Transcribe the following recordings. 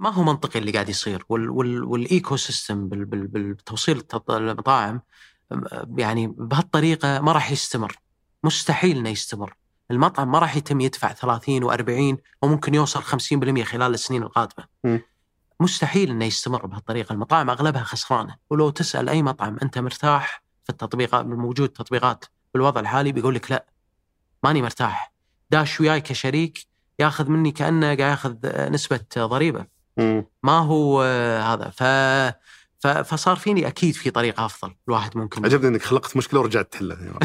ما هو منطقي اللي قاعد يصير وال وال وال ecosystem بال بال بالتوصيل المطاعم يعني بهالطريقة ما راح يستمر مستحيل إنه يستمر. المطعم ما راح يتم يدفع 30 و40 وممكن يوصل 50% خلال السنين القادمة. م. مستحيل إنه يستمر بهالطريقة. المطاعم أغلبها خسرانة. ولو تسأل أي مطعم أنت مرتاح في التطبيقات موجود تطبيقات بالوضع الحالي بيقول لك لا ماني مرتاح. داش وياي كشريك ياخذ مني كأنه قاعد ياخذ نسبة ضريبة. ما هو هذا. ف فصار فيني أكيد في طريقة أفضل الواحد ممكن. عجبني إنك خلقت مشكلة ورجعت تحلها.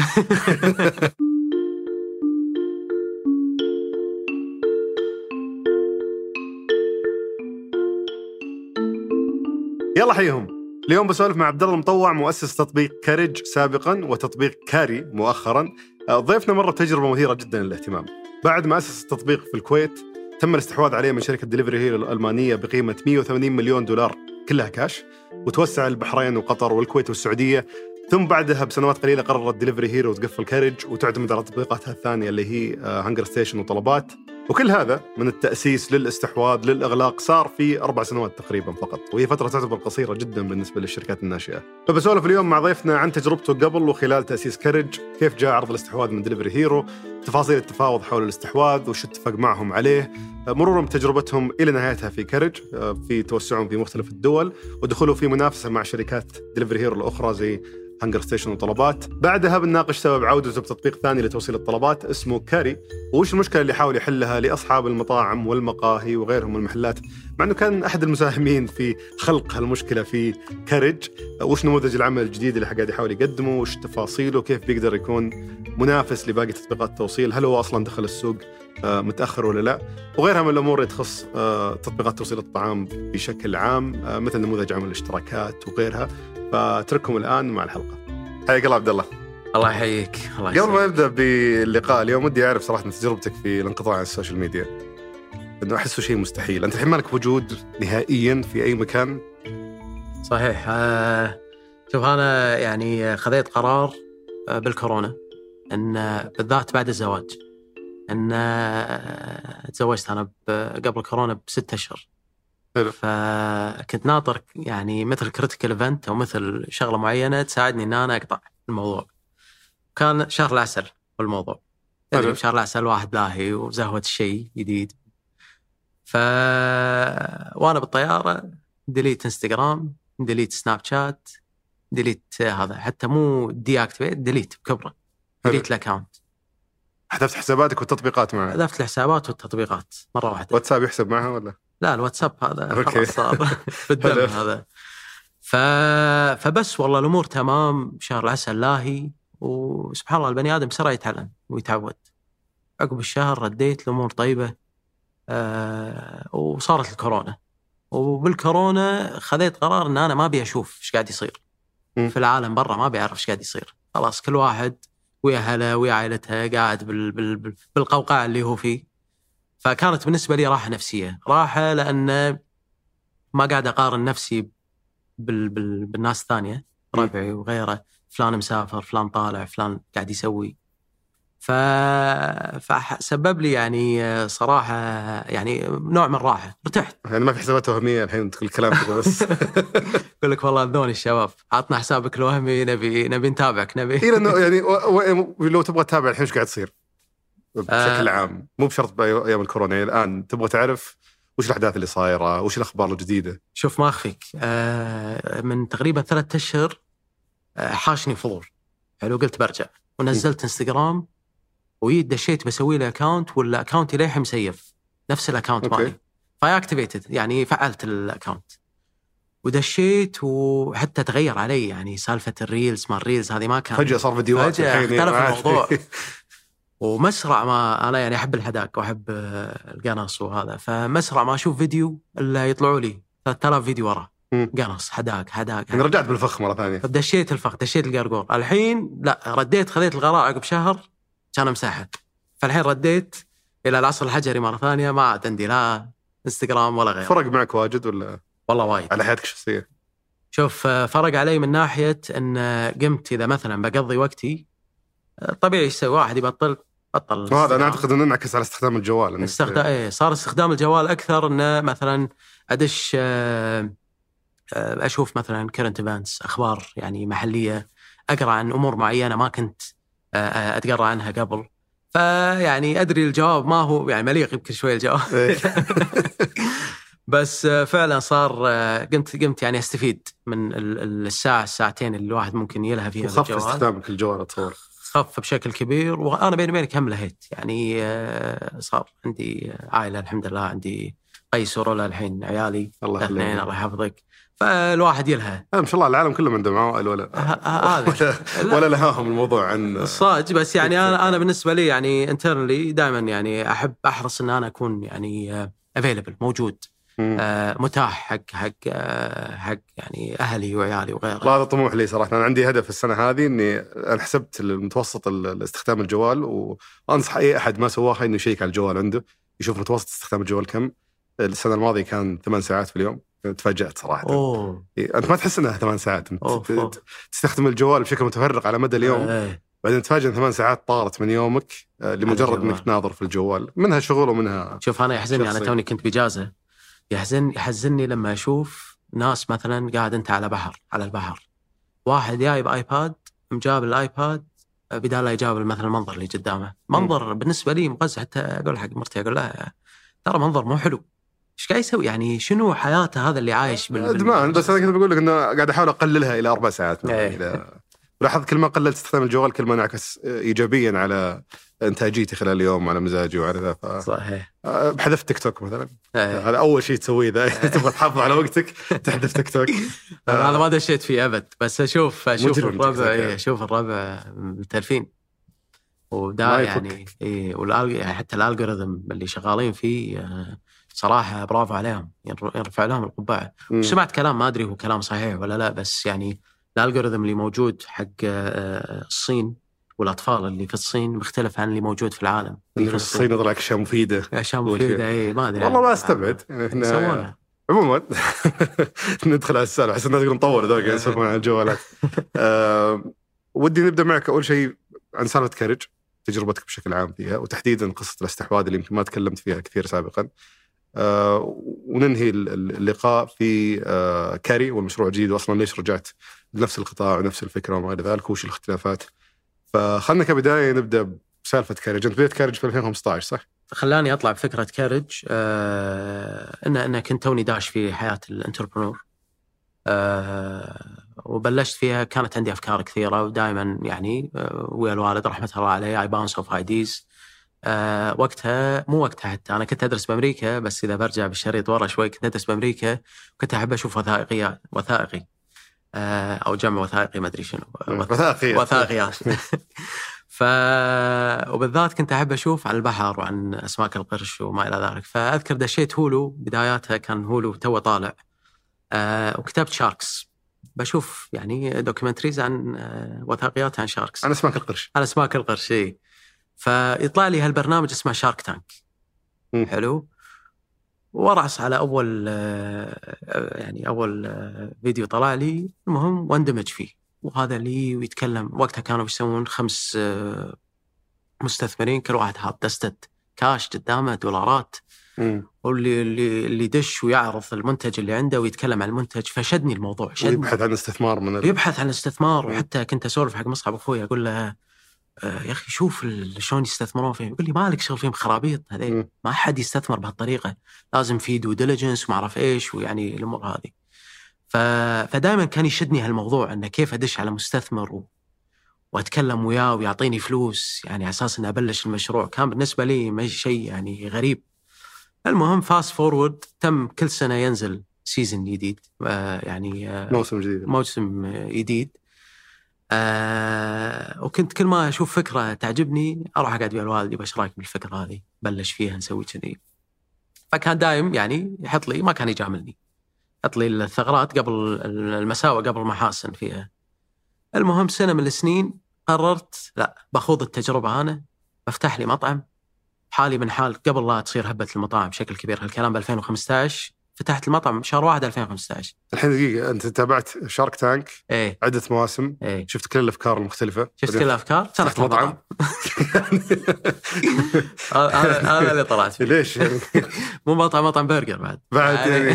يلا حيهم. اليوم بسولف مع عبد الله المطوع مؤسس تطبيق كارج سابقا وتطبيق كاري مؤخرا. ضيفنا مرة تجربته مثيرة جدا للاهتمام. بعد ما أسس التطبيق في الكويت تم الاستحواذ عليه من شركة دليفري هيرو الألمانية بقيمة 180 مليون دولار كلها كاش وتوسع البحرين وقطر والكويت والسعودية. ثم بعدها بسنوات قليلة قررت دليفري هيرو تقفل كارج وتعتمد على تطبيقاتها الثانية اللي هي هانجر ستيشن وطلبات. وكل هذا من التأسيس للاستحواذ للإغلاق صار في أربع سنوات تقريبا فقط وهي فترة تعتبر قصيرة جدا بالنسبة للشركات الناشئة. فبسولف اليوم مع ضيفنا عن تجربته قبل وخلال تأسيس كرج كيف جاء عرض الاستحواذ من دليفري هيرو تفاصيل التفاوض حول الاستحواذ وش اتفق معهم عليه مرورا بتجربتهم إلى نهايتها في كرج في توسعهم في مختلف الدول ودخولهم في منافسة مع شركات دليفري هيرو الأخرى زي هانجر ستيشن وطلبات. بعدها بنناقش سبب عودته بتطبيق ثاني لتوصيل الطلبات اسمه كاري. وش المشكلة اللي يحاول يحلها لأصحاب المطاعم والمقاهي وغيرهم المحلات؟ مع إنه كان أحد المساهمين في خلق هالمشكلة في Carriage وش نموذج العمل الجديد اللي قاعد يحاول يقدمه؟ وش تفاصيله؟ كيف بيقدر يكون منافس لباقي تطبيقات التوصيل؟ هل هو أصلا دخل السوق؟ متأخر ولا لا. وغيرها من الأمور اللي تخص آه، تطبيقات توصيل الطعام بشكل عام آه، مثل نموذج عمل الاشتراكات وغيرها. فأترككم الآن مع الحلقة. حياك الله عبد الله. الله يحييك. الله قبل ما نبدأ باللقاء اليوم ودي أعرف صراحة تجربتك في الانقطاع عن ال social media إنه أحسه شيء مستحيل. أنت الحين مالك وجود نهائيا في أي مكان؟ صحيح. آه شوف أنا يعني خذيت قرار آه، بالكورونا إن بالذات بعد الزواج. أن آه، تزوجت أنا قبل كورونا بست أشهر حلو فكنت ناطر يعني مثل critical event أو مثل شغلة معينة تساعدني إن أنا أقطع الموضوع. كان شهر العسل والموضوع. حلو. شهر العسل واحد لاهي وزهوة الشيء جديد. ف وأنا بالطيارة delete انستغرام delete سناب شات delete هذا حتى مو deactivate delete بكبره. delete ال account حذفت حساباتك والتطبيقات معه. حذفت الحسابات والتطبيقات مرة واحدة. واتساب يحسب معها ولا؟ لا الواتساب هذا. خلاص صار. بالدم. هذا. ف... فبس والله الأمور تمام شهر العسل لاهي. وسبحان الله البني آدم بسرعة يتعلم ويتعود. عقب الشهر رديت الأمور طيبة. آه وصارت الكورونا. وبالكورونا خذيت قرار إن أنا ما أبي أشوف إيش قاعد يصير. مم. في العالم برا ما أبي أعرف إيش قاعد يصير. خلاص كل واحد ويا اهله ويا عائلته قاعد بال... بال... بال... بالقوقعة اللي هو فيه. فكانت بالنسبة لي راحة نفسية. راحة لأن ما قاعد أقارن نفسي بال... بال... بالناس الثانية. ربعي وغيره. فلان مسافر فلان طالع فلان قاعد يسوي. ف... فسبب لي يعني صراحة يعني نوع من الراحة. ارتحت. يعني ما في حسابات وهمية الحين كل الكلام كذا بس. يقول لك والله اذوني الشباب. عطنا حسابك الوهمي نبي نبي نتابعك نبي. إلى انه يعني و... و... لو تبغى تتابع الحين إيش قاعد يصير بشكل آه. عام. مو بشرط بايام الكورونا. يعني الآن تبغى تعرف وش الأحداث اللي صايرة وش الأخبار الجديدة؟ شوف ما أخفيك. آه، من تقريبا ثلاثة أشهر آه، حاشني فضول. حلو قلت برجع. ونزلت إنستغرام ويد دشيت بسوي له account ولا account ي للحين مسيف. نفس ال account. مالي. ف I activated يعني فعلت ال account ودشيت وحتى تغير علي يعني سالفة ال reels ما ال reels هذه ما كان. فجأة صار فيديوهات فجأة الحين اختلف يعني الموضوع. ومسرع ما أنا يعني أحب الحداق وأحب القنص وهذا. فمسرع ما أشوف فيديو إلا يطلعوا لي 3000 فيديو ورا. قنص حداق حداق يعني رجعت بالفخ مرة ثانية. فدشيت الفخ دشيت القرقور الحين لا رديت خذيت القرار عقب شهر كان امسحها فالحين رديت إلى العصر الحجري مرة ثانية ما عاد عندي لا إنستغرام ولا غيره. فرق معك واجد ولا؟ والله وايد. على حياتك الشخصية؟ شوف آه، فرق علي من ناحية إن آه، قمت إذا مثلا بقضي وقتي آه، طبيعي إيش يسوي واحد يبطل بطل. وهذا أنا. أعتقد إنه انعكس على استخدام الجوال. استخدام إيه صار استخدام الجوال أكثر انه مثلا أدش أشوف مثلا current events أخبار يعني محلية أقرأ عن أمور معينة ما كنت أتقرأ عنها قبل. فيعني أدري الجواب ما هو يعني مليق يمكن شوي الجواب. بس آه، فعلا صار آه، قمت قمت يعني أستفيد من ال- ال- الساعة الساعتين اللي الواحد ممكن يلهى فيها وخف. استخدامك للجوال اتصور خف بشكل كبير وأنا بيني وبينك هم لهيت. يعني آه، صار عندي عائلة الحمد لله عندي قيس ورولا الحين عيالي الله الاثنين الله يحفظك. فالواحد يلهى. ما شاء الله العالم كله عنده عوائل ولا. هذا. ولا, لهاهم الموضوع عن صاج بس يعني أنا أنا بالنسبة لي يعني internally دائما يعني احب أحرص إن أنا أكون يعني available موجود مم. آه، متاح حق حق آه، حق يعني أهلي وعيالي وغيره هذا طموح لي صراحة. أنا عندي هدف السنة هذه إني أنا حسبت المتوسط ال- استخدام الجوال وأنصح أي أحد ما سواها إنه يشيك على الجوال عنده يشوف متوسط استخدام الجوال كم. السنة الماضية كان ثمان ساعات في اليوم. تفاجأت صراحة. إيه، أنت ما تحس إنها ثمان ساعات. ت- تستخدم الجوال بشكل متفرق على مدى اليوم. إيه. بعدين تفاجئ إن ثمان ساعات طارت من يومك آه، لمجرد. إنك تناظر في الجوال. منها شغل ومنها شوف أنا يحزنني أنا. توني كنت بإجازة. يحزن يحزنني لما أشوف ناس مثلا قاعد أنت على بحر على البحر. واحد جايب ايباد مجابل الايباد بدال لا يجابل مثلا المنظر اللي قدامه. منظر بالنسبة لي مقزز حتى أقول حق مرتي أقول لها ترى منظر مو حلو. إيش قاعد يسوي يعني شنو حياته هذا اللي عايش بال- ادمان بس أنا كنت بقول لك إنه قاعد أحاول أقللها إلى أربع ساعات. إيه. إذا لاحظت كل ما قللت استخدام الجوال كل ما انعكس ايجابيا على إنتاجيتي خلال اليوم وعلى مزاجي وعلى ذا ف- صحيح آه، بحذف تيك توك مثلا إيه. هذا أول شيء تسويه إذا تبغى تحافظ على وقتك تحذف تيك توك أنا ما دشيت فيه أبد بس أشوف أشوف مجرم الربع إيه يعني. أشوف الربع متلفين ودا يعني يفك. إيه والأل... يعني حتى الالجوريثم اللي شغالين فيه آه، صراحة برافو عليهم. يرفع لهم القبعة. سمعت كلام ما أدري هو كلام صحيح ولا لا بس يعني الالجوريثم اللي موجود حق آه، الصين والأطفال اللي في الصين مختلف عن اللي موجود في العالم. اللي في الصين يطلع لك أشياء مفيدة. أشياء. مفيدة اي ما أدري. والله ما استبعد. يعني عموما ندخل على السالفة. أحس الناس يقولون طولوا ذول يسولفون عن الجوالات ودي نبدأ معك أول شيء عن سالفة Carriage تجربتك بشكل عام فيها وتحديدا قصة الأستحواذ اللي يمكن ما تكلمت فيها كثير سابقا. وننهي ال- ال- اللقاء في آه، Cari والمشروع الجديد واصلا ليش رجعت؟ لنفس القطاع ونفس الفكرة وما إلى ذلك وش الاختلافات؟ فخلنا كبداية نبدأ بسالفة Carriage انت بديت Carriage في 2015 صح؟ خلاني أطلع بفكرة Carriage آه ان إن كنت توني داش في حياة ال entrepreneur. آه وبلشت فيها كانت عندي أفكار كثيرة ودائما يعني آه ويا الوالد رحمة الله عليه I bounce off ideas آه وقتها مو وقتها حتى أنا كنت أدرس بأمريكا بس إذا برجع بالشريط ورا شوي كنت أدرس بأمريكا كنت أحب أشوف وثائقيات وثائقي. آه أو جمع وثائقي ما أدري شنو. وثائقية. وثائقيات ف وبالذات كنت أحب أشوف عن البحر وعن أسماك القرش وما إلى ذلك. فأذكر دشيت Hulu بداياتها كان Hulu توه طالع. آه وكتبت sharks بشوف يعني documentaries عن وثائقيات عن sharks عن أسماك القرش. عن أسماك القرش إي. فيطلع لي هالبرنامج اسمه Shark Tank. حلو. ورأس على أول آه، يعني أول آه، فيديو طلع لي. المهم واندمج فيه. وهذا لي ويتكلم وقتها كانوا يسوون خمس آه، مستثمرين كل واحد حاط دستة كاش قدامه دولارات. مم. واللي اللي اللي يدش ويعرض المنتج اللي عنده ويتكلم عن المنتج. فشدني الموضوع شدني. ويبحث عن استثمار من ال... يبحث عن استثمار. وحتى كنت أسولف حق مصعب أخوي أقول له آه، يا أخي شوف شلون يستثمرون فيهم. يقول لي مالك شغل فيهم خرابيط؟ هذيل. مم. ما حد يستثمر بهالطريقة. لازم في due diligence وما أعرف إيش ويعني الأمور هذه. ف... فدائما كان يشدني هالموضوع إنه كيف أدش على مستثمر و... وأتكلم وياه ويعطيني فلوس يعني على أساس إني أبلش المشروع. كان بالنسبة لي شيء يعني غريب. المهم fast forward تم كل سنة ينزل season جديد. آه، يعني آه، موسم جديد. موسم جديد. آه وكنت كل ما أشوف فكرة تعجبني أروح أقعد ويا الوالد إيش رأيك بالفكرة هذه؟ بلش فيها نسوي كذي. فكان دايم يعني يحط لي ما كان يجاملني. يحط لي الثغرات قبل المساوئ قبل المحاسن فيها. المهم سنة من السنين قررت لا بخوض التجربة أنا بفتح لي مطعم حالي من حال قبل لا تصير هبة المطاعم بشكل كبير هالكلام ب 2015 فتحت المطعم شهر 1 2015 الحين دقيقة أنت تابعت شارك تانك؟ إيه. عدة مواسم؟ إيه. شفت كل الأفكار المختلفة؟ شفت كل الأفكار؟ فتحت مطعم هذا هذا اللي طلعت فيه. ليش؟ يعني مو مطعم مطعم برجر بعد. بعد يعني.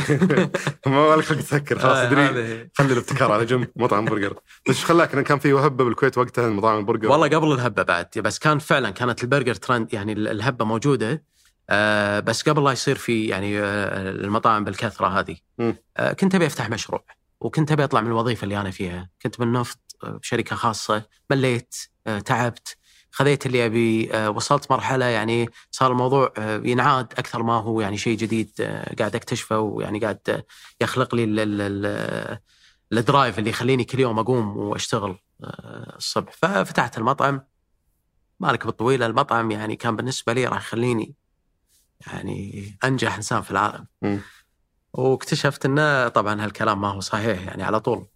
ما لك خلق تفكر خلاص آه، ادري. خلي الابتكار على جنب مطعم برجر. بس إيش خلاك؟ كان في وهبة بالكويت وقتها مطاعم البرجر؟ والله قبل الهبة بعد بس كان فعلا كانت البرجر ترند يعني ال- الهبة موجودة. آه بس قبل لا يصير في يعني آه المطاعم بالكثرة هذه. آه كنت أبي أفتح مشروع وكنت أبي أطلع من الوظيفة اللي أنا فيها. كنت بالنفط آه، بشركة خاصة مليت آه تعبت. خذيت اللي أبي آه وصلت مرحلة يعني صار الموضوع آه ينعاد أكثر ما هو يعني شيء جديد آه قاعد أكتشفه ويعني قاعد آه، يخلق لي ال- ال- ال- الدرايف اللي يخليني كل يوم أقوم وأشتغل آه، الصبح. ففتحت المطعم. مالك بالطويلة المطعم يعني كان بالنسبة لي راح يخليني يعني أنجح إنسان في العالم. واكتشفت إنه طبعا هالكلام ما هو صحيح يعني على طول.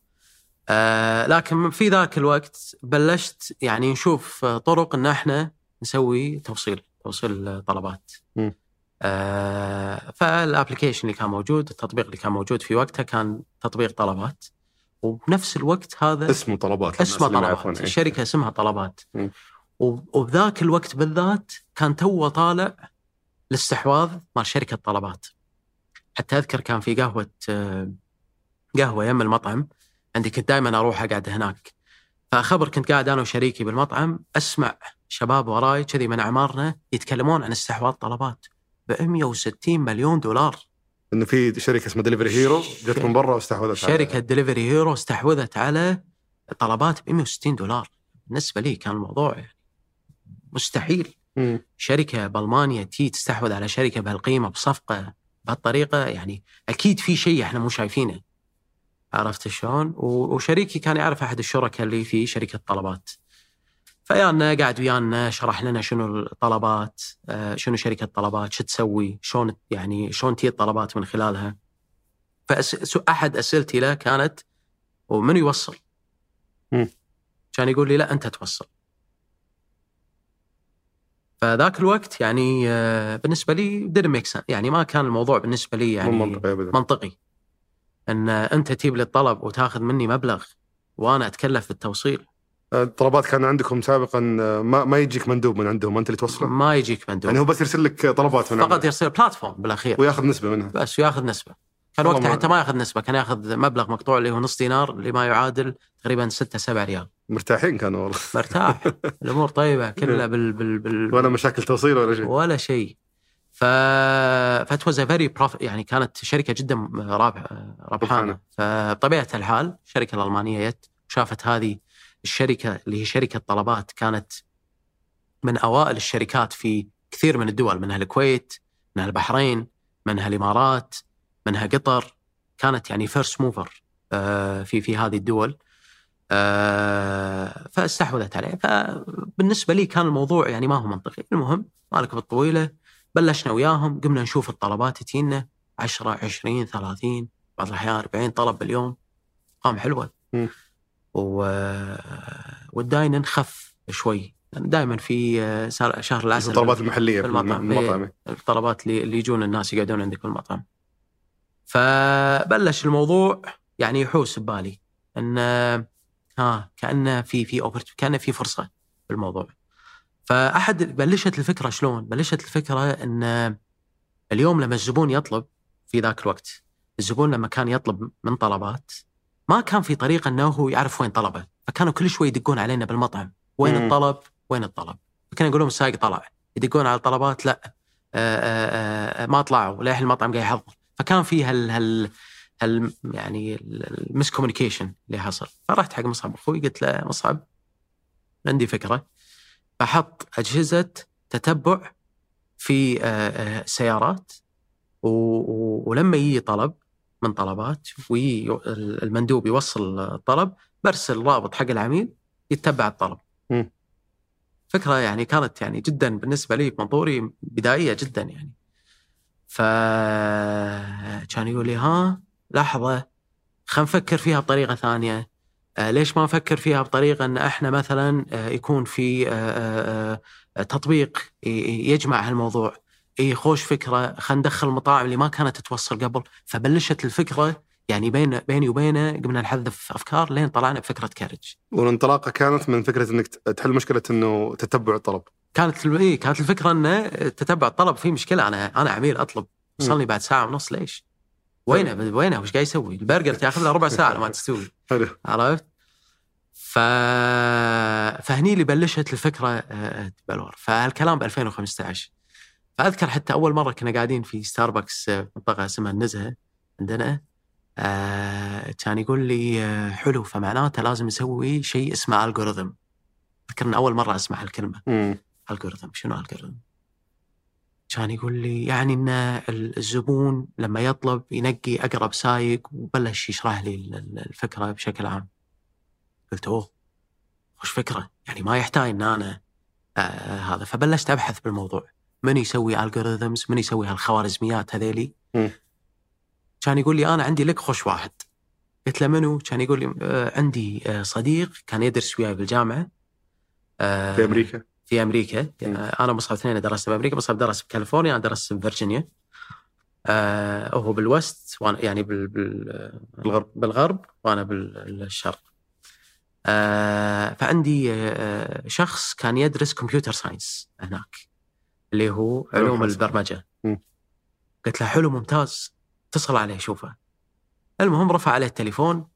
آه لكن في ذاك الوقت بلشت يعني نشوف طرق إن إحنا نسوي توصيل توصيل طلبات. آه فال application اللي كان موجود التطبيق اللي كان موجود في وقتها كان تطبيق طلبات. وبنفس الوقت هذا اسمه طلبات اسمه طلبات. إيه. الشركة اسمها طلبات. وبذاك الوقت بالذات كان تو طالع الاستحواذ مال شركة طلبات حتى أذكر كان في قهوة آه، قهوة يم المطعم. عندي كنت دائما أروح أقعد هناك. فخبر كنت قاعد أنا وشريكي بالمطعم أسمع شباب وراي كذي من أعمارنا يتكلمون عن استحواذ طلبات ب 160 مليون دولار. إنه في شركة اسمها دليفري هيرو جت من برا واستحوذت على- شركة دليفري هيرو استحوذت على طلبات ب 160 دولار. بالنسبة لي كان الموضوع مستحيل. مم. شركة بالمانيا تي تستحوذ على شركة بهالقيمة بصفقة بهالطريقة يعني أكيد في شيء إحنا مو شايفينه عرفت شلون؟ وشريكي كان يعرف أحد الشركاء اللي في شركة طلبات. فيانا قاعد ويانا شرح لنا شنو الطلبات، آه، شنو شركة طلبات، شو تسوي، شلون يعني شلون تجي الطلبات من خلالها. فاحد أسئلتي له كانت ومن يوصل؟ كان يقول لي لا أنت توصل. فذاك الوقت يعني آه، بالنسبة لي didn't make sense. يعني ما كان الموضوع بالنسبة لي يعني مو منطقي ابدا. منطقي. إن أنت تجيب لي الطلب وتاخذ مني مبلغ وأنا أتكلف بالتوصيل. الطلبات كان عندكم سابقا آه، ما, ما يجيك مندوب من عندهم أنت اللي توصله؟ ما يجيك مندوب. يعني هو بس يرسل لك طلبات من فقط عندهم يصير بلاتفورم بالأخير. وياخذ نسبة منها. بس وياخذ نسبة. كان وقتها حتى ما ياخذ نسبة كان ياخذ مبلغ مقطوع اللي هو نص دينار اللي ما يعادل تقريبا 6 7 ريال. مرتاحين كانوا والله. مرتاح. الأمور طيبة كلها بال بال, بال ولا مشاكل توصيل ولا شيء. ولا شيء. ف that was very يعني كانت شركة جدا رابحة ربحانة. فبطبيعة الحال الشركة الألمانية جت شافت هذه الشركة اللي هي شركة طلبات كانت من أوائل الشركات في كثير من الدول منها الكويت منها البحرين منها الإمارات. منها قطر كانت يعني فيرست موفر في في هذه الدول. آه، فاستحوذت عليه. فبالنسبة لي كان الموضوع يعني ما هو منطقي. المهم مالك بالطويلة بلشنا وياهم قمنا نشوف الطلبات تجينا 10 20 30 بعض الأحيان 40 طلب باليوم. ارقام حلوة. مم. و... خف شوي. دائما في آه، شهر العسل الطلبات المحلية في بالمطعم. المطعم. إيه. الطلبات اللي اللي يجون الناس يقعدون عندك في المطعم. فبلش الموضوع يعني يحوس ببالي. إن ها كأنه في في كأنه في فرصة بالموضوع فأحد بلشت الفكرة شلون؟ بلشت الفكرة إن اليوم لما الزبون يطلب في ذاك الوقت الزبون لما كان يطلب من طلبات ما كان في طريقة إنه هو يعرف وين طلبه. فكانوا كل شوي يدقون علينا بالمطعم. وين. الطلب؟ وين الطلب؟ فكنا نقول لهم السائق طلع. يدقون على الطلبات لا آآ آآ ما طلعوا. للحين المطعم قاعد يحضر. فكان في هال هال هال يعني المس كوميونيكيشن اللي حصل فرحت حق مصعب أخوي قلت له مصعب عندي فكرة بحط أجهزة تتبع في آه، آه، سيارات ولما يجي طلب من طلبات والمندوب يوصل الطلب برسل رابط حق العميل يتبع الطلب. مم. فكرة يعني كانت يعني جدا بالنسبة لي بمنظوري بدائيه جدا يعني. ف كان يقول لي ها لحظة خلينا نفكر فيها بطريقة ثانية. آه، ليش ما نفكر فيها بطريقة إن إحنا مثلا آه، يكون في آه، تطبيق يجمع هالموضوع. اي خوش فكرة خلينا ندخل المطاعم اللي ما كانت تتوصل قبل. فبلشت الفكرة يعني بين بيني وبينه قمنا نحذف أفكار لين طلعنا بفكرة كارج. والانطلاقة كانت من فكرة إنك تحل مشكلة إنه تتبع الطلب. كانت اي كانت الفكرة إنه تتبع الطلب في مشكلة. أنا أنا عميل أطلب. وصلني بعد ساعة ونص ليش؟ وينه؟ وينه؟ وش قاعد يسوي؟ البرجر تاخذ له ربع ساعة لما تستوي. حلو. عرفت؟ ف... فهني اللي بلشت الفكرة آه، تبلور فالكلام ب 2015 فأذكر حتى أول مرة كنا قاعدين في ستاربكس في منطقة اسمها النزهة عندنا. آه كان يقول لي آه حلو. فمعناته لازم نسوي شيء اسمه الجوريثم أذكر أول مرة أسمع الكلمة مم. الجوريثم شنو الجوريثم؟ كان يقول لي يعني إن الزبون لما يطلب ينقي أقرب سايق وبلش يشرح لي ال- ال- الفكرة بشكل عام. قلت أوه وش فكرة؟ يعني ما يحتاج إن أنا آه هذا فبلشت أبحث بالموضوع من يسوي algorithms من يسوي هالخوارزميات هذيلي. كان يقول لي أنا عندي لك خوش واحد قلت له منو؟ كان يقول لي آه عندي آه صديق كان يدرس وياي بالجامعة آه في أمريكا في أمريكا مم. أنا مصعب اثنين درست بأمريكا مصعب درس بكاليفورنيا أنا درست بفرجينيا آه هو بال west وأنا يعني بال بال بالغرب. بالغرب وأنا بالشرق آه فعندي آه شخص كان يدرس computer science هناك اللي هو علوم. البرمجة. قلت له حلو ممتاز اتصل عليه شوفه المهم رفع عليه التليفون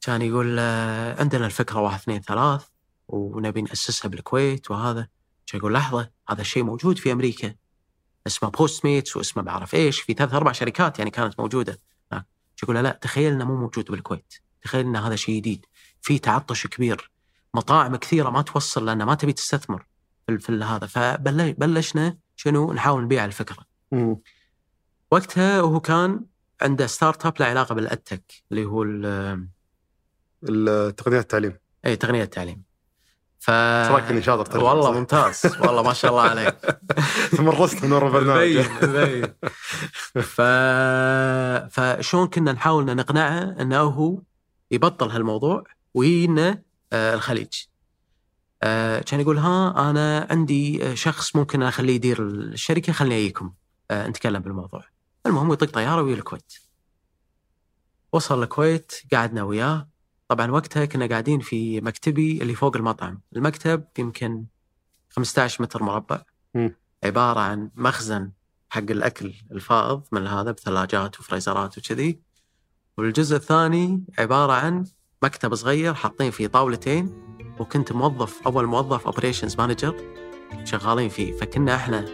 كان يقول آه، عندنا الفكرة واحد اثنين ثلاث ونبي نأسسها بالكويت وهذا. يقول لحظة هذا الشيء موجود في أمريكا. اسمه Postmates واسمه بعرف إيش في ثلاث أربع شركات يعني كانت موجودة. هناك يقول لا تخيل إنه مو موجود بالكويت. تخيل إن هذا شيء جديد. في تعطش كبير. مطاعم كثيرة ما توصل لأن ما تبي تستثمر في, هذا. فبلشنا شنو؟ نحاول نبيع الفكرة. مم. وقتها وهو كان عنده startup له علاقة بال edtech اللي هو ال- التقنيات التعليم. اي تقنية التعليم. ف رايك إني شاطر ترجمة، والله؟ ممتاز. والله ما شاء الله عليك. تمرست من ورا البرنامج مبين ف... فشلون كنا نحاول نقنعه إنه هو يبطل هالموضوع ويجينا آه، الخليج. آه، كان يقول ها أنا عندي شخص ممكن أخليه يدير الشركة خليني أجيكم. آه، نتكلم بالموضوع. المهم يطق طيارة ويجي الكويت. وصل الكويت قعدنا وياه. طبعا وقتها كنا قاعدين في مكتبي اللي فوق المطعم. المكتب يمكن 15 متر مربع. مم. عبارة عن مخزن حق الأكل الفائض من هذا بثلاجات وفريزرات وكذي. والجزء الثاني عبارة عن مكتب صغير حاطين فيه طاولتين وكنت موظف أول موظف operations manager شغالين فيه. فكنا إحنا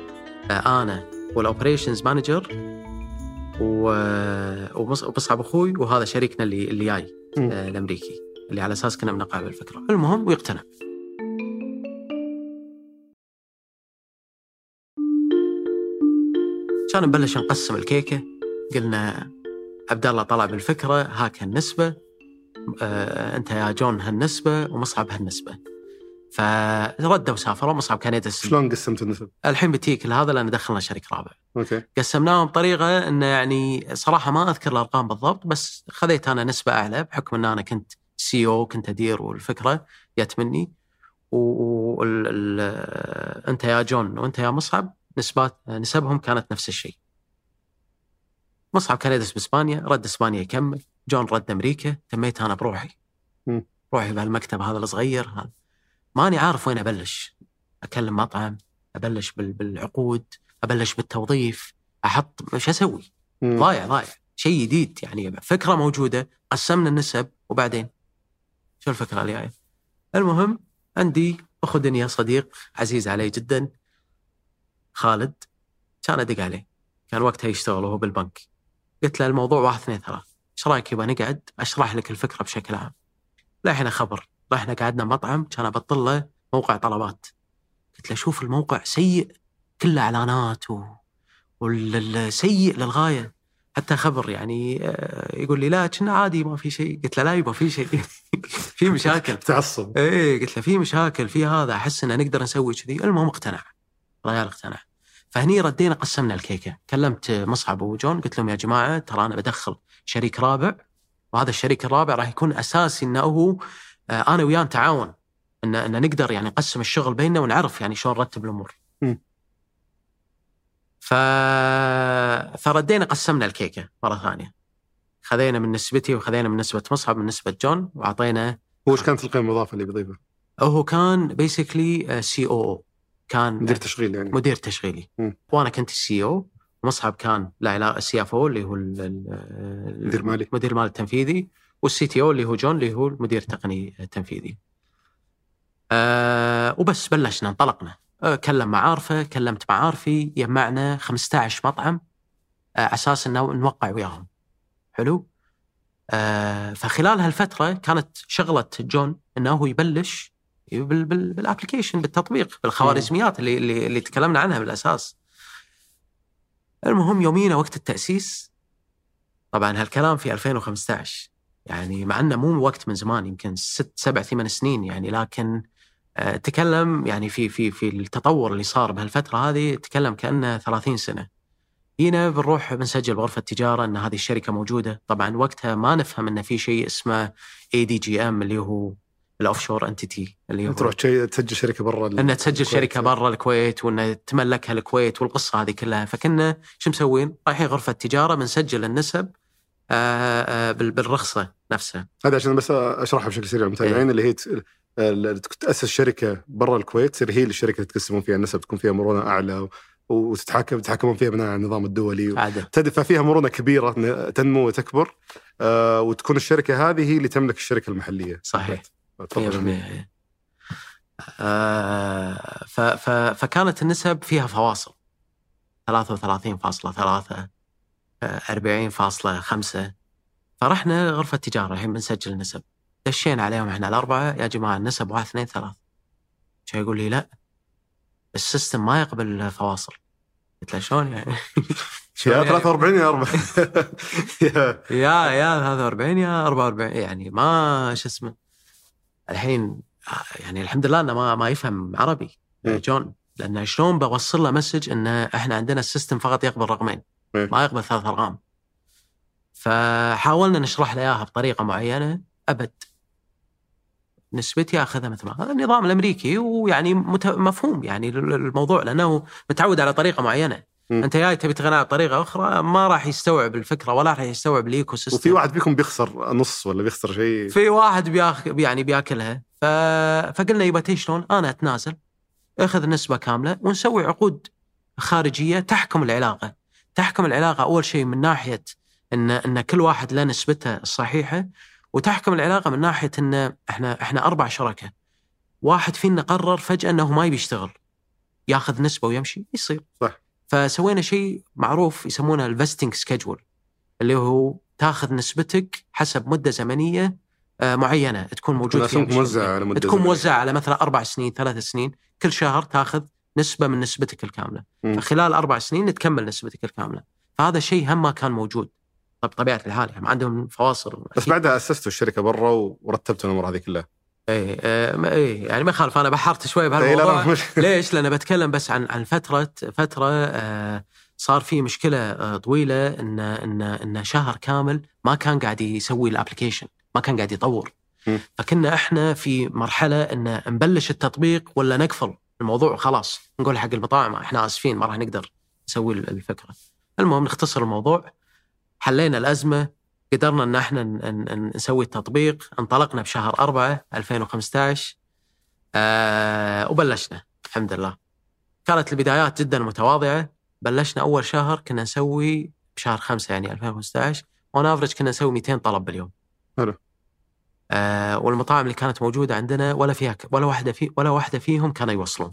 آه، أنا وال operations manager ومصعب أخوي وهذا شريكنا اللي اللي جاي. آه، الأمريكي اللي على أساس كنا بنقنعه بالفكرة المهم ويقتنع. كان نبلش نقسم الكيكة. قلنا عبد الله طلع بالفكرة هاك هالنسبة آه أنت يا جون هالنسبة ومصعب هالنسبة. فردوا وسافروا مصعب كان يدرس شلون قسمت النسب؟ الحين بتكه هذا لأن دخلنا شريك رابع أوكي قسمناهم بطريقة انه يعني صراحة ما أذكر الأرقام بالضبط بس خذيت أنا نسبة أعلى بحكم إن أنا كنت CEO كنت أدير والفكرة جت مني و- وال- ال- أنت يا جون وأنت يا مصعب نسبات نسبهم كانت نفس الشيء. مصعب كان يدرس بإسبانيا رد إسبانيا يكمل جون رد أمريكا تميت أنا بروحي. مم. روحي بهالمكتب هذا الصغير هذا ماني عارف وين أبلش. أكلم مطعم أبلش بال- بالعقود أبلش بالتوظيف أحط إيش أسوي؟ ضايع ضايع. شيء جديد يعني. فكرة موجودة قسمنا النسب وبعدين؟ شو الفكرة اللي جاية؟ المهم عندي أخو دنيا صديق عزيز علي جدا خالد كان أدق عليه. كان وقتها يشتغل وهو بالبنك. قلت له الموضوع واحد اثنين ثلاث إيش رأيك يبغى نقعد؟ أشرح لك الفكرة بشكل عام. لحنا خبر. رحنا قعدنا مطعم كان ابطل له موقع طلبات. قلت له شوف الموقع سيء كله إعلانات و... والسيء للغاية. حتى خبر يعني آه، يقول لي لا كنا عادي ما في شيء. قلت له لا يبا في شيء. في مشاكل. تعصب. إيه قلت له في مشاكل في هذا. أحس ان نقدر نسوي كذي. المهم اقتنع. الرجال اقتنع. فهني ردينا قسمنا الكيكة. كلمت مصعب وجون قلت لهم يا جماعة ترى أنا بدخل شريك رابع. وهذا الشريك الرابع راح يكون أساسي إنه هو أنا وياه نتعاون ان إن نقدر يعني نقسم الشغل بيننا ونعرف يعني شلون نرتب الأمور. ف... فردينا قسمنا الكيكة مرة ثانية خذينا من نسبتي وخذينا من نسبة مصعب من نسبة جون وأعطينا هو إيش كانت القيمة المضافه اللي بيضيفها؟ هو كان basically COO كان مدير تشغيل يعني مدير تشغيلي مم. وأنا كنت ال CEO مصعب كان له علاقه ال CFO اللي هو ال- ال- مدير مالي. المدير المالي التنفيذي وال CTO اللي هو جون اللي هو المدير التقني التنفيذي. أه وبس بلشنا انطلقنا أه كلم معارفه كلمت معارفي جمعنا 15 مطعم أه على أساس إنه نوقع وياهم. حلو؟ أه فخلال هالفترة كانت شغلة جون إنه هو يبلش بال- بال- بال application بالتطبيق بالخوارزميات اللي اللي, اللي تكلمنا عنها بالأساس. المهم يومينا وقت التأسيس طبعا هالكلام في 2015 يعني مع إنه مو وقت من زمان يمكن ست سبع ثمان سنين يعني لكن آه، تكلم يعني في في في التطور اللي صار بهالفترة هذه تكلم كأنه 30 سنة. هنا بنروح بنسجل بغرفة تجاره إن هذه الشركة موجودة، طبعا وقتها ما نفهم إن في شيء اسمه ADGM اللي هو ال offshore entity اللي هو تروح تسجل شركة برا ان تسجل الكويت. شركه برا الكويت وان تملكها الكويت والقصة هذه كلها فكنا شو مسوين؟ رايحين غرفة تجاره بنسجل النسب بالرخصة نفسها. هذا عشان بس أشرحها بشكل سريع للمتابعين اللي هي تأسس شركة برا الكويت تصير هي الشركة اللي تقسمون فيها النسب تكون فيها مرونة أعلى وتتحكم تتحكمون فيها بناء على النظام الدولي تدفع فيها مرونة كبيرة تنمو وتكبر آه وتكون الشركة هذه هي اللي تملك الشركة المحلية. صحيح. تفضل. 100% آه، ف- ف- فكانت النسب فيها فواصل. 33.3 آه، 40.5 فرحنا غرفة تجارة الحين بنسجل النسب دشينا عليهم إحنا الأربعة يا جماعة النسب واحد اثنين ثلاث شو يقول لي لا ال system ما يقبل فواصل قلت له شلون يعني؟ يا يعني؟ 43 يا 4 يا يا يا 43 يا 44 يعني ما شو اسمه الحين يعني الحمد لله إنه ما ما يفهم عربي مم. جون لأنه شلون بوصل له message إن إحنا عندنا ال system فقط يقبل رقمين. ما يقبل ثلاث أرقام. فحاولنا نشرح له إياها بطريقة معينة أبد. نسبتي أخذها مثل ما هذا النظام الأمريكي ويعني مت... مفهوم يعني ال- الموضوع لأنه متعود على طريقة معينة. مم. أنت جاي تبي تقنعه بطريقه أخرى ما راح يستوعب الفكرة ولا راح يستوعب ال ecosystem وفي واحد فيكم بيخسر نص ولا بيخسر شيء؟ في واحد بياخ يعني بياكلها. ف... فقلنا يبا تي شلون؟ أنا أتنازل أخذ نسبة كاملة ونسوي عقود خارجية تحكم العلاقة. تحكم العلاقة أول شيء من ناحية ان إن كل واحد له نسبته الصحيحة وتحكم العلاقة من ناحية إن إحنا إحنا أربع شركاء واحد فينا قرر فجأة إنه ما يبي يشتغل ياخذ نسبة ويمشي يصير صح. فسوينا شيء معروف يسمونه الفستنج سكجول اللي هو تاخذ نسبتك حسب مدة زمنية آه، معينة تكون موجود فيها. موزعة على مدة تكون. موزعة على مثلا أربع سنين ثلاث سنين كل شهر تاخذ نسبة من نسبتك الكاملة مم. فخلال أربع سنين تكمل نسبتك الكاملة فهذا شيء هم ما كان موجود طب طبيعة الحال يعني عندهم فواصل بس بعدها أسستوا الشركة برا ورتبتوا الأمور هذه كلها اي اي إيه يعني ما يخالف أنا بحرت شوي إيه، بهالموضوع لا، ليش؟ لأن بتكلم بس عن عن فترة فترة آه، صار في مشكلة آه، طويلة إن إن إن شهر كامل ما كان قاعد يسوي ال application، ما كان قاعد يطور. م. فكنا إحنا في مرحلة إن نبلش التطبيق ولا نقفل الموضوع خلاص نقول حق المطاعم إحنا آسفين ما راح نقدر نسوي الفكرة. المهم نختصر الموضوع حلينا الأزمة قدرنا إن إحنا نسوي التطبيق انطلقنا بشهر 4 2015 آه وبلشنا الحمد لله كانت البدايات جدا متواضعة بلشنا أول شهر كنا نسوي بشهر 5 يعني 2015 اون افرج كنا نسوي 200 طلب باليوم حلو. آه والمطاعم اللي كانت موجودة عندنا ولا فيها ولا واحدة في ولا واحدة فيهم كانوا يوصلون.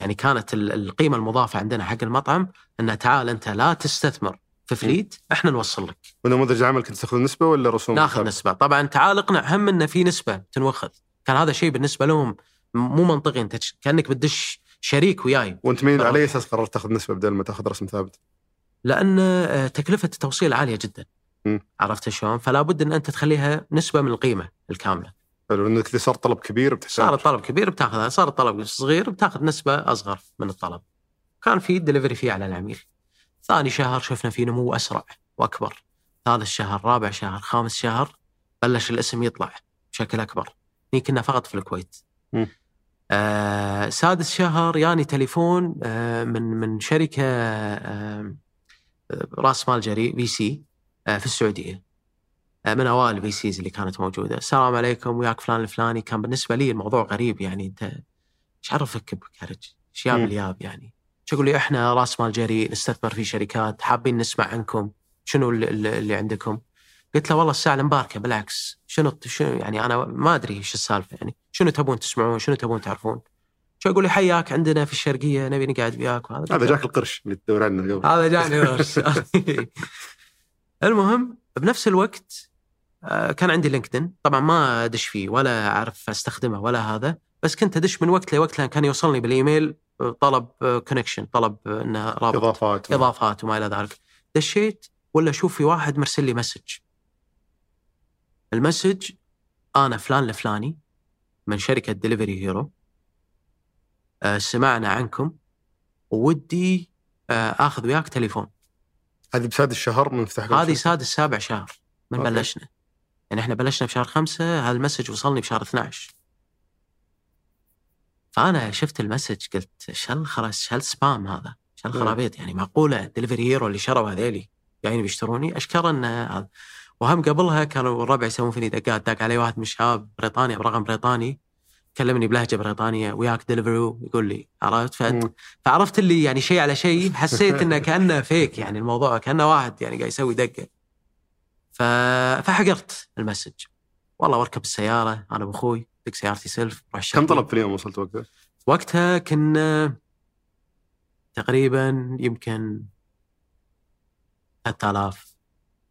يعني كانت ال- القيمة المضافة عندنا حق المطعم ان تعال أنت لا تستثمر في فليت إحنا نوصل لك. ونموذج العمل كنت تاخذ نسبة ولا رسوم؟ ناخذ نسبة. طبعا تعال اقنع هم إنه في نسبة تنوخذ. كان هذا شيء بالنسبة لهم مو منطقي. أنت كأنك بتدش شريك وياي. وأنت مين. على أي أساس قررت تاخذ نسبة بدل ما تاخذ رسم ثابت؟ لأن آه، تكلفة التوصيل عالية جدا. م. عرفت شلون؟ فلا بد إن أنت تخليها نسبة من القيمة الكاملة. حلو. لانك إذا صار طلب كبير بتحتاج صار الطلب كبير بتاخذها صار الطلب صغير بتاخذ نسبة أصغر من الطلب. كان في دليفري فيه على العميل. ثاني شهر شفنا فيه نمو أسرع وأكبر. ثالث شهر رابع شهر خامس شهر بلش الاسم يطلع بشكل أكبر. هني كنا فقط في الكويت. آه سادس شهر ياني تليفون آه من من شركة آه راس مال جريء VC آه في السعودية. آه من أوائل ال VCs اللي كانت موجودة. السلام عليكم وياك فلان الفلاني. كان بالنسبة لي الموضوع غريب يعني أنت إيش عرفك ب Carriage؟ إيش جاب. الياب يعني؟ شو يقول لي؟ إحنا راس مال جريء نستثمر في شركات حابين نسمع عنكم. شنو اللي, اللي عندكم؟ قلت له والله الساعة المباركة بالعكس. شنو شنو يعني أنا ما أدري إيش السالفة يعني. شنو تبون تسمعون؟ شنو تبون تعرفون؟ شو يقول لي؟ حياك عندنا في الشرقية نبي نقعد وياك. وهذا هذا جاك القرش اللي تدور عنه قبل. هذا جاني بس المهم بنفس الوقت آه، كان عندي LinkedIn. طبعا ما أدش فيه ولا أعرف أستخدمه ولا هذا بس كنت أدش من وقت لوقت لأن كان يوصلني بالإيميل طلب connection طلب آه، إنه رابط. إضافات. إضافات وما إلى ذلك. دشيت ولا أشوف في واحد مرسل لي message ال message أنا فلان الفلاني من شركة Delivery Hero آه، سمعنا عنكم وودي آخذ وياك تليفون. هذه بسادس شهر من فتح هذه سادس سابع شهر. من أوكي. بلشنا. يعني إحنا بلشنا بشهر خمسة هذا ال message وصلني بشهر 12 فأنا شفت ال message قلت إيش هالخرا إيش هال spam هذا إيش هالخرابيط يعني معقوله Delivery Hero اللي شروا هذيلي. جايين بيشتروني أشكر ان هذا. وهم قبلها كانوا الربع يسوون فيني دقات. دق علي واحد من الشباب بريطانيا برقم بريطاني. كلمني بلهجة بريطانية وياك دليفري يقول لي عرفت فأنت مم. فعرفت اللي يعني شيء على شيء حسيت إنه كأنه فيك يعني الموضوع كأنه واحد يعني قاعد يسوي دقة ف... فحقرت ال message والله واركب السيارة أنا وأخوي دق سيارتي سلف روح كم. طلب في اليوم وصلت وقتها؟ وقتها كنا تقريبا يمكن 3000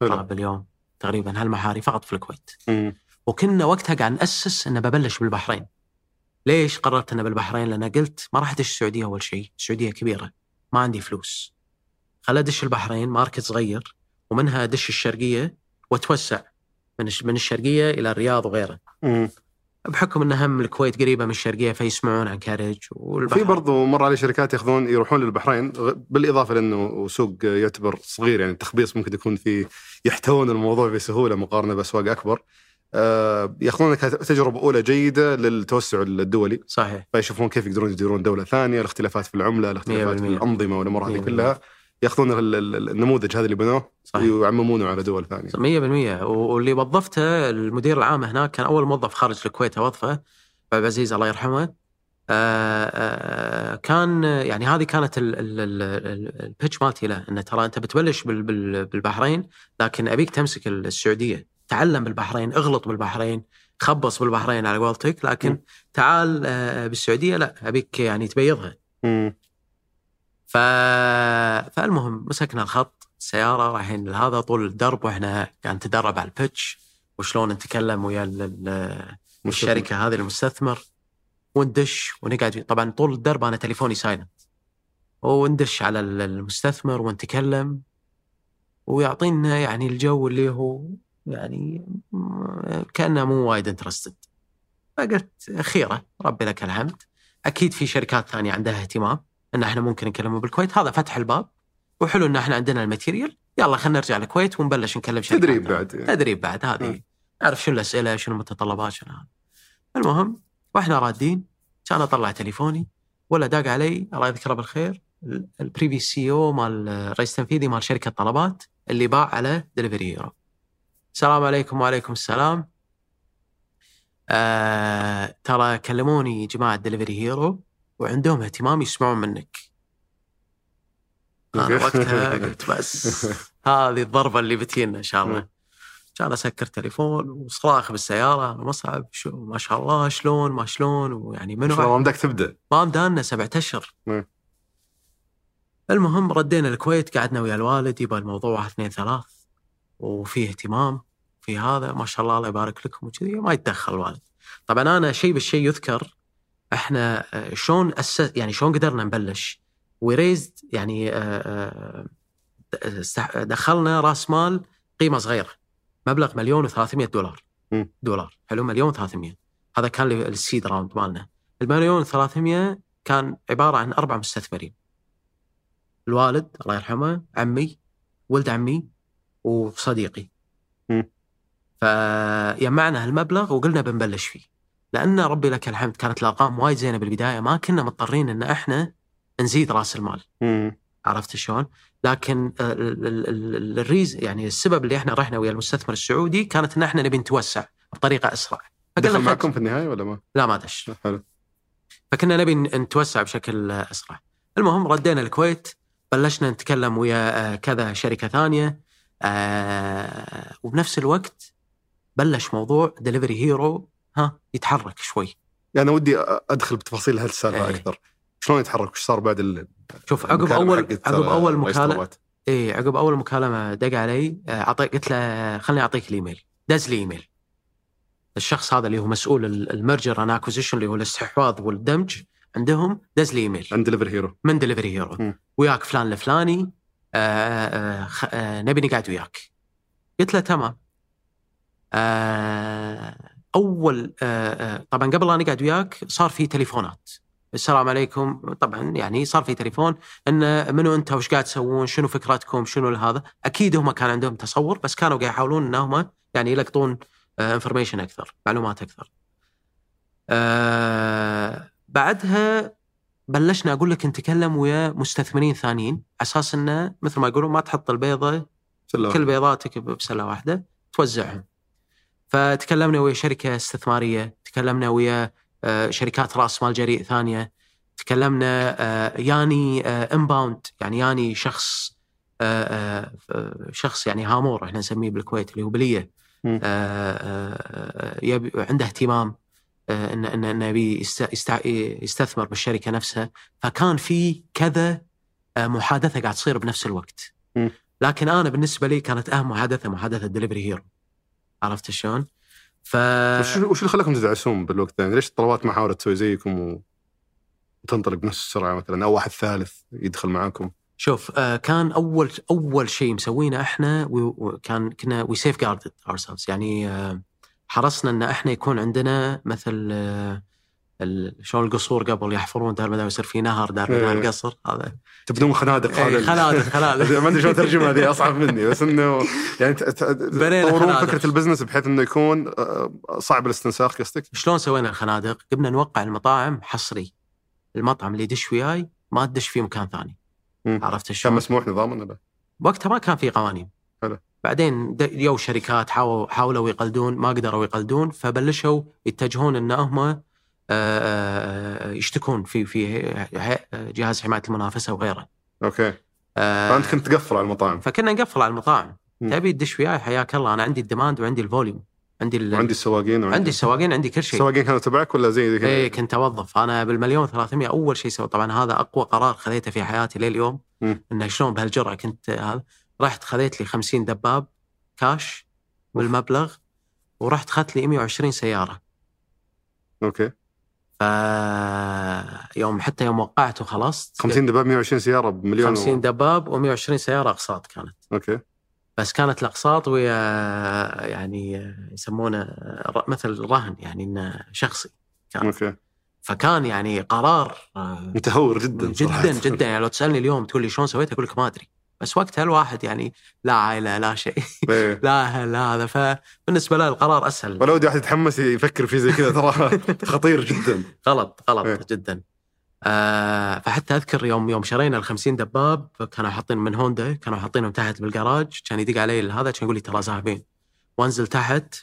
حلو. طلب باليوم تقريبا هالمحاري فقط في الكويت مم. وكنا وقتها قاعد نأسس إنه ببلش بالبحرين. ليش قررت إنه بالبحرين؟ لأن قلت ما راح أدش السعودية أول شيء، السعودية كبيرة ما عندي فلوس. خل أدش البحرين ماركت صغير ومنها أدش الشرقية وأتوسع من من الشرقية إلى الرياض وغيره. مم. بحكم إن هم الكويت قريبة من الشرقية فيسمعون عن كارج والبحر في برضو مر علي شركات ياخذون يروحون للبحرين بالإضافة لأنه سوق يعتبر صغير يعني التخبيص ممكن يكون في يحتوون الموضوع بسهولة مقارنة بأسواق أكبر. آه، ياخذونها كتجربه أولى جيدة للتوسع الدولي. صحيح. فيشوفون كيف يقدرون يديرون دولة ثانية، الاختلافات في العملة، الاختلافات في 100%. الأنظمة والأمور هذه 100%. كلها. ياخذون ال- ال- النموذج هذا اللي بنوه صحيح. ويعممونه على دول ثانية. 100% واللي وظفته المدير العام هناك كان أول موظف خارج الكويت اوظفه عبد العزيز الله يرحمه. آه، آه، كان يعني هذه كانت ال- ال- ال- البيتش مالتي له إنه ترى أنت بتبلش بال- بال- بالبحرين لكن أبيك تمسك السعودية. تعلم بالبحرين اغلط بالبحرين خبص بالبحرين على قولتك لكن م. تعال آه، بالسعودية لا أبيك يعني تبيضها مم. ف... فالمهم مسكنا الخط سيارة رايحين لهذا طول الدرب وإحنا قاعد نتدرب على البتش وشلون نتكلم ويا ال- ال- الشركة هذه المستثمر وندش ونقعد طبعا طول الدرب أنا تليفوني سايلنت وندش على ال- المستثمر ونتكلم ويعطينا يعني الجو اللي هو يعني م- كانه مو وايد interested فقلت خيرة ربي لك الحمد. أكيد في شركات ثانية عندها اهتمام إن إحنا ممكن نكلمه بالكويت. هذا فتح الباب. وحلو إن إحنا عندنا ال material. يلا خلينا نرجع الكويت ونبلش نكلم شركات تدريب. بعد. تدريب بعد هذه. مم. نعرف شنو الأسئلة شنو المتطلبات شنو هذا. المهم وإحنا رادين. كان أطلع تليفوني. ولا داق علي الله يذكره بالخير ال- ال previous CEO مال الرئيس التنفيذي مال شركة طلبات اللي باع على Delivery Hero السلام عليكم وعليكم السلام. آه ترى كلموني جماعة Delivery Hero وعندهم اهتمام يسمعون منك. أوكي. وقتها قلت بس هذه الضربة اللي بتجينا إن شاء الله. كان أسكر تليفون وصراخ بالسيارة أنا مصعب شو ما شاء الله شلون ما شلون ويعني منو ما بدك تبدأ. ما مدانا سبعة أشهر. مم. المهم ردينا الكويت قعدنا ويا الوالد يبغى الموضوع واحد اثنين ثلاث. وفي اهتمام في هذا ما شاء الله الله يبارك لكم وكذي ما يتدخل الوالد. طبعا أنا شيء بالشيء يذكر إحنا آه، شلون أسس يعني شلون قدرنا نبلش. وريزد يعني آه، آه، دخلنا راس مال قيمة صغيرة مبلغ مليون و300 دولار. دولار. حلو مليون و300 هذا كان السيد راوند مالنا. المليون و300 كان عبارة عن أربع مستثمرين. الوالد الله يرحمه عمي ولد عمي وصديقي مم. فجمعنا هالمبلغ وقلنا بنبلش فيه لأن ربي لك الحمد كانت الأرقام وايد زينة بالبداية ما كنا مضطرين إن إحنا نزيد رأس المال. عرفت شلون؟ لكن ال- ال- ال- ال reason يعني السبب اللي إحنا رحنا ويا المستثمر السعودي كانت إن إحنا نبي نتوسع بطريقة أسرع. دخل فقلنا معكم خلاص- في النهاية ولا ما؟ لا ما دش حلو فكنا نبي نتوسع بشكل أسرع. المهم ردينا الكويت بلشنا نتكلم ويا آه، كذا شركة ثانية آه، وبنفس الوقت بلش موضوع Delivery Hero ها يتحرك شوي. يعني ودي أدخل بتفاصيل هالسالفة إيه. أكثر شلون يتحرك؟ وش صار بعد ال شوف عقب اول عقب آه، أول مكالمه؟ إيه عقب أول مكالمة دق علي آه، اعطيك قلت له خليني أعطيك الإيميل دز لي إيميل الشخص هذا اللي هو مسؤول ال merger and acquisition اللي هو الاستحواذ والدمج عندهم دز لي إيميل عند Delivery Hero من Delivery Hero. وياك فلان الفلاني آه، آه، آه، نبي نقعد وياك. قلت له تمام. آه، أول آه، آه، طبعا قبل لا نقعد وياك صار في تليفونات. السلام عليكم. طبعا يعني صار في تليفون. إن منو انت وش قاعد تسوون؟ شنو فكرتكم؟ شنو هذا؟ أكيد هم كان عندهم تصور بس كانوا قاعد يحاولون انهم يعني يلقطون انفورميشن أكثر معلومات أكثر. بعدها بلشنا أقول لك نتكلم ويا مستثمرين ثانيين على أساس إنه مثل ما يقولون ما تحط البيضة سلام. كل بيضاتك بسله واحدة توزعهم. فتكلمنا ويا شركة استثمارية، تكلمنا ويا آه، شركات رأس مال جريء ثانية، تكلمنا آه، ياني انباوند يعني ياني شخص آه، آه، شخص يعني هامور إحنا نسميه بالكويت اللي هو بليه. آه، آه، يبي عنده اهتمام آه، ان ان انه يبي يست- يست- يستثمر بالشركة نفسها فكان في كذا آه، محادثة قاعد تصير بنفس الوقت. لكن أنا بالنسبة لي كانت أهم محادثة محادثة Delivery Hero عرفت شلون؟ ف وش وش اللي خلاكم تدعسون بالوقت؟ يعني ليش الطلبات ما حاولت تسوي زيكم. وتنطلق بنفس السرعة مثلا أو واحد ثالث يدخل معاكم؟ شوف آه، كان اول أول شيء مسوينه إحنا وكان كنا we safeguarded our يعني آه، حرصنا إن إحنا يكون عندنا مثل آه، شلون القصور قبل يحفرون دار ما يصير في نهر دار إيه. ما القصر هذا تبدون خنادق إيه، هذا خنادق خنادق ما أدري شلون ترجمها هذه أصعب مني بس إنه يعني تطورون خنادق. فكرة ال business بحيث إنه يكون آه، صعب الاستنساخ قصدك؟ شلون سوينا الخنادق؟ قمنا نوقع المطاعم حصري المطعم اللي يدش وياي ما تدش في مكان ثاني. عرفت كان شلون؟ مسموح نظاما ولا؟ وقتها ما كان في قوانين حلو. بعدين يو شركات حاولوا حاولوا يقلدون ما قدروا يقلدون فبلشوا يتجهون إن هم آه، آه، يشتكون في في جهاز حماية المنافسة وغيره. okay. آه، فأنت كنت تقفل على المطاعم. فكنا نقفل على المطاعم. تبي تدش وياي؟ حياك الله أنا عندي ال demand وعندي ال volume. عندي ال... وعندي السواقين وعندي عندي السواقين عندي كل شيء. السواقين كانوا تبعك ولا زي كذا؟ إيه كنت أوظف. أنا بالمليون 300 أول شيء سوى طبعا هذا أقوى قرار خذيته في حياتي لليوم. إنه شلون بهالجرأه كنت هذا. رحت خذيت لي 50 دباب كاش بالمبلغ ورحت اخذت لي 120 سيارة. okay. ف يوم حتى يوم وقعت وخلصت. 50 دباب 120 سيارة بمليون 50 و... دباب و120 سيارة أقساط كانت. okay. بس كانت الأقساط ويا يعني يسمونه مثل رهن يعني إنه شخصي كان. okay. فكان يعني قرار آه، متهور جدا صراحة. جدا جدا يعني لو تسألني اليوم تقول لي شلون سويت أقول لك ما أدري. بس وقتها الواحد يعني لا عائلة لا شيء. إيه. لا أهل لا هذا. فبالنسبة له القرار أسهل. ولو ودي واحد يتحمس يفكر في زي كذا ترى خطير جدا. غلط غلط إيه. جدا. آه فحتى أذكر يوم يوم شرينا ال 50 دباب كانوا حاطين من هوندا كانوا حاطينهم تحت بالجراج كان يدق علي هذا كان يقول لي ترى ذاهبين وأنزل تحت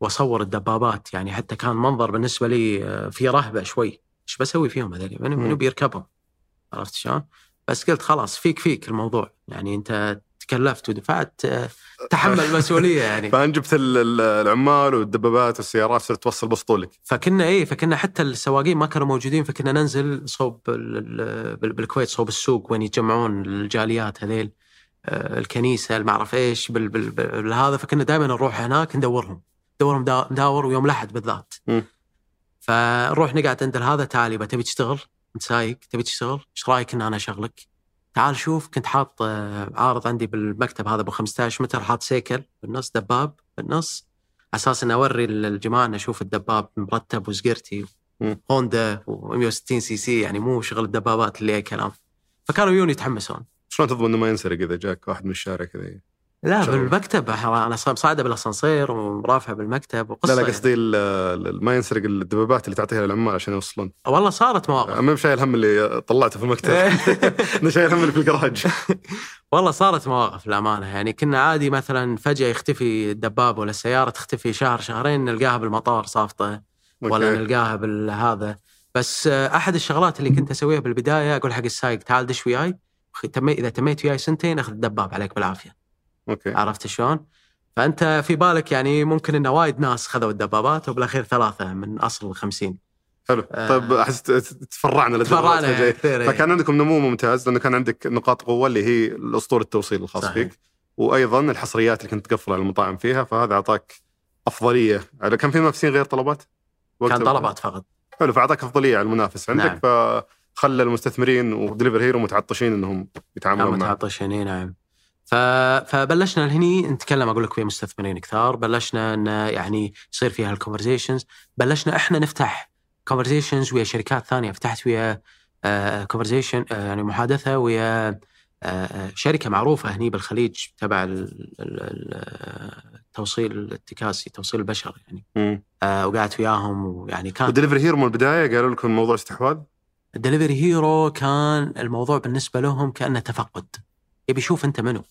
وأصور الدبابات. يعني حتى كان منظر بالنسبة لي آه، في رهبة شوي. إيش بسوي فيهم هذول منو منو مم. بيركبهم عرفت شلون؟ بس قلت خلاص فيك فيك الموضوع. يعني انت تكلفت ودفعت آه، تحمل مسؤولية يعني. فان جبت ال- ال- العمال والدبابات والسيارات صرت توصل بسطولك. فكنا إيه فكنا حتى السواقين ما كانوا موجودين فكنا ننزل صوب ال- ال- بال- بالكويت صوب السوق وين يتجمعون الجاليات هذيل آه، الكنيسة ما أعرف إيش بال- بال- بال- هذا. فكنا دائما نروح هناك ندورهم. ندورهم دا- نداور ويوم الأحد بالذات. فنروح نقعد عند هذا تعال يبا تبي تشتغل؟ انت سايق تبي تشتغل؟ إيش رأيك إن أنا أشغلك؟ تعال شوف كنت حاط آه، عارض عندي بالمكتب هذا أبو 15 متر حاط سيكل؟ بالنص دباب بالنص. على أساس إني أوري الجماعة ان أشوف الدباب مرتب وسقرتي مم. هوندا و160 سي سي يعني مو شغل الدبابات اللي اي كلام. فكانوا يجون يتحمسون. شلون تضمن إنه ما ينسرق إذا جاك واحد من الشارع كذا؟ لا. بالمكتب. أنا صا- مصعده بالأسانسير ومرافعه بالمكتب وقصه لا لا قصدي ال- ما ينسرق الدبابات اللي تعطيها للعمال عشان يوصلون. يعني. والله صارت مواقف. ما شايل هم اللي طلعته في المكتب. أنا شايل هم اللي في الجراج. والله صارت مواقف للأمانة. يعني كنا عادي مثلا فجأة يختفي الدباب ولا السيارة تختفي شهر شهرين نلقاها بالمطار صافطة ولا. نلقاها بالهذا. بس أحد الشغلات اللي كنت أسويها بالبداية أقول حق السايق تعال دش وياي. إذا تميت وياي سنتين أخذ الدباب عليك بالعافية. okay عرفت شلون؟ فأنت في بالك يعني ممكن ان وايد ناس خذوا الدبابات وبالأخير ثلاثة من أصل 50 حلو آه. طيب أحس تفرعنا تفرعنا. كثير إيه. فكان عندكم نمو ممتاز لأنه كان عندك نقاط قوة اللي هي الأسطول التوصيل الخاص صحيح. فيك وأيضا الحصريات اللي كنت تقفل على المطاعم فيها فهذا أعطاك أفضلية على كان في منافسين غير طلبات؟ كان طلبات فقط حلو فأعطاك أفضلية على المنافس عندك نعم. فخلى المستثمرين و Delivery Hero متعطشين إنهم يتعاملون معك متعطشين إي نعم. فبلشنا هني نتكلم أقول لك ويا مستثمرين كثار. بلشنا إن يعني يصير فيها ال conversations بلشنا إحنا نفتح conversations ويا شركات ثانية. فتحت ويا conversation يعني محادثة ويا آه، شركة معروفة هني بالخليج تبع ال- ال- ال- التوصيل التكاسي توصيل البشر يعني. آه، وقعدت وياهم ويعني كان و Delivery Hero من البداية قالوا لكم موضوع استحواذ؟ ال Delivery Hero كان الموضوع بالنسبة لهم كأنه تفقد. يبي يشوف أنت منو.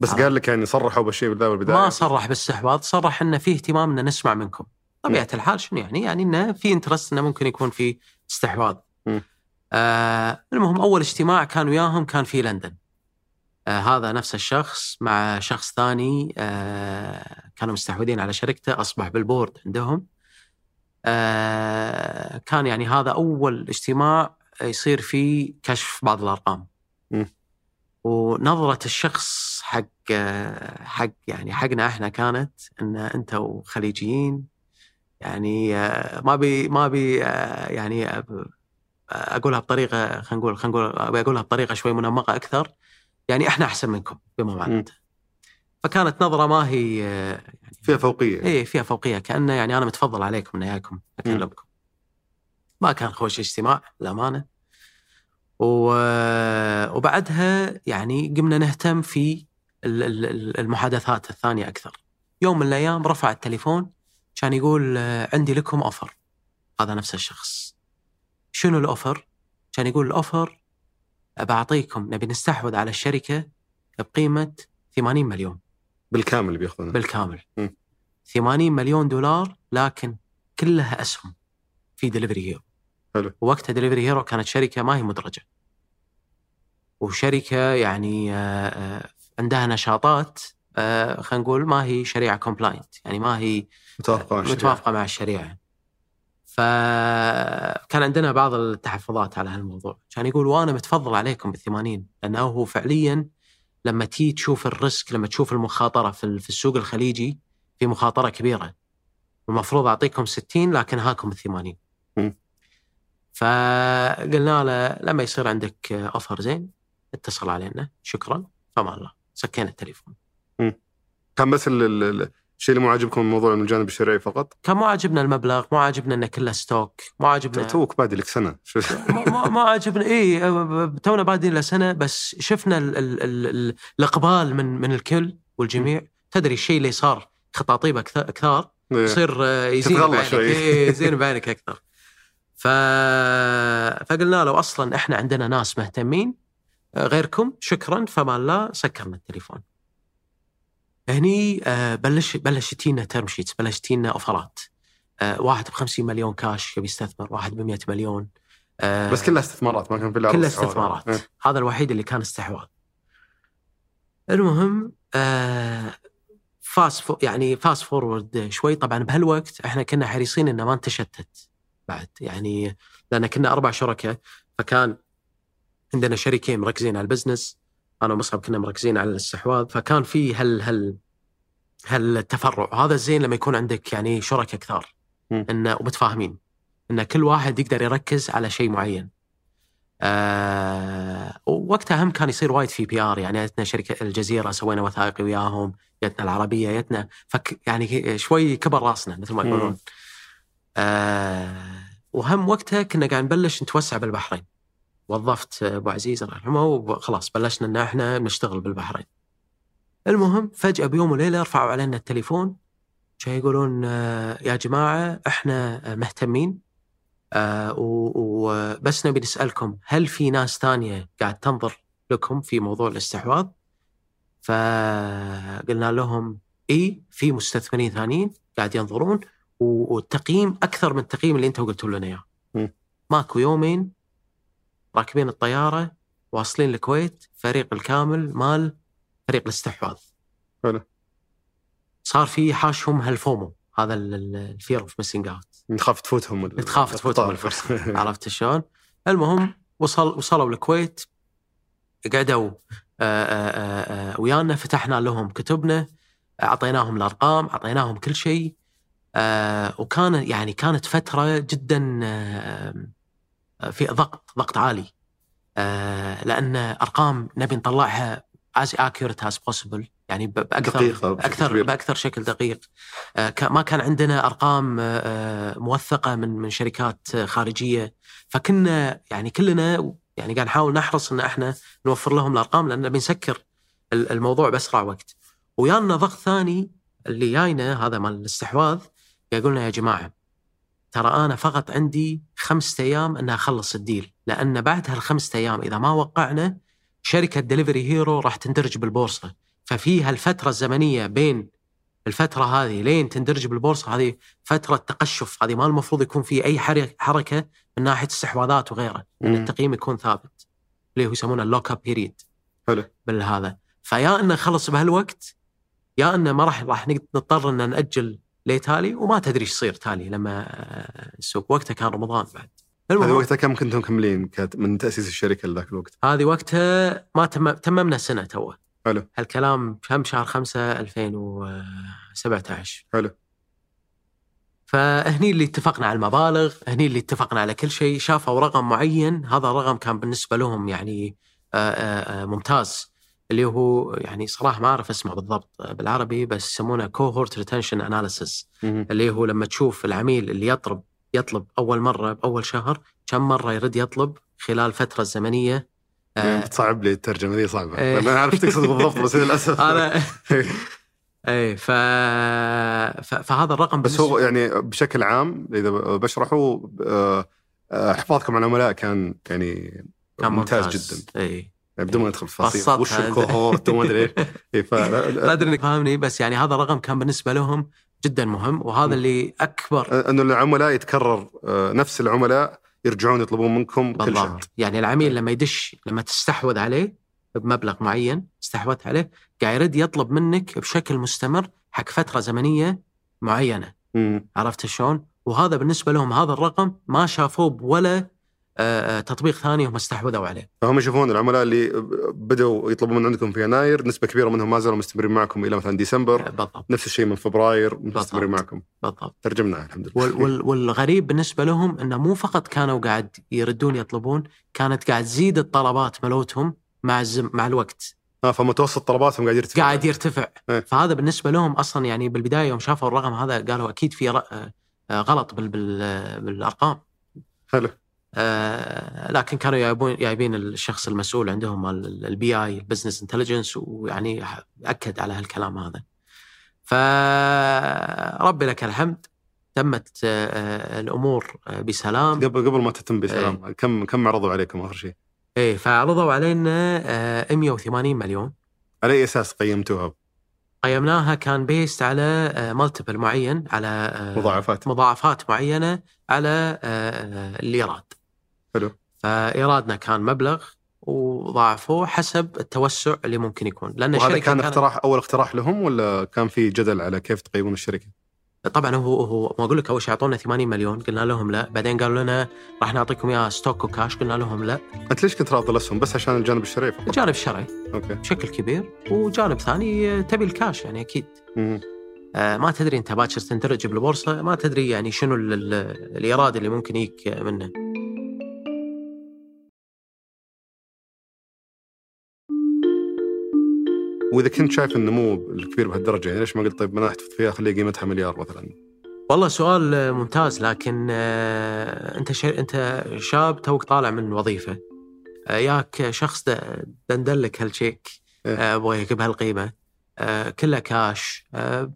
بس عرفت. قال لك يعني صرحوا بالشيء بالبدايه بالبدايه ما صرح بالاستحواذ صرح إنه في اهتمام ان نسمع منكم. طبيعة الحال شنو يعني؟ يعني إنه في interest إنه ممكن يكون في استحواذ. آه المهم أول اجتماع كان وياهم كان في لندن. آه هذا نفس الشخص مع شخص ثاني آه كانوا مستحوذين على شركته أصبح بال board عندهم. آه كان يعني هذا أول اجتماع يصير فيه كشف بعض الأرقام. ونظرة الشخص حق حق يعني حقنا إحنا كانت إن أنتم خليجيين يعني ما بي ما بي يعني أقولها بطريقة خلينا نقول خلينا نقول أبي أقولها بطريقة شوي منمقة أكثر يعني إحنا أحسن منكم بما معناته فكانت نظرة ما هي يعني فيها فوقية. إيه فيها فوقية كانه يعني أنا متفضل عليكم من أياكم أكلمكم. ما كان خوش اجتماع للأمانة. وبعدها يعني قمنا نهتم في ال- ال- ال- المحادثات الثانية أكثر. يوم من الأيام رفع التليفون كان يقول عندي لكم offer هذا نفس الشخص. شنو ال offer كان يقول ال offer بعطيكم نبي نستحوذ على الشركة بقيمة 80 مليون. بالكامل اللي بياخذونه بالكامل. مم. 80 مليون دولار لكن كلها أسهم في Delivery Hero حلو. وقتها Delivery Hero كانت شركة ما هي مدرجة وشركة يعني آه، آه، عندها نشاطات آه، خلينا نقول ما هي Sharia compliant يعني ما هي متوافقة مع الشريعة. متوافقة مع الشريعة فكان عندنا بعض التحفظات على هالموضوع كان يقول وأنا متفضل عليكم بال 80 لأنه هو فعليا لما تي تشوف ال risk لما تشوف المخاطرة في السوق الخليجي في مخاطرة كبيرة المفروض أعطيكم 60 لكن هاكم ال 80 مم. فقلنا له لما يصير عندك offer زين اتصل علينا. شكرا. في أمان الله سكينا التليفون. كان بس ال- ال- ال- الشيء اللي مو عاجبكم الموضوع من الجانب الشرعي فقط؟ كان مو عاجبنا المبلغ مو عاجبنا إنه كله stock مو عاجبنا توك بادي لك سنة. ما عجبنا اي تونا بادين له سنة بس شفنا ال ال ال ال الإقبال من من الكل والجميع. تدري الشيء اللي صار خطاطيب أكثر كثار يصير آه، يزين بعينك. إيه، يزين بعينك أكثر. ف... فقلنا له أصلا إحنا عندنا ناس مهتمين آه، غيركم شكرا فما الله سكرنا التليفون. هني آه، بلش بلش تينا ترم شيتس بلش تينا أوفرات. آه، واحد ب 50 مليون كاش يبي يستثمر واحد ب 100 مليون بس كلها استثمارات ما كان في كلها. استثمارات. إيه. هذا الوحيد اللي كان استحواذ. المهم آه fast for- يعني fast forward شوي. طبعا بهالوقت إحنا كنا حريصين إنه ما نتشتت. بعد. يعني لأن كنا أربع شركاء فكان عندنا شريكين مركزين على ال business أنا ومصعب كنا مركزين على الاستحواذ فكان في هال هال هالتفرع. هذا الزين لما يكون عندك يعني شركاء كثار. انه ومتفاهمين إن كل واحد يقدر يركز على شيء معين. آه ووقتها هم كان يصير وايد في PR يعني جتنا شركة الجزيرة سوينا وثائقي وياهم جتنا العربية جتنا فوربس يعني شوي كبر راسنا مثل ما. يقولون. آه وهم وقتها كنا قاعد نبلش نتوسع بالبحرين. وظفت أبو عزيز الله يرحمه وخلاص بلشنا إن إحنا نشتغل بالبحرين. المهم فجأة بيوم وليلة رفعوا علينا التليفون. جاي يقولون آه، يا جماعة إحنا آه، مهتمين آه، وبس نبي نسألكم هل في ناس ثانية قاعد تنظر لكم في موضوع الاستحواذ؟ فقلنا لهم إي في مستثمرين ثانيين قاعد ينظرون. والتقييم أكثر من التقييم اللي أنتم قلتوا لنا إياه. ماكو يومين راكبين الطيارة واصلين الكويت فريق الكامل مال فريق الاستحواذ. حلو. صار في حاشهم هال FOMO هذا ال fear of missing out تخاف تفوتهم تخاف تفوتهم. الفرصه عرفت شلون؟ المهم وصل وصلوا الكويت قعدوا آه، آه، آه، ويانا فتحنا لهم كتبنا أعطيناهم الأرقام أعطيناهم كل شيء آه، وكان يعني كانت فترة جدا آه، آه، في ضغط ضغط عالي. آه، لأن أرقام نبي نطلعها as accurate as possible يعني ب- بأكثر دقيقة كبير. بأكثر شكل دقيق. ما كان عندنا أرقام آه، موثقة من من شركات خارجية. فكنا يعني كلنا يعني قاعد نحاول نحرص إن إحنا نوفر لهم الأرقام لأن نبي نسكر ال- الموضوع بأسرع وقت. ويانا ضغط ثاني اللي جاينا هذا مال الاستحواذ يقول لنا يا جماعة ترى أنا فقط عندي خمسة أيام ان أخلص ال deal لأن بعد هالخمسة أيام إذا ما وقعنا شركة دليفري هيرو راح تندرج بالبورصة ففي هالفتره الزمنية بين الفترة هذه لين تندرج بالبورصة هذه فترة تقشف هذه ما المفروض يكون في أي حركة من ناحية استحواذات وغيره إن. التقييم يكون ثابت اللي هو يسمونه ال lock up period حلو. بالهذا فيا إنه خلص بهالوقت يا إنه ما راح راح نضطر إن نأجل لتالي وما تدري إيش يصير تالي لما آه، السوق وقتها كان رمضان بعد هذا المهم وقتها كم كنتم مكملين من تأسيس الشركة لذاك الوقت؟ هذه وقتها ما تم... تممنا سنة توه حلو. هالكلام كم شهر 5 2017 حلو. فهني اللي اتفقنا على المبالغ هني اللي اتفقنا على كل شيء شافوا رقم معين هذا الرقم كان بالنسبة لهم يعني آه، آه، آه، ممتاز اللي هو يعني صراحة ما أعرف اسمه بالضبط بالعربي بس يسمونه cohort retention analysis. اللي هو لما تشوف العميل اللي يطلب يطلب أول مرة بأول شهر كم مرة يرد يطلب خلال الفترة الزمنيه آه، بتصعب لي الترجمة ذي صعبة. إيه. أنا عارف تقصد بالضبط بس للأسف. هذا إيه ف... ف... فهذا الرقم بس هو يعني بشكل عام إذا بشرحه آه، آه، حفاظكم على العملاء كان يعني كان ممتاز, جدا. اي بدون ما ندخل في بسطها تفاصيل وش. الكوهورت وما أدري إيش إيه، لا أدري إنك فاهمني بس يعني هذا الرقم كان بالنسبة لهم جدا مهم وهذا. اللي أكبر أنه العملاء يتكرر نفس العملاء يرجعون يطلبون منكم كل شهر بالضبط يعني العميل لما يدش لما تستحوذ عليه بمبلغ معين استحوذت عليه قاعد يرد يطلب منك بشكل مستمر حق فترة زمنية معينة مم. عرفت شلون؟ وهذا بالنسبة لهم هذا الرقم ما شافوه بولا آه، تطبيق ثاني هم استحوذوا عليه. فهم يشوفون العملاء اللي بدوا يطلبون من عندكم في يناير نسبة كبيرة منهم ما زالوا مستمرين معكم إلى مثلا ديسمبر. بالضبط. نفس الشيء من فبراير مستمرين. معكم. بالضبط. ترجمنا الحمد لله. وال وال والغريب بالنسبة لهم إنه مو فقط كانوا قاعد يردون يطلبون كانت قاعد تزيد الطلبات ملوتهم مع الزم مع الوقت. آه فمتوسط طلباتهم قاعد يرتفع. قاعد يرتفع. إيه. فهذا بالنسبة لهم أصلا يعني بالبداية يوم شافوا الرقم هذا قالوا أكيد في آه، آه، غلط بال بال بالأرقام. حلو. آه، لكن كانوا جايبون جايبين الشخص المسؤول عندهم ال BI ال business intelligence ويعني أكد على هالكلام هذا. فربي لك الحمد تمت آه، آه، الأمور بسلام قبل قبل ما تتم بسلام كم كم عرضوا عليكم آخر شيء؟ إيه فعرضوا علينا آه، 180 مليون على أي أساس قيمتوها؟ قيمناها كان based على multiple معين على مضاعفات مضاعفات معينة على الايراد. حلو. فإيرادنا كان مبلغ وضاعفوه حسب التوسع اللي ممكن يكون. لأن وهذا كان كانت- اقتراح أول اقتراح لهم ولا كان في جدل على كيف تقيمون الشركة؟ طبعا هو هو ما أقول لك أول شيء أعطونا 80 مليون قلنا لهم لا. بعدين قالوا لنا راح نعطيكم اياها stock و cash قلنا لهم لا. أنت ليش كنت راضي الاسهم بس عشان الجانب الشرعي فقط؟ جانب شرعي okay. بشكل كبير. وجانب ثاني تبي الكاش يعني أكيد. مم. آه، ما تدري أنت باكر تندرج بالبورصه ما تدري يعني شنو ال- ال- الإيراد اللي ممكن يجيك منه. وإذا كنت شايف النمو الكبير بهالدرجة يعني ليش ما قلت طيب ما احتفظ فيها؟ خليها قيمتها مليار مثلا؟ والله سؤال ممتاز لكن آه، أنت ش... أنت شاب توك طالع من وظيفة. آه، ياك شخص دندلك هالشيك إيه. أبغى بهالقيمة. آه، كلها كاش. آه،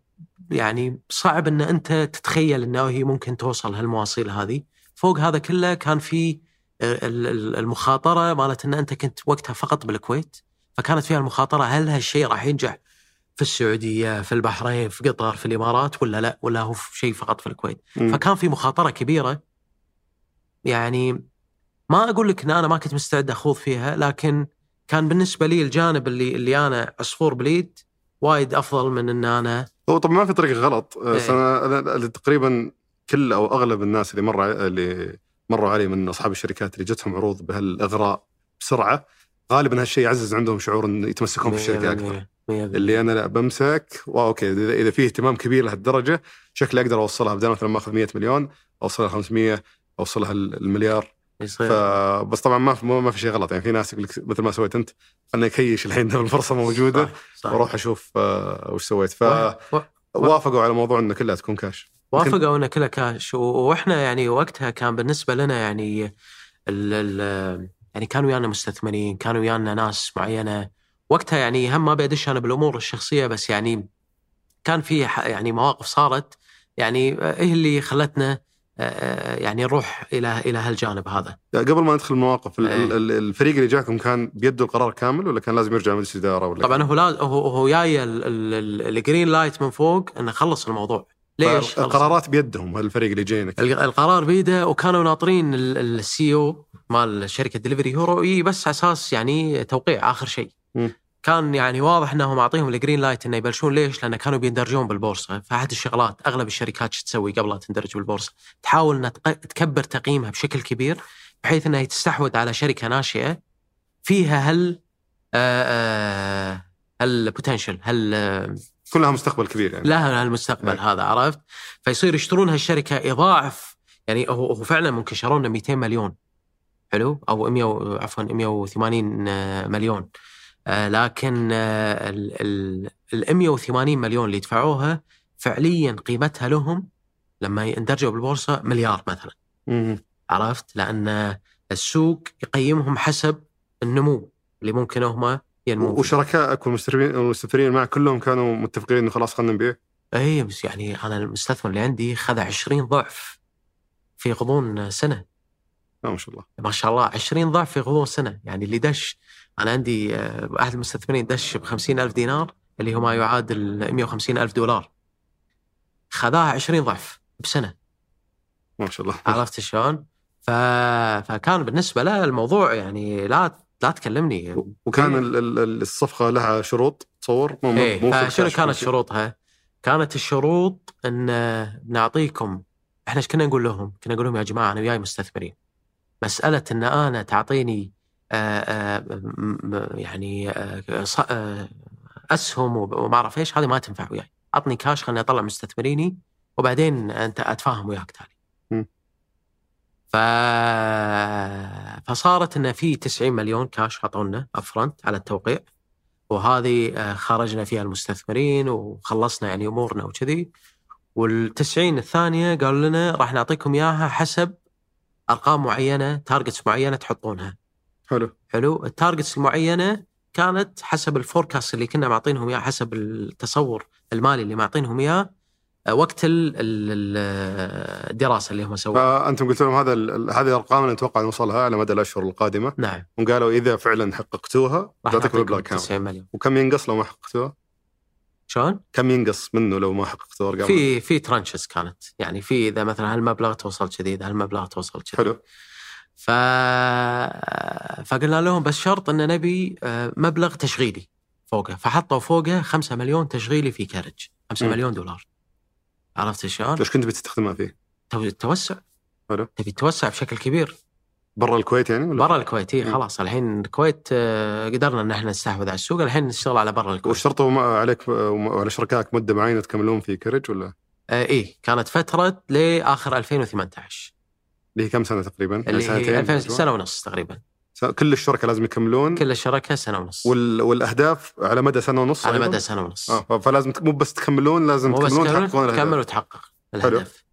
يعني صعب إن أنت تتخيل إنه هي ممكن توصل هالمواصيل هذه. فوق هذا كله كان في ال- ال- المخاطرة مالت إن أنت كنت وقتها فقط بالكويت. فكانت فيها المخاطرة هل هالشيء راح ينجح في السعودية في البحرين في قطر في الإمارات ولا لا ولا هو شيء فقط في الكويت مم. فكان في مخاطرة كبيرة يعني ما أقول لك إن أنا ما كنت مستعد أخوض فيها لكن كان بالنسبة لي الجانب اللي اللي أنا عصفور بليد وايد أفضل من إن أنا هو طبعا ما في طريقة غلط إيه. بس أنا أنا- أنا تقريبا كل أو أغلب الناس اللي مر اللي مروا علي من أصحاب الشركات اللي جتهم عروض بهالأغراء بسرعة غالبا هالشيء يعزز عندهم شعور إن يتمسكون في الشركة أكثر. اللي أنا لا بمسك okay إذا في اهتمام كبير لهالدرجة شكلي أقدر أوصلها بدل مثلا ما أخذ 100 مليون أوصلها 500 أوصلها المليار. فبس طبعا ما في ما في شيء غلط. يعني في ناس يقول لك مثل ما سويت أنت خليني أكيش الحين الفرصة موجودة صح صح. وأروح أشوف آه، وش سويت. و- و- فوافقوا على موضوع إنه كلها تكون كاش وافقوا إنه كلها كاش وإحنا يعني وقتها كان بالنسبة لنا يعني ال ال يعني كانوا ويانا مستثمرين كانوا ويانا ناس معينة. وقتها يعني هم ما بيدش أنا بالأمور الشخصية بس يعني كان في يعني مواقف صارت يعني هي اللي خلتنا آه، يعني نروح إلى إلى هالجانب هذا. قبل ما ندخل المواقف ال- إيه. ال- الفريق اللي جاكم كان بيده القرار كامل ولا كان لازم يرجع مجلس اداره ولا طبعا هو هو جاي ال- ال- ال- ال green light من فوق إنه خلص الموضوع. ليش؟ القرارات بيدهم الفريق اللي جاينك الق- القرار بيده وكانوا ناطرين ال CEO مال شركة دليفري هو يجي بس على أساس يعني توقيع آخر شيء. كان يعني واضح انهم معطيهم ال green light إنه يبلشون ليش؟ لأن كانوا بيندرجون بالبورصة، فأحد الشغلات أغلب الشركات شو تسوي قبل لا تندرج بالبورصة؟ تحاول إنها تكبر تقييمها بشكل كبير بحيث إنها تستحوذ على شركة ناشئة فيها هل آه، هال potential هل آه، كلها مستقبل كبير يعني. لها المستقبل إيه. هذا عرفت؟ فيصير يشترون هالشركة يضاعف يعني هو هو فعلا ممكن شرونا 200 مليون. حلو؟ أو 100 و- عفوا 180 آه، مليون. آه، لكن آه، ال ال- ال 180 مليون اللي دفعوها فعليا قيمتها لهم لما يندرجوا بالبورصة مليار مثلا. مم. عرفت؟ لأن السوق يقيمهم حسب النمو اللي ممكن هم فيه. وشركائك والمستثمرين والمستثمرين معك كلهم كانوا متفقين إنه خلاص خلينا نبيع؟ اي بس يعني أنا المستثمر اللي عندي خذ 20 ضعف في غضون سنة. ما شاء الله. ما شاء الله 20 ضعف في غضون سنة. يعني اللي دش أنا عندي آه، أحد المستثمرين دش ب 50 ألف دينار اللي هو ما يعادل 150 ألف دولار. خذاها 20 ضعف بسنة. ما شاء الله. عرفت شلون؟ ف... فكان بالنسبة له الموضوع يعني لا لا تكلمني وكان ال- الصفقة لها شروط تصور مو فشنو الكاش كانت. شروطها؟ كانت الشروط إن نعطيكم إحنا إيش كنا نقول لهم؟ كنا نقول لهم يا جماعة أنا وياي مستثمرين. مسألة إن أنا تعطيني آآ آآ م- م- يعني آآ آآ أسهم وما أعرف إيش هذه ما تنفع وياي. عطني كاش خليني أطلع مستثمريني وبعدين أنت أتفاهم وياك تالي. مم. ف... فصارت انه في 90 مليون كاش اعطونا upfront على التوقيع. وهذه آه، خرجنا فيها المستثمرين وخلصنا يعني أمورنا وكذي. وال90 الثانية قالوا لنا راح نعطيكم إياها حسب أرقام معينة targets معينة تحطونها. حلو. حلو. ال targets المعينة كانت حسب ال forecast اللي كنا معطينهم اياه حسب التصور المالي اللي معطينهم إياه. وقت ال- ال- ال- الدراسة اللي هم سووها. فأنتم قلت لهم هذا هذه الأرقام اللي نتوقع نوصلها على مدى الأشهر القادمة. نعم. وقالوا إذا فعلا حققتوها راح تعطيكم مبلغ كامل 90 مليون. وكم ينقص لو ما حققتوها؟ شلون؟ كم ينقص منه لو ما حققتوا أرقام؟ في في ترانشز كانت. يعني في إذا مثلا هالمبلغ توصل كذي إذا هالمبلغ توصل كذي. حلو. ف... فقلنا لهم بس شرط إن نبي آه، مبلغ تشغيلي فوقه. فحطوا فوقه 5 مليون تشغيلي في كاريدج. 5 مم. مليون دولار. عرفت شلون؟ إيش كنت بتستخدمها فيه؟ تو- توسع حلو. تبي توسع بشكل كبير برا الكويت يعني ولا؟ برا الكويت إيه، مم. خلاص الحين الكويت آه، قدرنا إن إحنا نستحوذ على السوق الحين نشتغل على برا الكويت واشترطوا ما- عليك وعلى شركائك مدة معينة تكملون في كاريدج ولا؟ آه إيه كانت فترة لآخر 2018 اللي هي كم سنة تقريبا؟ اللي هي 2000 أسبوع؟ سنة ونص تقريبا كل الشركاء لازم يكملون. كل الشركة سنة ونص. وال... والأهداف على مدى سنة ونص على؟ مدى سنة ونص. ف- فلازم مو بس تكملون لازم تكملون تكمل تحققون تكمل الأهداف. وتحقق الهدف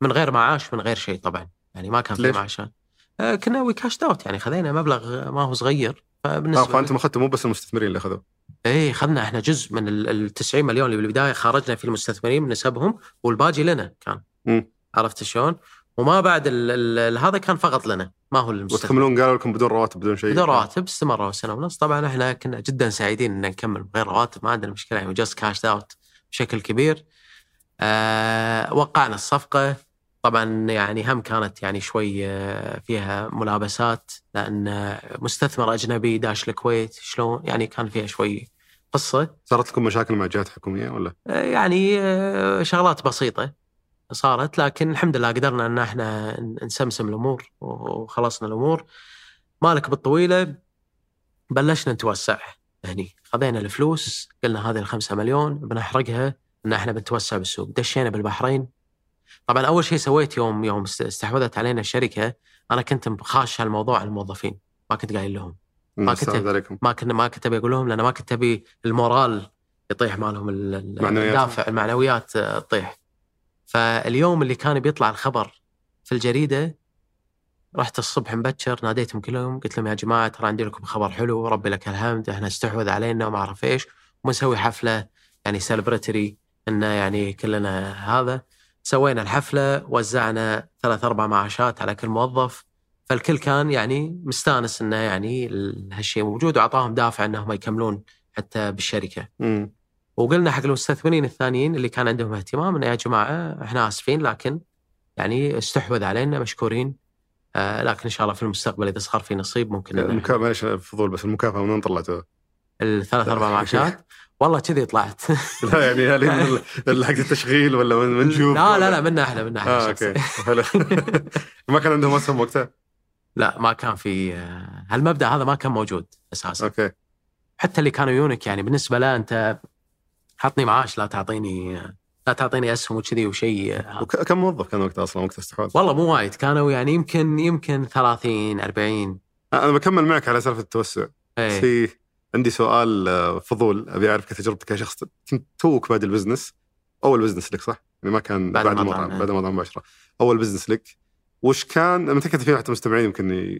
من غير معاش من غير شيء طبعا. يعني ما كان في؟ معاشات آه كنا we cash out يعني خذينا مبلغ ما هو صغير. آه فبالنسبة فأنتم أخذتوا مو بس المستثمرين اللي أخذوا. إيه اخذنا إحنا جزء من ال 90 مليون اللي بالبداية خرجنا في المستثمرين من نسبهم والباقي لنا كان. مم. عرفت شلون؟ وما بعد ال ال هذا كان فقط لنا ما هو للمستثمرين وتكملون قالوا لكم بدون رواتب بدون شيء. بدون رواتب استمروا سنه ونص طبعا إحنا كنا جدا سعيدين إن نكمل بغير رواتب ما عندنا مشكلة يعني just cash out بشكل كبير. آه وقعنا الصفقة. طبعا يعني هم كانت يعني شوي آه، فيها ملابسات لأن مستثمر أجنبي داش الكويت شلون؟ يعني كان فيها شوي قصة. صارت لكم مشاكل مع جهات حكومية ولا؟ آه، يعني آه، شغلات بسيطة. صارت لكن الحمد لله قدرنا إن إحنا نسمسم الأمور وخلصنا الأمور. مالك بالطويلة بلشنا نتوسع. هني خذينا الفلوس قلنا هذه الخمسة مليون بنحرقها إن إحنا بنتوسع بالسوق. دشينا بالبحرين. طبعا أول شيء سويت يوم يوم استحوذت علينا الشركة أنا كنت خاش هالموضوع على الموظفين. ما كنت قايل لهم. ما كنت- كنت ما كنا ما كنت أبي أقول لهم لأن ما كنت أبي المورال يطيح مالهم. الدافع المعنويات تطيح. فاليوم اللي كان بيطلع الخبر في الجريدة رحت الصبح مبكر ناديتهم كلهم قلت لهم يا جماعة ترى عندي لكم خبر حلو ربي لك الحمد إحنا استحوذ علينا وما أعرف إيش وبنسوي حفلة يعني سيلبرتري إنه يعني كلنا هذا سوينا الحفلة وزعنا ثلاث أربع معاشات على كل موظف فالكل كان يعني مستانس إنه يعني ال- هالشيء موجود وأعطاهم دافع إنهم يكملون حتى بالشركة مم. وقلنا حق المستثمرين الثانيين اللي كان عندهم اهتمام إنه يا جماعة إحنا آسفين لكن يعني استحوذ علينا مشكورين آه لكن إن شاء الله في المستقبل إذا صار في نصيب ممكن إن المكا... معلش فضول بس المكافأة من وين طلعتوها؟ الثلاث أربع معاشات والله كذي طلعت لا يعني هل من حق التشغيل ولا من جوب؟ لا لا لا منا إحنا منا إحنا آه. أوكي ما كان عندهم اسهم وقتها؟ لا ما كان في آه، هالمبدأ هذا ما كان موجود أساسا أوكي حتى اللي كانوا يونك يعني بالنسبة له أنت حطني معاش لا تعطيني لا تعطيني أسهم وكذي وشيء. كم موظف كان وقتها أصلا وقت استحواذ؟ والله مو وايد كانوا يعني يمكن يمكن 30 40 أنا بكمل معك على سالفة التوسع بس إيه في عندي سؤال آه، فضول أبي اعرف كتجربتك كشخص كنت توك بادئ ال business أول business لك صح؟ يعني ما كان بعد بعد, المطعم، بعد المطعم مباشرة أول بزنس لك وش كان متأكد في حتى مستمعين يمكن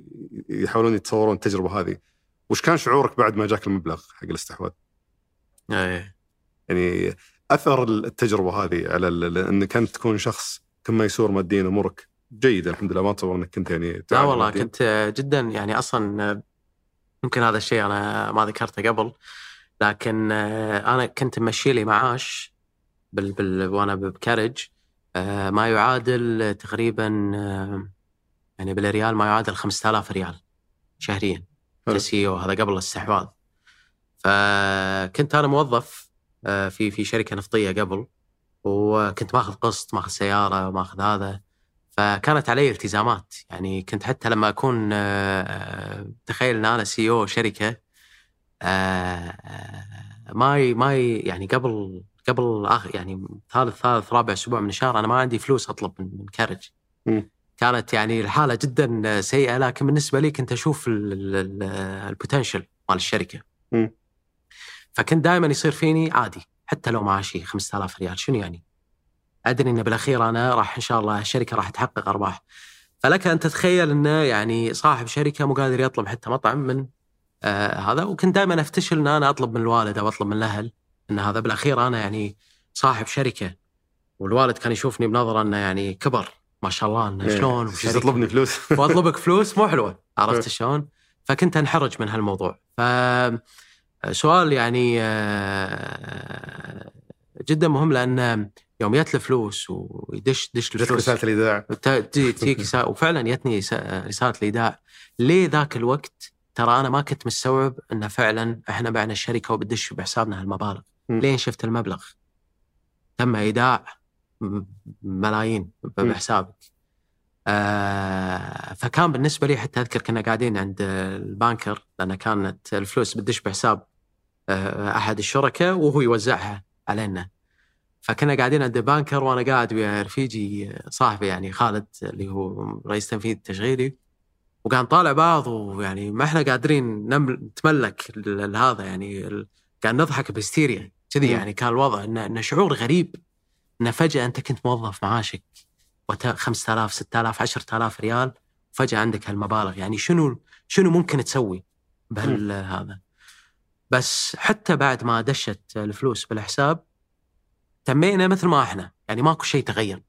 يحاولون يتصورون التجربة هذه وش كان شعورك بعد ما جاك المبلغ حق الاستحواذ؟ إيه يعني أثر التجربة هذه على إنك أنت تكون شخص كم ميسور ماديا أمورك جيده الحمد لله ما اتصور إنك كنت يعني لا والله مادياً. كنت جدا يعني أصلا يمكن هذا الشيء أنا ما ذكرته قبل لكن أنا كنت ممشي لي معاش بال بال وأنا بكاريدج ما يعادل تقريبا يعني بالريال ما يعادل 5000 ريال شهريا. ك CEO هذا قبل الاستحواذ فكنت أنا موظف في في شركة نفطية قبل وكنت ماخذ قسط ماخذ سيارة ماخذ هذا فكانت علي التزامات يعني كنت حتى لما أكون آه، آه، تخيل إن أنا CEO شركة آه، آه، ما ما يعني قبل قبل آخر يعني ثالث ثالث رابع أسبوع من الشهر أنا ما عندي فلوس أطلب من كاريدج. كانت يعني الحالة جدا سيئة لكن بالنسبة لي كنت أشوف ال potential مال الشركة مم. فكنت دائما يصير فيني عادي حتى لو معاشي 5000 ريال شنو يعني؟ أدري ان بالأخير أنا راح إن شاء الله الشركة راح تحقق أرباح. فلك أن تتخيل إنه يعني صاحب شركة مو قادر يطلب حتى مطعم من آه هذا وكنت دائما أفتشل إن أنا أطلب من الوالد أو أطلب من الأهل إن هذا بالأخير أنا يعني صاحب شركة والوالد كان يشوفني بنظرة إنه يعني كبر ما شاء الله إنه شلون إيه. وشركة. تطلبني فلوس وأطلبك فلوس مو حلوة إيه. عرفت شلون؟ فكنت أنحرج من هالموضوع ف سؤال يعني آه، جدا مهم لأن يوم جت الفلوس ويدش دش جتك الفلوس رسالة الإيداع. تجيك وفعلا جتني رسالة الإيداع. ليه ذاك الوقت؟ ترى أنا ما كنت مستوعب انه فعلا إحنا بعنا الشركة وبتدش بحسابنا هالمبالغ. لين شفت المبلغ؟ تم إيداع ملايين. بحسابك. آه فكان بالنسبة لي حتى أذكر كنا قاعدين عند ال banker لأن كانت الفلوس بتدش بحساب آه أحد الشركاء وهو يوزعها علينا. فكنا قاعدين عند ال banker وأنا قاعد ويا رفيجي صاحبي يعني خالد اللي هو رئيس تنفيذي التشغيلي وقاعد نطالع بعض ويعني ما إحنا قادرين نتملك هذا يعني قاعد نضحك بهستيريا. كذي. يعني كان الوضع إنه شعور غريب إنه فجأة أنت كنت موظف معاشك. 5000 6000 10000 ريال. وفجاه عندك هالمبالغ. يعني شنو شنو ممكن تسوي بهال هذا؟ بس حتى بعد ما دشت الفلوس بالحساب تمينا مثل ما إحنا. يعني ماكو شيء تغير.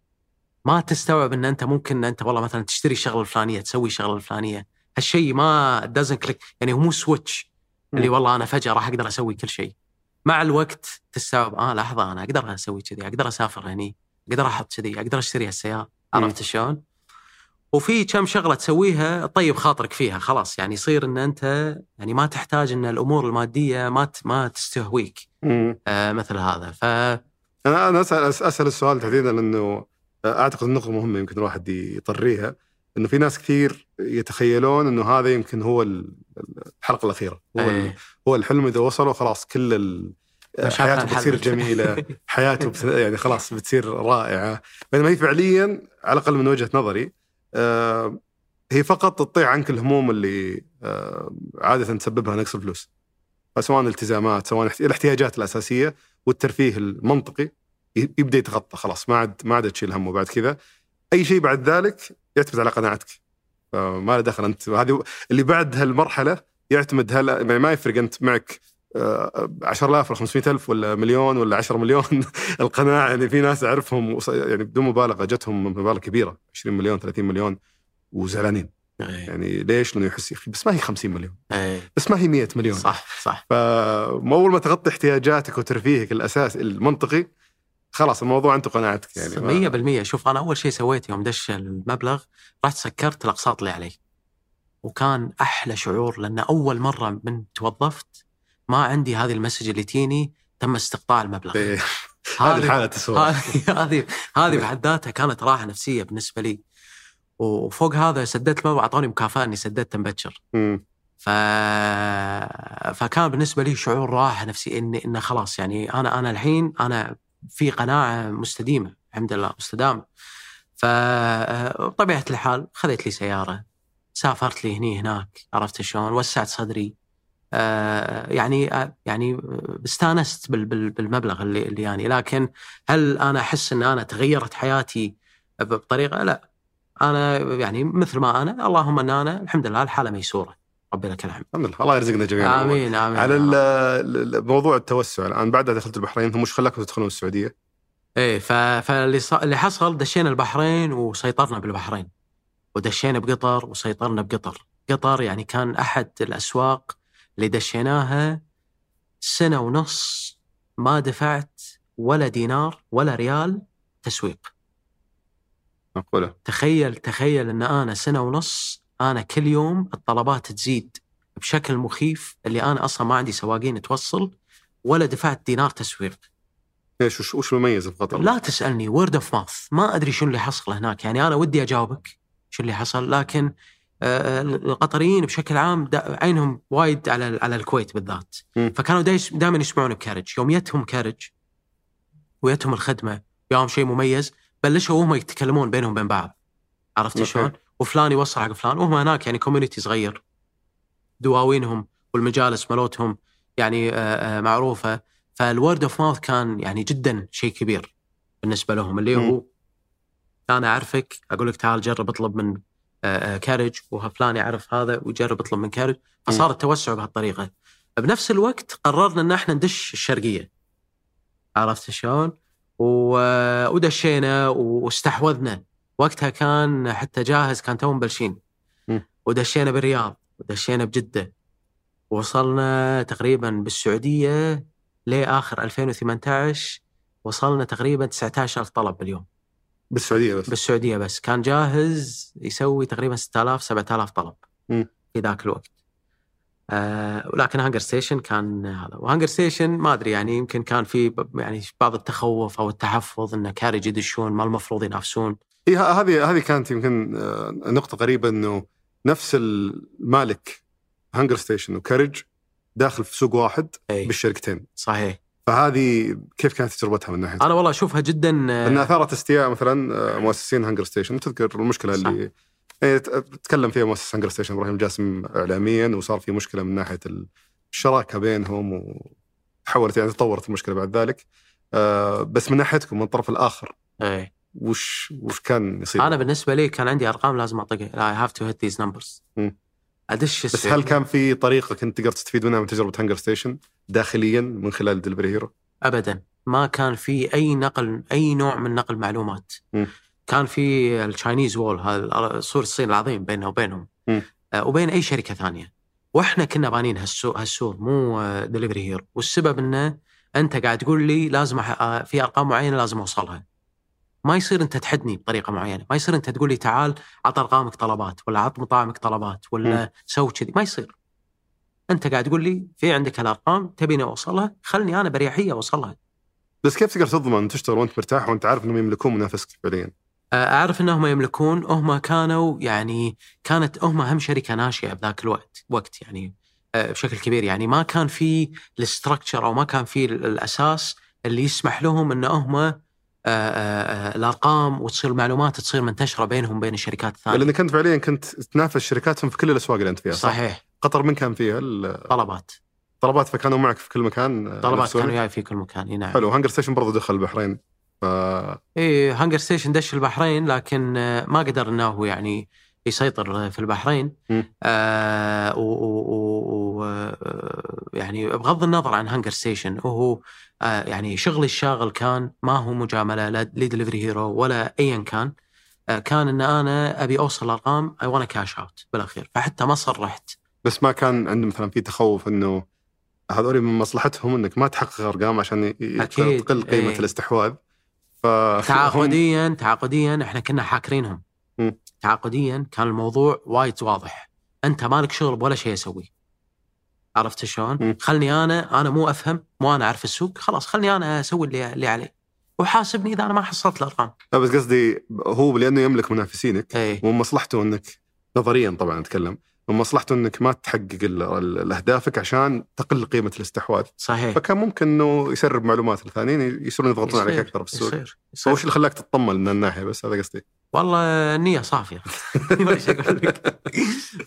ما تستوعب إن أنت ممكن أنت والله مثلا تشتري الشغله الفلانية تسوي الشغله الفلانية. هالشيء ما doesn't click يعني هو مو switch اللي. والله أنا فجأة راح أقدر أسوي كل شيء. مع الوقت تستوعب آه لحظة أنا أقدر أسوي كذي أقدر أسافر هني. أقدر أحط كذي أقدر اشتري هالسياره. عرفت شلون؟ وفي كم شغلة تسويها طيب خاطرك فيها خلاص يعني يصير إن أنت يعني ما تحتاج إن الأمور المادية ما ما تستهويك مم. آه مثل هذا ف أنا أنا أسأل أسأل السؤال تحديدا لأنه أعتقد النقطه مهمة يمكن الواحد يطريها إنه في ناس كثير يتخيلون إنه هذا يمكن هو ال- الحلقة الأخيرة هو إيه. هو الحلم إذا وصلوا خلاص كل حياته بتصير. جميلة. حياته بت... يعني خلاص بتصير رائعة. بينما هي فعليا على الأقل من وجهة نظري آه هي فقط تطيع عنك الهموم اللي آه عادة تسببها نقص الفلوس. سواء الالتزامات سواء الاحت- الاحتياجات الأساسية والترفيه المنطقي يبدأ يتغطى خلاص. ما عاد ما عاد تشيل همه بعد كذا. أي شيء بعد ذلك يعتمد على قناعتك. فما له دخل. أنت هذه اللي بعد هالمرحلة يعتمد هل يعني ما يفرق. أنت معك آه، 10000 ولا 500000 ولا مليون ولا 10 مليون. القناعه يعني في ناس أعرفهم يعني بدون مبالغة جتهم مبالغ كبيرة 20 مليون 30 مليون وزعلانين. يعني ليش؟ لأنه يحس يا أخي بس ما هي 50 مليون. إيه. بس ما هي 100 مليون. صح صح. فاول ما تغطي احتياجاتك وترفيهك الأساس المنطقي خلاص الموضوع انت وقناعتك يعني. ما- مية بالمية. شوف أنا أول شيء سويته يوم دش المبلغ رحت سكرت الأقساط اللي علي. وكان أحلى شعور لأن أول مرة من توظفت ما عندي هذه المسج اللي تيني تم استقطاع المبلغ. إيه. هذه الحاله تسوى هذه هذه هذه بحد ذاتها كانت راحة نفسية بالنسبة لي. وفوق هذا سددت المبلغ أعطوني مكافأة إني سددت مبكر. ف... فكان بالنسبة لي شعور راحة نفسي ان ان خلاص يعني أنا أنا الحين أنا في قناعة مستديمة الحمد لله مستدامة. فطبيعه الحال خذيت لي سيارة سافرت لي هني هناك عرفت شلون وسعت صدري. يعني آه، يعني استانست بال- بال- بالمبلغ اللي اللي يعني. لكن هل أنا أحس إن أنا تغيرت حياتي بطريقة؟ لا. أنا يعني مثل ما أنا اللهم إن أنا الحمد لله الحالة ميسورة. ربي لك الحمد. الحمد لله. الله يرزقنا جميعا. آمين آمين على موضوع التوسع. الآن بعدها دخلت البحرين هم وش خلاكم تدخلون السعودية؟ إيه. فاللي. اللي حصل دشينا البحرين وسيطرنا بالبحرين. ودشينا بقطر وسيطرنا بقطر. قطر يعني كان أحد الأسواق اللي دشيناها سنة ونص ما دفعت ولا دينار ولا ريال تسويق. معقوله تخيل تخيل إن أنا سنة ونص أنا كل يوم الطلبات تزيد بشكل مخيف اللي أنا أصلا ما عندي سواقين توصل ولا دفعت دينار تسويق. إيش وش, وش مميز في قطر؟ لا تسألني word of mouth ما أدري شو اللي حصل هناك يعني أنا ودي أجاوبك شو اللي حصل لكن القطريين بشكل عام عينهم وايد على على الكويت بالذات. فكانوا دائما يسمعون بكاريدج يوم يتهم كاريدج ويتهم الخدمة يوم شيء مميز بلشوا وهم يتكلمون بينهم وبين بعض عرفت. شلون؟ وفلان يوصل حق فلان وهم هناك يعني community صغير دواوينهم والمجالس ملوتهم يعني آه، آه، معروفة فال word of mouth كان يعني جدا شيء كبير بالنسبة لهم اللي. هو أنا أعرفك أقول لك تعال جرب اطلب من كاريدج وفلان يعرف هذا ويجرب يطلب من كاريدج. فصار التوسع بهالطريقة. بنفس الوقت قررنا إن إحنا ندش الشرقية. عرفت شلون؟ و- ودشينا واستحوذنا. وقتها كان حتى جاهز كان توهم مبلشين. ودشينا بالرياض ودشينا بجدة. وصلنا تقريبا بالسعودية لآخر 2018 وصلنا تقريبا 19000 طلب باليوم. بالسعودية بس. بالسعودية بس. كان جاهز يسوي تقريبا 6000 7000 طلب. في ذاك الوقت. آه ولكن هنقرستيشن كان هذا. وهنقرستيشن ما أدري يعني يمكن كان في يعني بعض التخوف أو التحفظ إن كاريدج يدشون ما المفروض ينافسون. ه- هذه هذه كانت يمكن آه، نقطة غريبة إنه نفس المالك هنقرستيشن وكاريدج داخل في سوق واحد إي. بالشركتين. صحيح. فهذه كيف كانت تجربتها من ناحية؟ أنا والله أشوفها جدا آه، لأن اثارت استياء مثلا آه، مؤسسين هنقرستيشن تذكر المشكلة صح. اللي يعني ت- تكلم فيها مؤسس هنقرستيشن إبراهيم جاسم اعلاميا وصار في مشكلة من ناحية الشراكة بينهم وتحولت يعني تطورت المشكلة بعد ذلك آه، بس من ناحيتكم من الطرف الآخر اي وش وش كان يصير؟ أنا بالنسبة لي كان عندي أرقام لازم اطقها I have to hit these numbers. أدش بس. هل كان في طريقه كنت تقدر تستفيد منها من تجربة هانجر ستيشن داخليا من خلال دليفري هيرو؟ ابدا ما كان في أي نقل أي نوع من نقل معلومات مم. كان في ال Chinese wall هذا سور الصين العظيم بيننا وبينهم مم. آه، وبين أي شركة ثانية وإحنا كنا بانين هالسوق هالسور مو دليفري هيرو والسبب إنه أنت قاعد تقول لي لازم آه، في أرقام معينة لازم أوصلها ما يصير أنت تحدني بطريقة معينة. ما يصير أنت تقول لي تعال عط أرقامك طلبات ولا عط مطاعمك طلبات ولا سوي كذي. ما يصير. أنت قاعد تقول لي في عندك الارقام تبيني أوصلها؟ خلني أنا بريحية أوصلها. بس كيف تقدر تضمن تشتغل وأنت مرتاح وأنت عارف إنهم يملكون منافسك فعليا؟ أعرف إنهم يملكون. هم كانوا يعني كانت هم هم شركة ناشئة بذاك الوقت وقت يعني بشكل كبير. يعني ما كان في الاستراكشر أو ما كان في ال- الأساس اللي يسمح لهم إن هم الأرقام وتصير المعلومات تصير منتشرة بينهم بين الشركات الثانية لانك انت فعليا كنت تنافس شركاتهم في كل الأسواق اللي أنت فيها صح؟ صحيح قطر من كان فيها الطلبات طلبات فكانوا معك في كل مكان آه، طلبات؟ كانوا وياي في كل مكان إي نعم حلو هانجر ستيشن برضو دخل البحرين ف إيه هانجر ستيشن دش البحرين لكن آه، ما قدر إنه هو يعني يسيطر في البحرين. آه و, و, و, و آه، يعني بغض النظر عن هانجر ستيشن وهو آه يعني شغلي الشاغل كان ما هو مجاملة لدليفري هيرو ولا ايا كان. آه كان إن أنا أبي أوصل ارقام اي وأنا cash out بالأخير. فحتى ما صرحت. بس ما كان عندهم مثلا في تخوف إنه هذول من مصلحتهم إنك ما تحقق أرقام عشان تقل قيمه إيه. الاستحواذ. ف تعاقديا تعاقديا إحنا كنا حاكرينهم. مم. تعاقديا كان الموضوع وايد واضح. أنت مالك شغل بأولا شيء اسويه عرفت شلون؟ خلني أنا أنا مو أفهم مو أنا أعرف السوق خلاص خلني أنا أسوي اللي, اللي علي. وحاسبني إذا أنا ما حصلت الأرقام. لا بس قصدي هو لأنه يملك منافسينك ومن مصلحته إنك نظريا طبعا أتكلم من مصلحته إنك ما تحقق ال- ال- اهدافك عشان تقل قيمة الاستحواذ. صحيح. فكان ممكن إنه يسرب معلومات الثانيين يصيرون يضغطون عليك أكثر في السوق. يصير, يصير. وش اللي خلاك تطمن من الناحية؟ بس هذا قصدي. والله النية صافية وش أقول لك؟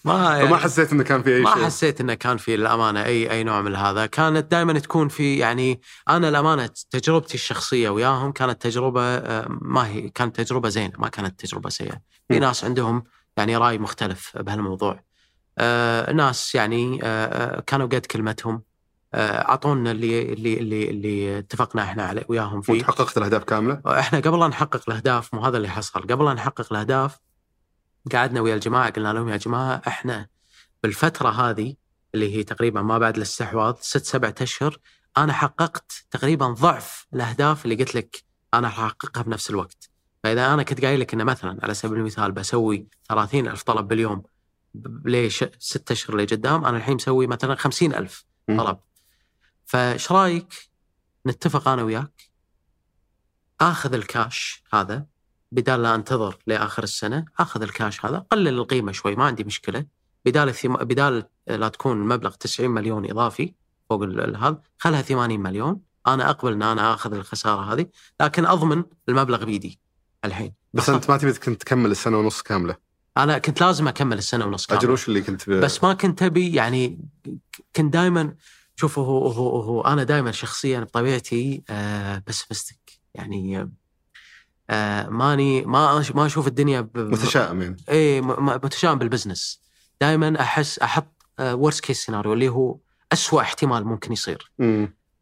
ما فما حسيت إنه كان في أي ما شيء حسيت إنه كان في الامانه أي أي نوع من هذا، كانت دائما تكون في يعني أنا الامانه تجربتي الشخصية وياهم كانت تجربة آه، ما هي كانت تجربة زينة ما كانت تجربة سيئة. في. ناس عندهم يعني رأي مختلف بهالموضوع. آه ناس يعني آه كانوا قد كلمتهم أعطونا اللي اللي اللي اللي اتفقنا إحنا عليه وياهم فيه. وانت حققت الأهداف كاملة إحنا قبل لا نحقق الأهداف مو هذا اللي حصل قبل لا نحقق الأهداف قعدنا ويا الجماعة قلنا لهم يا جماعة إحنا بالفترة هذه اللي هي تقريبا ما بعد الاستحواذ ست سبعة أشهر أنا حققت تقريبا ضعف الأهداف اللي قلت لك أنا راح أحققها بنفس الوقت فإذا أنا كنت قايل لك انه مثلا على سبيل المثال بسوي 30 ألف طلب باليوم ليش ست أشهر لقدام أنا الحين مسوي مثلا 50 ألف م. فايش رايك نتفق أنا وياك؟ آخذ الكاش هذا بدال لا أنتظر لآخر السنة آخذ الكاش هذا قلل القيمة شوي ما عندي مشكلة. بدال الثم... بدال لا تكون المبلغ 90 مليون إضافي فوق هذا خلها 80 مليون. أنا أقبل إن أنا آخذ الخسارة هذه لكن أضمن المبلغ بيدي الحين. بس أنت ما تبي كنت تكمل السنة ونص كاملة. أنا كنت لازم أكمل السنة ونص أجل كامله وش اللي كنت ب... بس ما كنت أبي يعني كنت دائما شوف هو هو هو أنا دائما شخصيا بطبيعتي آه pessimistic يعني آه ماني ما ما أشوف الدنيا ب... متشائم يعني م- متشائم بالبزنس دائما أحس أحط worst case scenario اللي هو أسوأ احتمال ممكن يصير.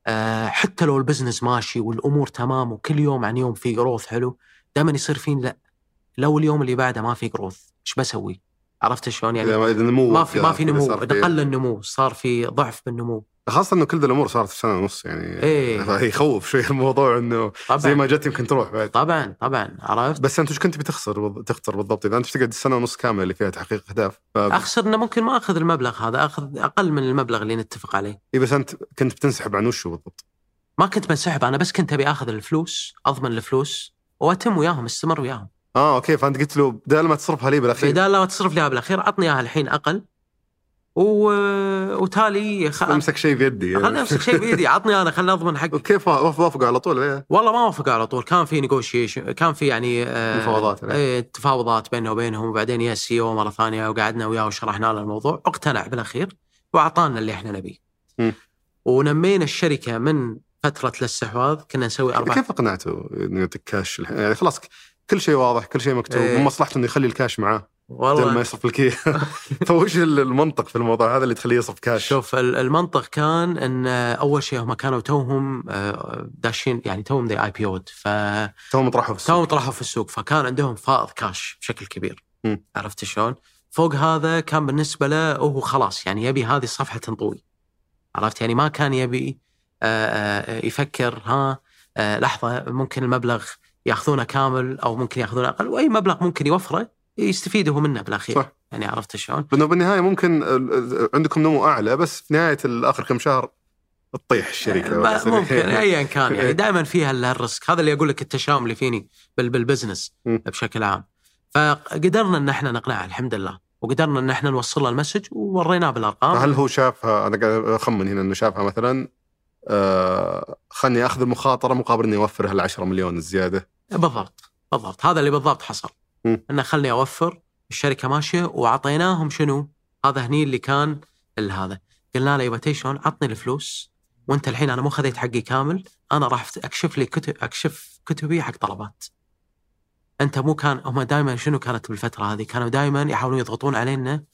آه حتى لو البزنس ماشي والأمور تمام وكل يوم عن يوم في growth حلو دائما يصير فين؟ لا. لو اليوم اللي بعده ما في growth إيش بسوي؟ عرفت شلون؟ يعني؟ إذا إذا نمو ما في ما في إذا نمو. صار في- قل النمو صار في ضعف بالنمو. خاصة إنه كل ذي الأمور صارت في سنة ونص يعني إيه. فيخوف شوي الموضوع إنه طبعا. زي ما جت يمكن تروح بعد. طبعا طبعا عرفت؟ بس أنت وش كنت بتخسر تخسر بالضبط؟ إذا أنت تقعد السنة ونص كاملة اللي فيها تحقيق أهداف ف... أخسر إنه ممكن ما أخذ المبلغ هذا أخذ أقل من المبلغ اللي نتفق عليه. إيه بس أنت كنت بتنسحب عن وشه بالضبط؟ ما كنت بنسحب أنا بس كنت أبي آخذ الفلوس أضمن الفلوس وأتم وياهم أستمر وياهم. آه أوكي فأنت قلت له بدال ما تصرفها لي بالأخير. بدال لا تصرف لي بالأخير عطني إياها الحين أقل. و... وتالي خ... امسك شيء بيدي. خلني امسك شيء بايدي عطني أنا خلني اضمن حقي. وكيف وافق- وافقوا على طول؟ عليه والله ما وافقوا على طول. كان في negotiation كان في يعني آه، مفاوضات. إيه. تفاوضات بيننا وبينهم. وبعدين يا ال CEO مرة ثانية وقعدنا وياه وشرحنا له الموضوع. اقتنع بالأخير وأعطانا اللي إحنا نبيه. ونمينا الشركة من فترة الاستحواذ. كنا نسوي أربع كيف اقنعته إنه يعطيك كاش؟ يعني خلاص كل شيء واضح كل شيء مكتوب. إيه. من مصلحته إنه يخلي الكاش معاه. بدل ما والله يصرف الكي فوش المنطق في الموضوع هذا اللي تخليه يصرف كاش شوف ال- المنطق كان إن أول شيء هم كانوا توهم آه، داشين يعني توهم ذي اي بي اود ف توهم طرحوا في السوق. توهم طرحوا في السوق. فكان عندهم فائض كاش بشكل كبير. مم. عرفت شلون؟ فوق هذا كان بالنسبة له هو خلاص يعني يبي هذه الصفحة تنطوي. عرفت؟ يعني ما كان يبي آه، آه، يفكر ها آه، لحظة ممكن المبلغ ياخذونه كامل أو ممكن ياخذونه أقل. وأي مبلغ ممكن يوفره يستفيد هو منه بالأخير. صح. يعني عرفت شلون؟ لأنه بالنهاية ممكن عندكم نمو أعلى بس في نهاية اخر كم شهر تطيح الشركة. ممكن ايا كان. يعني دائما فيها ال risk هذا اللي أقول لك التشاؤم اللي فيني بال- بالبزنس. بشكل عام. فقدرنا إن إحنا نقنعه الحمد لله. وقدرنا إن إحنا نوصل له ال message ووريناه بالأرقام. هل هو شافها؟ أنا قاعد أخمن هنا إنه شافها مثلا آه خلني أخذ المخاطرة مقابل اني اوفر هال 10 مليون الزيادة. بالضبط بالضبط. هذا اللي بالضبط حصل. إنه خلني أوفر الشركة ماشية وأعطيناهم شنو؟ هذا هني اللي كان هذا. قلنا له يبا تي شلون؟ عطني الفلوس وأنت الحين أنا مو خذيت حقي كامل أنا راح أكشف لي كتب أكشف كتبي حق طلبات. أنت مو كان هم دائما شنو كانت بالفترة هذه؟ كانوا دائما يحاولون يضغطون علينا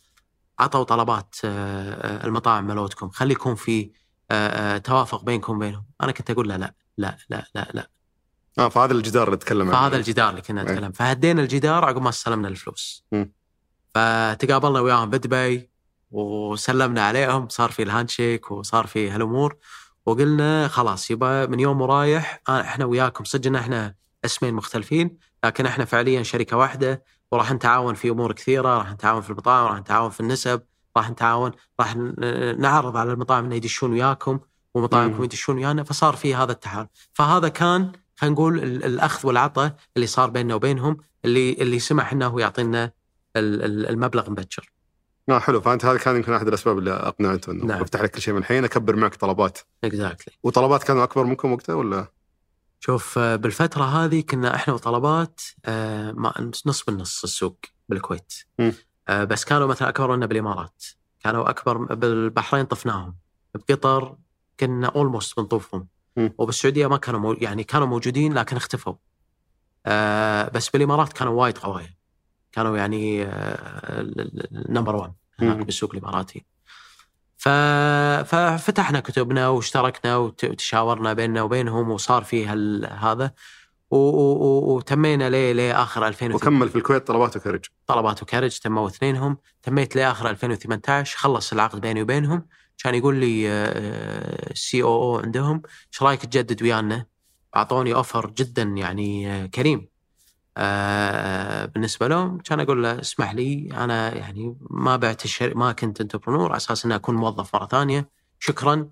عطوا طلبات آه، آه، المطاعم ملوتكم خلي يكون في آه، توافق بينكم وبينهم. أنا كنت أقول له لا لا لا لا لا. آه فهذا الجدار اللي تكلم عنه. فهذا الجدار اللي كنا إيه. نتكلم. فهدينا الجدار عقب ما استلمنا الفلوس. فتقابلنا وياهم بدبي وسلمنا عليهم. صار في الهاند شيك وصار في هالأمور. وقلنا خلاص يبا من يوم ورايح آه، إحنا وياكم. إن إحنا اسمين مختلفين لكن إحنا فعليا شركة واحدة وراح نتعاون في أمور كثيرة. راح نتعاون في المطاعم راح نتعاون في النسب راح نتعاون راح نعرض على المطاعم إنه يدشون وياكم ومطاعمكم. يدشون ويانا. فصار في هذا التحالف. فهذا كان خلينا نقول ال- الأخذ والعطاء اللي صار بيننا وبينهم اللي اللي سمح إنه هو يعطينا ال- ال- المبلغ مبكر آه حلو فأنت هذا كان يمكن أحد الأسباب اللي أقنعته إنه نعم. بفتح لك كل شيء من الحين أكبر معك طلبات اكزاكتلي وطلبات كانوا أكبر منكم وقتها ولا؟ شوف آه، بالفترة هذه كنا إحنا وطلبات آه، نص بالنص السوق بالكويت مم. آه، بس كانوا مثلا أكبر منا بالإمارات كانوا أكبر بالبحرين طفناهم بقطر كنا almost بنطوفهم. وبالسعوديه ما كانوا مو يعني كانوا موجودين لكن اختفوا. آه، بس بالإمارات كانوا وايد قوايا كانوا يعني number 1 هناك. بالسوق الإماراتي. ف... ففتحنا كتبنا واشتركنا وت- وتشاورنا بيننا وبينهم وصار في هال... هذا. و... و... وتمينا ليه لاخر 2000 وكمل في الكويت طلبات وكاريدج. طلبات وكاريدج تموا اثنينهم. تميت لاخر 2018 خلص العقد بيني وبينهم. كان يقول لي ال COO عندهم إيش رأيك تجدد ويانا؟ أعطوني offer جدا يعني آه، كريم. آه، بالنسبة لهم كان أقول له اسمح لي أنا يعني ما بعت الشر... ما كنت entrepreneur على أساس إني أكون موظف مرة ثانية. شكرا.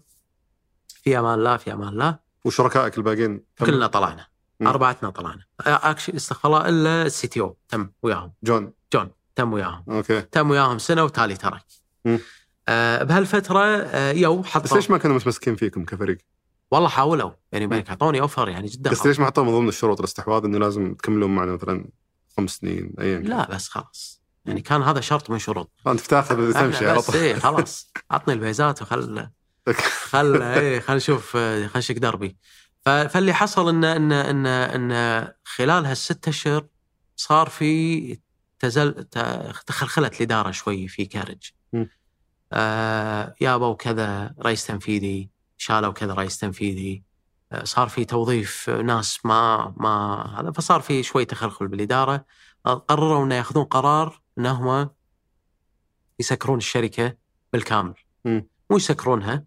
في أمان الله في أمان الله. وشركائك الباقيين؟ تم؟ كلنا طلعنا. مم. أربعتنا طلعنا. actually استغفر الله إلا ال CTO تم وياهم. جون. جون تم وياهم. أوكي. تم وياهم سنة وتالي ترك. آه بهالفترة آه يو بس حطوا ليش ما كانوا متمسكين فيكم كفريق؟ والله حاولوا. وبينك أعطوني offer يعني جدا بس ليش ما حطوا من ضمن الشروط الاستحواذ إنه لازم تكملون معنا مثلا خمس سنين ايا لا بس خلاص. يعني كان هذا شرط من شروط. أنت بتاخذ تمشي على بس طول. إيه خلاص. عطني الفيزات وخل خل إيه خل نشوف آه، خل نشق دربي. فاللي حصل ان ان ان إن خلال هالست أشهر صار في تزل تخلخلت الإدارة شوي في كارج. آه يابا وكذا رئيس تنفيذي شالوا كذا رئيس تنفيذي. آه صار في توظيف ناس ما ما هذا فصار في شوي تخلخل بالإدارة. آه، قرروا إنه يأخذون قرار انهم يسكرون الشركة بالكامل. مم. مو يسكرونها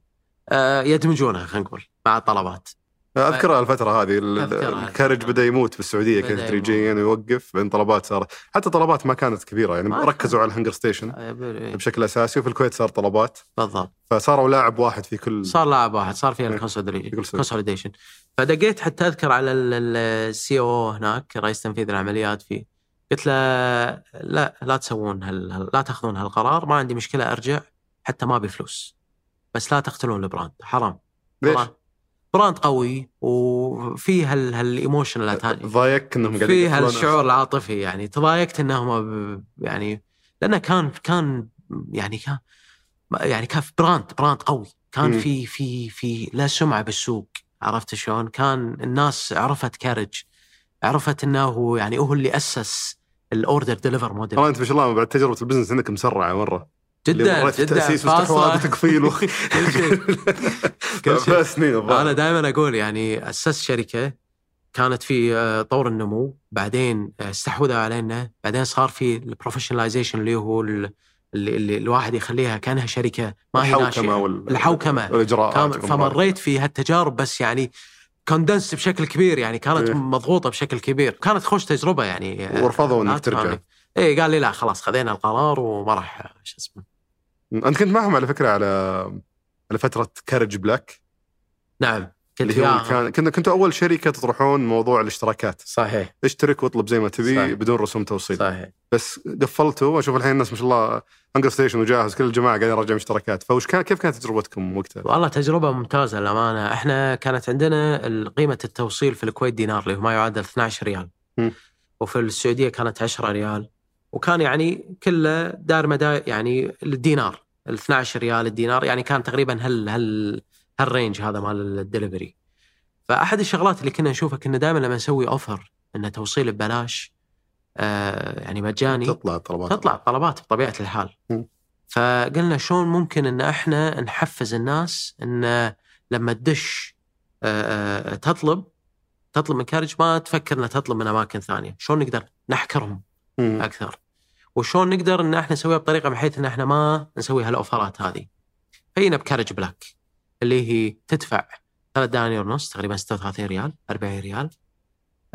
آه يدمجونها خلينا نقول مع الطلبات. اذكر الفترة هذه. الكاريدج بدأ يموت في السعودية بدأ كذا تدريجيا ويوقف بين طلبات صار حتى طلبات ما كانت كبيرة يعني ركزوا على الهنجر ستيشن آه، ب- بشكل أساسي وفي الكويت صار طلبات. بالضبط. فصاروا لاعب واحد في كل صار لاعب واحد صار فيها إيه. ال consolidation فدقيت حتى أذكر على ال COO هناك رئيس تنفيذ العمليات في قلت له لا لا تسوون هال لا تأخذون هالقرار ما عندي مشكلة أرجع حتى ما ابي فلوس بس لا تقتلون ال brand حرام. ليش؟ brand- قوي وفي هال هالايموشنال اتاتش ضايقك إنهم قاعدين في يقتلون- هالشعور العاطفي يعني. تضايقت إنهم يعني لأنه كان كان يعني كان يعني كان في brand brand قوي. كان. في في في له سمعة بالسوق عرفت شلون؟ كان الناس عرفت كارج عرفت إنه هو يعني هو اللي أسس ال order deliver model أنت ما شاء الله بعد تجربة ال business عندك مسرعة مرة. جدا جدا تاسيس واستحواذ فاصلة. وتكفيل و... كل شيء كل شيء. سنين. أنا دائما أقول يعني اسست شركة كانت في آه، طور النمو بعدين آه، استحوذوا علينا بعدين صار في ال professionalization اللي هو ال- اللي, اللي الواحد يخليها كأنها شركة ما هي الحوكمة وال... الحوكمة والإجراءات. فمريت في هالتجارب بس يعني condensed بشكل كبير يعني كانت إيه. مضغوطة بشكل كبير كانت خوش تجربة يعني آه، ورفضوا إنك ترجع. إيه قال لي لا خلاص خذينا القرار وما راح شو اسمه انت كنت معهم على فكرة على على فترة كارج Black نعم كنت اللي هو. كان كنت كنتوا أول شركة تطرحون موضوع الاشتراكات. صحيح. اشترك واطلب زي ما تبي صحيح. بدون رسوم توصيل. صحيح. بس قفلتوا وأشوف الحين الناس ما شاء الله هنجر ستيشن وجاهز كل الجماعة قاعدين يرجعون اشتراكات. فوش كان كيف كانت تجربتكم وقتها؟ والله تجربة ممتازة للأمانة. إحنا كانت عندنا قيمة التوصيل في الكويت دينار اللي هو ما يعادل 12 ريال. م. وفي السعودية كانت 10 ريال. وكان يعني كله دار مدى يعني الدينار ال 12 ريال الدينار يعني كان تقريبا هال هال هال range هذا مال الدليفري. فأحد الشغلات اللي كنا نشوفها كنا دائما لما نسوي offer إنه توصيل ببلاش آه يعني مجاني تطلع الطلبات تطلع طلبات بطبيعة الحال. م. فقلنا شلون ممكن إن إحنا نحفز الناس إن لما تدش آه، آه، تطلب تطلب من كارج ما تفكر انها تطلب من أماكن ثانية، شلون نقدر نحكرهم؟ مم. أكثر؟ وشلون نقدر إن إحنا نسويها بطريقة بحيث إن إحنا ما نسوي هال offer ات هذه. فينا بكارج Black اللي هي تدفع 3 دنانير ونص تقريبا 36 ريال 40 ريال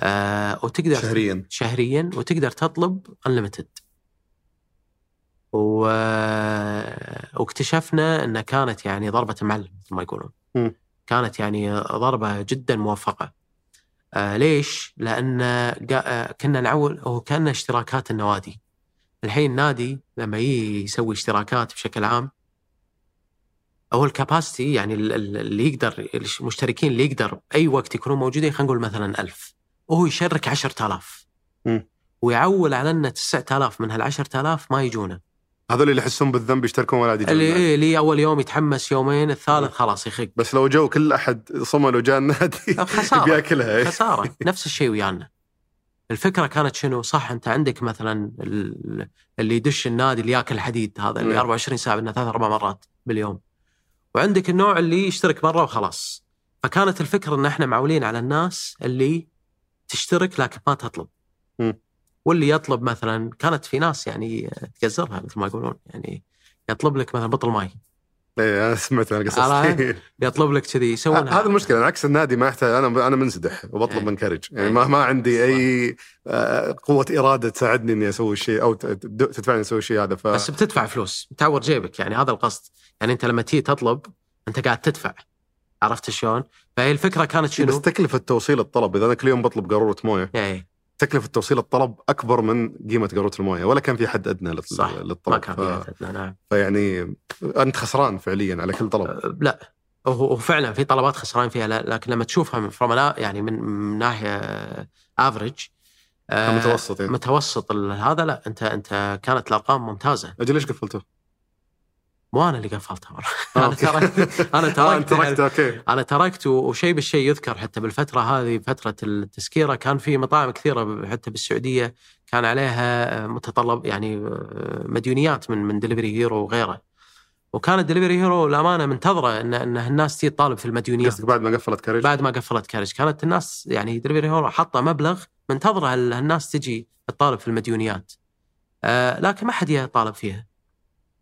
آه وتقدر شهريا شهريا وتقدر تطلب انليمتد و... واكتشفنا انها كانت يعني ضربة معلم مثل ما يقولون مم. كانت يعني ضربة جدا موفقة آه ليش؟ لأن. آه، كنا نعول هو كان اشتراكات النوادي الحين النادي لما يسوي اشتراكات بشكل عام هو الكاباسيتي يعني ال- ال- اللي يقدر المشتركين اللي يقدر اي وقت يكونوا موجودين خلينا نقول مثلا ألف وهو يشرك 10000 مم. ويعول على ان 9000 من هال 10000 ما يجونا هذول اللي يحسون بالذنب يشتركون ولا يجون اللي. إيه اللي أول يوم يتحمس يومين الثالث مم. خلاص يخق بس لو جو كل أحد صمل وجاء النادي خسارة بياكلها إيه. خسارة نفس الشيء ويانا الفكرة كانت شنو صح أنت عندك مثلا ال- اللي يدش النادي اللي ياكل حديد هذا اللي مم. 24 ساعة منه ثلاث أربع مرات باليوم وعندك النوع اللي يشترك مره وخلاص فكانت الفكرة إن إحنا معولين على الناس اللي تشترك لكن ما تطلب مم. واللي يطلب مثلا كانت في ناس يعني تقزرها مثل ما يقولون يعني يطلب لك مثلا بطل ماي إيه أنا سمعت أنا قصص؟ يطلب لك كذي يسوونها هذا المشكلة عكس النادي ما يحتاج أنا أنا منسدح وبطلب إيه. من كارج يعني إيه. ما ما عندي أي آه، قوة إرادة تساعدني إني أسوي الشيء أو تدفعني أسوي الشيء هذا ف بس بتدفع فلوس تعور جيبك يعني هذا القصد يعني أنت لما تيجي تطلب أنت قاعد تدفع عرفت شلون؟ فهي الفكرة كانت بس شنو؟ تكلفة توصيل الطلب إذا أنا كل يوم بطلب قارورة موية إيه تكلفة توصيل الطلب أكبر من قيمة قاروره الموية ولا كان في حد أدنى لل- صح. للطلب. ما كان ف... فيها أدنى، نعم. فيعني أنت خسران فعليا على كل طلب. أه، لا. هو فعلا في طلبات خسران فيها لكن لما تشوفها من an- يعني من, ناحية افريج متوسط يعني. متوسط هذا لا أنت أنت كانت الأرقام ممتازة. أجل ليش قفلته؟ مو أنا اللي قفلتها مره آه، أنا أوكي. تركت أنا آه، تركت تركت أوكي. أنا تركت وشيء بالشيء يذكر حتى بالفترة هذه فترة التسكيره كان في مطاعم كثيرة حتى بالسعودية كان عليها متطلب يعني مديونيات من من دليفري هيرو وغيره. وكانت دليفري هيرو الامانه منتظرة ان إن الناس تيجي تطالب في المديونيات قصدك بعد ما قفلت كارج بعد ما قفلت كارج كانت الناس يعني دليفري هيرو حاطة مبلغ منتظرة هالناس تجي تطالب في المديونيات. آه لكن ما حد يطالب فيها.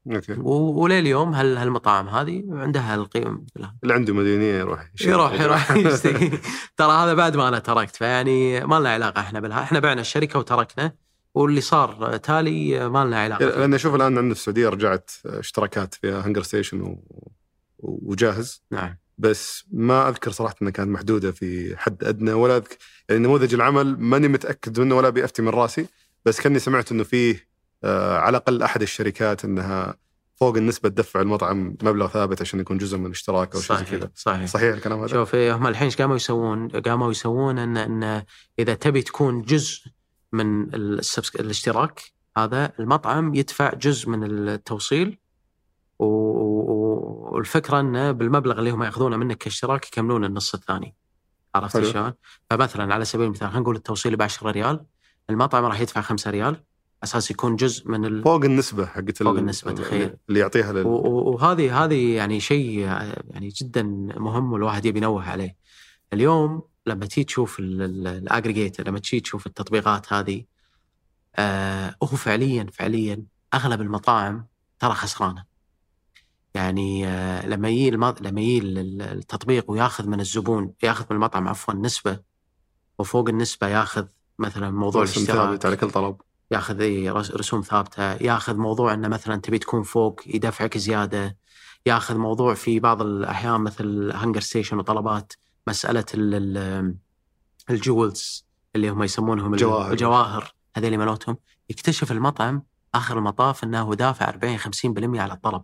أوكي ولليوم هال هالمطاعم هذه عندها القيم لها. اللي عنده مديونيه يروح يروح. يروح يشتكي ترى هذا بعد ما أنا تركت فيعني ما لنا علاقة إحنا بالها إحنا بعنا الشركة وتركنا واللي صار تالي ما لنا علاقة فيه. لأن أشوف الآن عندنا في السعودية رجعت اشتراكات في هنجر ستيشن و... وجاهز نعم بس ما أذكر صراحة إنها كانت محدودة في حد أدنى ولا أذكر يعني نموذج العمل ماني متأكد منه ولا بيفتي من رأسي بس كأني سمعت إنه فيه على الأقل أحد الشركات إنها فوق النسبة تدفع المطعم مبلغ ثابت عشان يكون جزء من الاشتراك أو شيء زي كذا صحيح صحيح الكلام هذا؟ شوف إيه، هم الحين إيش قاموا يسوون؟ قاموا يسوون ان إن إذا تبي تكون جزء من السبسك... الاشتراك هذا المطعم يدفع جزء من التوصيل و... و- والفكرة انه بالمبلغ اللي هم يأخذونه منك كاشتراك يكملون النص الثاني عرفت. شلون؟ فمثلا على سبيل المثال خلينا نقول التوصيل ب 10 ريال المطعم راح يدفع 5 ريال أساس يكون جزء من ال... فوق النسبة حقت فوق النسبة، تخيل. اللي يعطيها لل... وهذه هذه يعني شيء يعني جدا مهم والواحد يبي ينوه عليه. اليوم لما تيجي تشوف الاجريجيتر لما تيجي تشوف التطبيقات هذه آه هو فعليا فعليا أغلب المطاعم ترى خسرانة. يعني آه لما يجي الم... لما يجي ال- التطبيق وياخذ من الزبون ياخذ من المطعم عفوا نسبة وفوق النسبة ياخذ مثلا موضوع الاشتراك على كل طلب ياخذ رسوم ثابتة، ياخذ موضوع إنه مثلا تبي تكون فوق يدفعك زيادة، ياخذ موضوع في بعض الأحيان مثل هانجر ستيشن وطلبات مسألة ال- ال- ال jewels اللي هم يسمونهم ال- جواهر. الجواهر هذول مالتهم يكتشف المطعم آخر المطاف إنه دافع 40 50% على الطلب.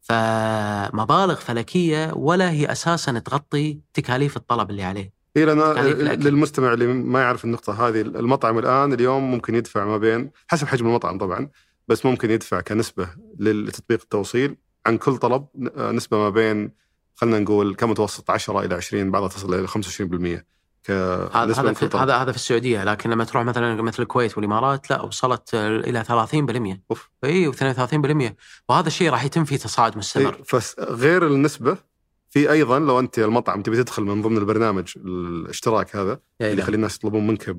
فمبالغ فلكية ولا هي أساسا تغطي تكاليف الطلب اللي عليه. اي لأن الأكل. للمستمع اللي ما يعرف النقطة هذه المطعم الآن اليوم ممكن يدفع ما بين حسب حجم المطعم طبعا بس ممكن يدفع كنسبة لتطبيق التوصيل عن كل طلب ن- نسبة ما بين خلينا نقول كمتوسط 10 إلى 20 بعضها تصل إلى 25% هذا كنسبه هذا من في هذا هذا في السعودية لكن لما تروح مثلا مثل الكويت والإمارات لا وصلت إلى 30% أوف. اي و32% وهذا الشيء راح يتم فيه تصاعد مستمر إيه، فغير النسبة في أيضا لو أنت المطعم تبي تدخل من ضمن البرنامج الاشتراك هذا إي اللي. يخلي الناس يطلبون منك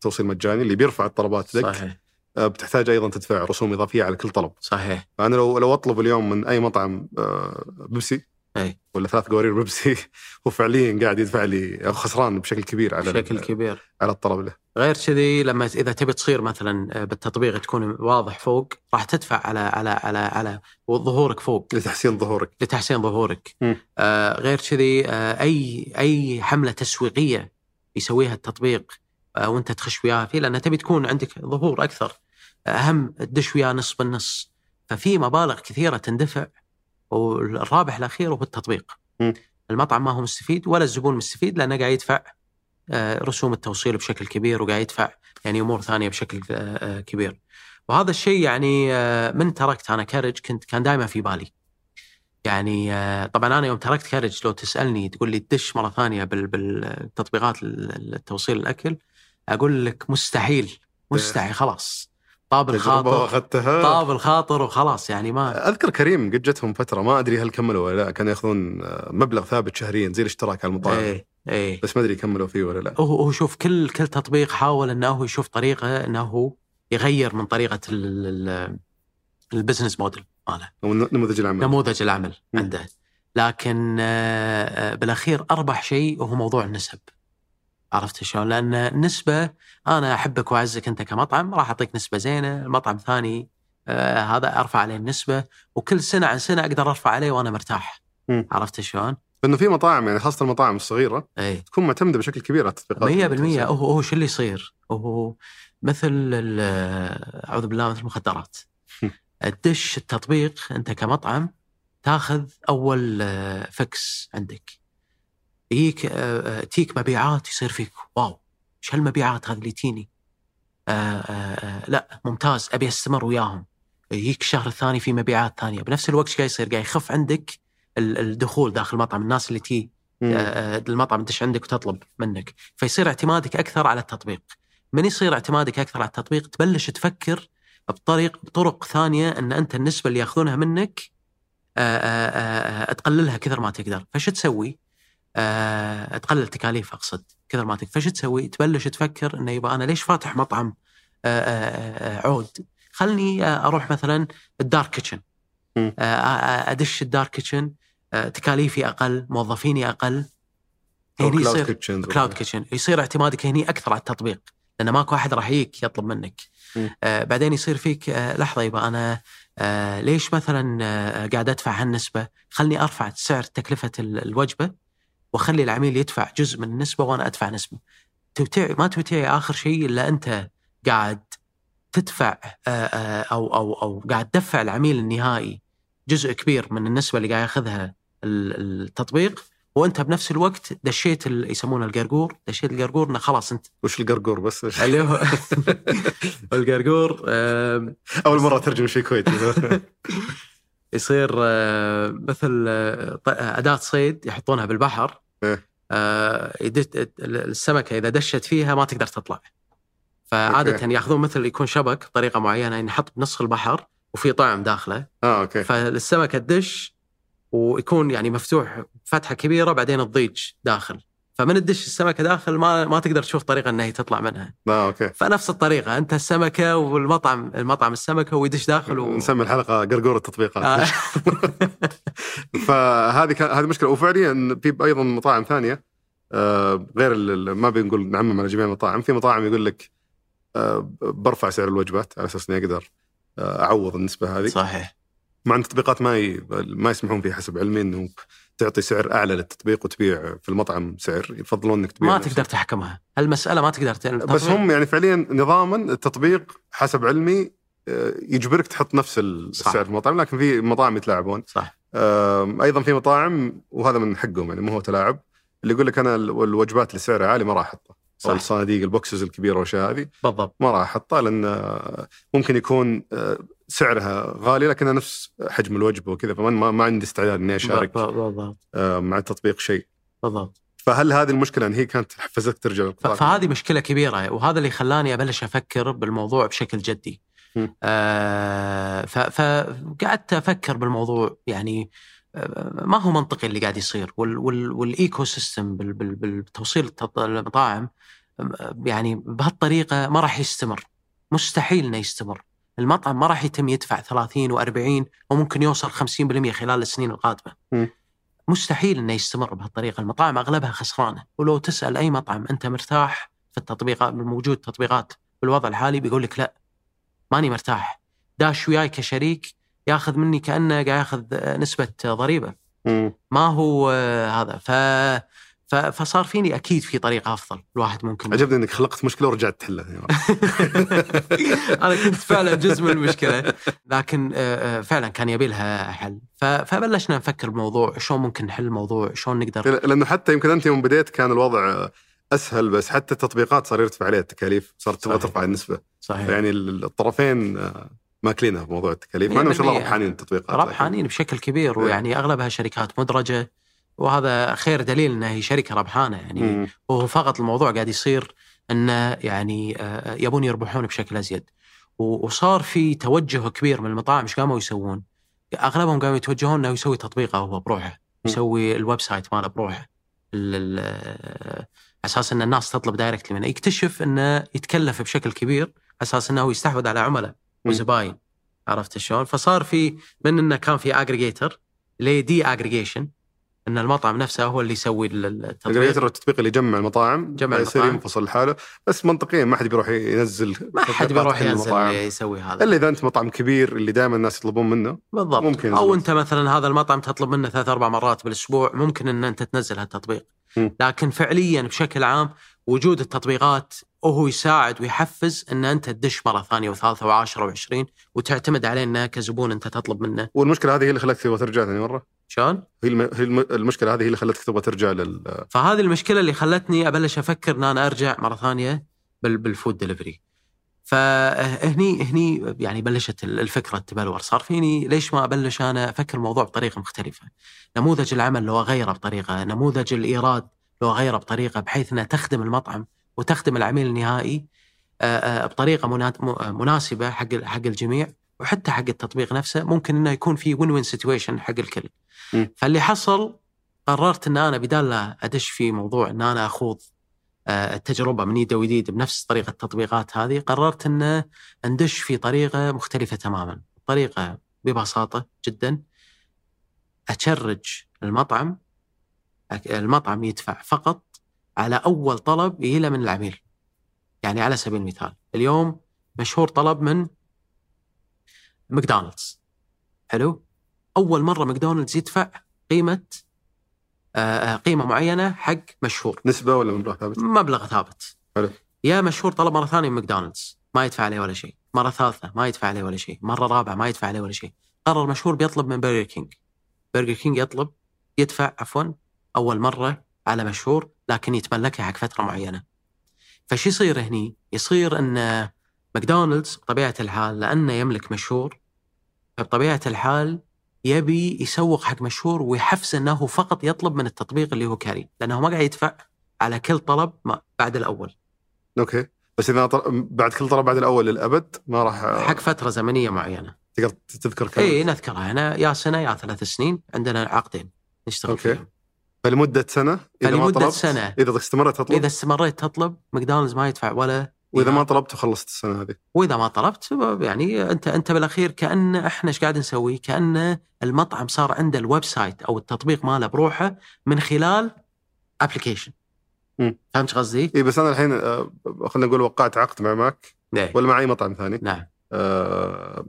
توصيل مجاني اللي بيرفع الطلبات لك صحيح. آه، بتحتاج أيضا تدفع رسوم إضافية على كل طلب. صحيح. فأنا لو لو أطلب اليوم من أي مطعم آه، بيبسي أي. ولا ثلاث قوارير بيبسي. هو فعليا قاعد يدفع لي خسران بشكل كبير على بشكل كبير. على الطلب له. غير كذي لما إذا تبي تصير مثلا بالتطبيق تكون واضح فوق راح تدفع على على على على ظهورك فوق. لتحسين ظهورك. لتحسين ظهورك. آه غير كذي آه أي أي حملة تسويقية يسويها التطبيق آه وأنت تخش وياها فيه لأن تبي تكون عندك ظهور أكثر. أهم تدش وياه نص بالنص. ففي مبالغ كثيرة تندفع. والرابح الأخير هو التطبيق مم. المطعم ما هو مستفيد ولا الزبون مستفيد لأنه قاعد يدفع آه، رسوم التوصيل بشكل كبير وقاعد يدفع يعني أمور ثانية بشكل آه، آه، كبير. وهذا الشيء يعني من تركت أنا كارج كنت كان دائما في بالي. يعني طبعا أنا يوم تركت كارج لو تسألني تقول لي تدش مرة ثانية بال- بالتطبيقات ال- التوصيل الأكل أقول لك مستحيل مستحيل خلاص طاب الخاطر أخذتها. طاب الخاطر وخلاص يعني ما أذكر كريم قد جتهم فترة ما أدري هل كملوا ولا لا كانوا يأخذون آه، مبلغ ثابت شهريا زي الاشتراك على المطاعم. إيه إيه. بس ما أدري كملوا فيه ولا لا. هو هو شوف كل كل تطبيق حاول إنه هو يشوف طريقة إنه هو يغير من طريقة ال- ال- ال business model ماله. نموذج العمل. نموذج العمل. عنده. لكن آه، آه، بالأخير أربح شيء وهو موضوع النسب. عرفت شلون؟ لأن النسبة أنا أحبك وأعزك أنت كمطعم راح أعطيك نسبة زينة، المطعم ثاني آه هذا أرفع عليه النسبة وكل سنة عن سنة أقدر أرفع عليه وأنا مرتاح. مم. عرفت شلون؟ لأنه في مطاعم يعني خاصة المطاعم الصغيرة اي تكون معتمدة بشكل كبير على التطبيقات 100% هو هو شو اللي يصير؟ هو مثل أعوذ بالله مثل المخدرات. تدش التطبيق أنت كمطعم تاخذ أول آه، فكس عندك. يجيك آه، آه، تيك مبيعات يصير فيك. واو. إيش هالمبيعات هذه اللي تيني؟ آه، لا ممتاز. أبي أستمر وياهم. يجيك الشهر الثاني في مبيعات ثانية، بنفس الوقت إيش قاعد يصير؟ قاعد يخف عندك ال- الدخول داخل المطعم، الناس اللي تي المطعم تدش عندك وتطلب منك. فيصير اعتمادك أكثر على التطبيق. من يصير اعتمادك أكثر على التطبيق؟ تبلش تفكر بطريق بطرق ثانية إن أنت النسبة اللي ياخذونها منك تقللها كثر ما تقدر. فش تسوي؟ تقلل تكاليف أقصد. كثر ما فش تسوي؟ تبلش تفكر إنه يبقى أنا ليش فاتح مطعم؟ آه، آه، آه، عود. خلني آه، أروح مثلا ال dark kitchen. آه، آه، أدش ال dark kitchen. آه، تكاليفي أقل موظفيني أقل. هني cloud يصير kitchens cloud kitchen يصير اعتمادك هني أكثر على التطبيق. لأن ماكو أحد راح يجيك يطلب منك. آه بعدين يصير فيك آه لحظة يبقى أنا آه ليش مثلا آه قاعد أدفع هالنسبة؟ خلني أرفع سعر تكلفة ال- الوجبة. وأخلي العميل يدفع جزء من النسبة وأنا أدفع نسبة. توطي ما توطي آخر شيء إلا أنت قاعد تدفع آه آه أو أو أو قاعد تدفع العميل النهائي جزء كبير من النسبة اللي قاعد ياخذها ال- التطبيق وأنت بنفس الوقت دشيت يسمونه القرقور. دشيت القرقور إنه خلاص أنت وش القرقور بس؟ اللي هو القرقور أول مرة اترجم شيء كويتي يصير آه، مثل آه، ط- أداة صيد يحطونها بالبحر. إيه. آه، السمكة إذا دشت فيها ما تقدر تطلع. فعادة okay. ياخذون مثل يكون شبك بطريقة معينة ينحط بنص البحر وفي طعم داخله. آه okay. فالسمكة تدش ويكون يعني مفتوح فتحة كبيرة بعدين تضيج داخل. فمن تدش السمكة داخل ما ما تقدر تشوف طريقة إنها هي تطلع منها. آه okay. فنفس الطريقة أنت السمكة والمطعم المطعم السمكة ويدش داخل و... نسمي الحلقة قرقور التطبيقات. آه. فهذه كان هذه مشكلة. وفعليا في أيضا مطاعم ثانية آه، غير ال- ما بنقول نعمم على جميع المطاعم. في مطاعم يقول لك آه، برفع سعر الوجبات على أساس إني أقدر آه، أعوض النسبة هذه. صحيح. مع إن التطبيقات ما ي... ما يسمحون فيه حسب علمي إنه تعطي سعر أعلى للتطبيق وتبيع في المطعم سعر يفضلون إنك تبيع ما نفس- تقدر تحكمها. المساله ما تقدر ت... بس هم يعني فعليا نظاما التطبيق حسب علمي آه، يجبرك تحط نفس ال- صح. السعر في المطعم لكن في مطاعم يتلاعبون. صح. أيضا في مطاعم وهذا من حقهم يعني مو هو تلاعب اللي يقول لك أنا ال- الوجبات اللي سعرها عالي ما راح أحطها. أو صح الصناديق البوكسز الكبيرة والاشياء هذه. بالضبط. ما راح أحطها لأن آه، ممكن يكون آه، سعرها غالي لكنها نفس حجم الوجبة وكذا فما ما, ما عندي استعداد إني أشارك بالضبط آه، مع التطبيق شيء. بالضبط. فهل هذه المشكلة ان هي كانت حفزتك ترجع للقطاع؟ فهذه مشكلة كبيرة وهذا اللي خلاني أبلش أفكر بالموضوع بشكل جدي. آه فقعدت أفكر بالموضوع يعني ما هو منطقي اللي قاعد يصير. وال وال وال ecosystem بال- بال- بالتوصيل المطاعم يعني بهالطريقة ما راح يستمر. مستحيل إنه يستمر. المطعم ما راح يتم يدفع 30 و40 وممكن يوصل 50% خلال السنين القادمة. مم. مستحيل إنه يستمر بهالطريقة. المطاعم أغلبها خسرانة. ولو تسأل أي مطعم أنت مرتاح في التطبيقات موجود تطبيقات بالوضع الحالي بيقول لك لا ماني مرتاح. داش وياي كشريك ياخذ مني كأنه قاعد ياخذ نسبة ضريبة. مم. ما هو آه، هذا. ف فصار فيني أكيد في طريقه أفضل الواحد ممكن. عجبني إنك خلقت مشكلة ورجعت تحلها. أنا كنت فعلا جزء من المشكلة. لكن آه، آه، فعلا كان يبي لها حل. فبلشنا نفكر بالموضوع شلون ممكن نحل الموضوع شلون نقدر. لأنه حتى يمكن أنت يوم بديت كان الوضع أسهل بس حتى التطبيقات صار يرتفع عليها التكاليف صارت تبغى. ترفع النسبة. صحيح. يعني ال- الطرفين ماكلينها في موضوع التكاليف مع إنه ما شاء الله 100% ربحانين التطبيقات ربحانين بشكل كبير إيه. ويعني أغلبها شركات مدرجة وهذا خير دليل إنها هي شركة ربحانة يعني مم. وهو فقط الموضوع قاعد يصير انه يعني آه، يبون يربحون بشكل أزيد وصار في توجه كبير من المطاعم إيش قاموا يسوون؟ أغلبهم قاموا يتوجهون إنه يسوي تطبيقه هو بروحه يسوي ال website ماله بروحه أساس إن الناس تطلب directly منه يكتشف إنه يتكلف بشكل كبير على أساس إنه يستحوذ على عملاء. وزباين عرفت شلون؟ فصار في من إنه كان في اجريجيتر لدي اجريجيشن إن المطعم نفسه هو اللي يسوي ال- ال- التطبيق التطبيق اللي يجمع المطاعم جمع يصير. ينفصل لحاله بس منطقيا ما حد بيروح ينزل ما حد بيروح ينزل. يسوي هذا إلا إذا أنت مطعم كبير اللي دائما الناس يطلبون منه بالضبط ممكن أو. أنت مثلا هذا المطعم تطلب منه ثلاث أربع مرات بالأسبوع ممكن إن أنت تنزل هالتطبيق مم. لكن فعليا بشكل عام وجود التطبيقات وهو يساعد ويحفز إن أنت تدش مرة ثانية وثالثة وعاشرة وعشرين وتعتمد عليه إنه كزبون أنت تطلب منه والمشكلة هذه هي اللي خلتك تبغى ترجع ثاني مرة شلون؟ هي الم... هي الم... المشكلة هذه هي اللي خلتك تبغى ترجع لل فهذه المشكلة اللي خلتني أبلش أفكر إن أنا أرجع مرة ثانية بال- بال food delivery. فهني هني يعني بلشت الفكرة تبلور صار فيني ليش ما أبلش أنا أفكر الموضوع بطريقة مختلفة. نموذج العمل لو اغيره بطريقة، نموذج الإيراد لو اغيره بطريقة بحيث انها تخدم المطعم وتخدم العميل النهائي آه، آه، بطريقة م- مناسبة حق حق الجميع وحتى حق التطبيق نفسه ممكن إنه يكون في وين وين سيتويشن حق الكل. م. فاللي حصل قررت إن أنا بدال لا أدش في موضوع إن أنا أخوض آه، التجربة من يد وجديد بنفس طريقة التطبيقات هذه قررت ان ندش في طريقة مختلفة تماما طريقة ببساطة جدا أشرج المطعم المطعم يدفع فقط على أول طلب يجي له من العميل. يعني على سبيل المثال اليوم مشهور طلب من ماكدونالدز. حلو؟ أول مرة ماكدونالدز يدفع قيمة آه، آه، قيمة معينة حق مشهور. نسبة ولا مبلغ ثابت؟ مبلغ ثابت. حلو. يا مشهور طلب مرة ثانية من ماكدونالدز ما يدفع عليه ولا شيء. مرة ثالثة ما يدفع عليه ولا شيء. مرة رابعة ما يدفع عليه ولا شيء. قرر مشهور بيطلب من برجر كينج برجر كينج يطلب يدفع عفوا أول مرة على مشهور لكن يتملكها حق فترة معينة. فشو يصير هني؟ يصير إن ماكدونالدز بطبيعة الحال لأنه يملك مشهور فبطبيعه الحال يبي يسوق حق مشهور ويحفز إنه فقط يطلب من التطبيق اللي هو Carry لأنه ما قاعد يدفع على كل طلب ما بعد الأول. okay. بس إذا طل... بعد كل طلب بعد الأول للأبد ما راح حق فترة زمنية معينة. تقدر تذكر كم إي نذكرها أنا يا سنه يا ثلاث سنين عندنا عقدين نشتغل okay. فيهم. فلمدة سنة إذا ما فلمدة طلبت سنة. إذا استمرت تطلب إذا استمريت تطلب ماكدونالدز ما يدفع ولا وإذا. ما طلبت وخلصت السنة هذه وإذا ما طلبت يعني أنت أنت بالأخير كأن إحنا إيش قاعد نسوي؟ كأن المطعم صار عنده ال website أو التطبيق ماله بروحه من خلال application. فهمت قصدي؟ اي بس أنا الحين آه، خلينا نقول وقعت عقد مع ماك إيه. ولا مع اي مطعم ثاني نعم آه،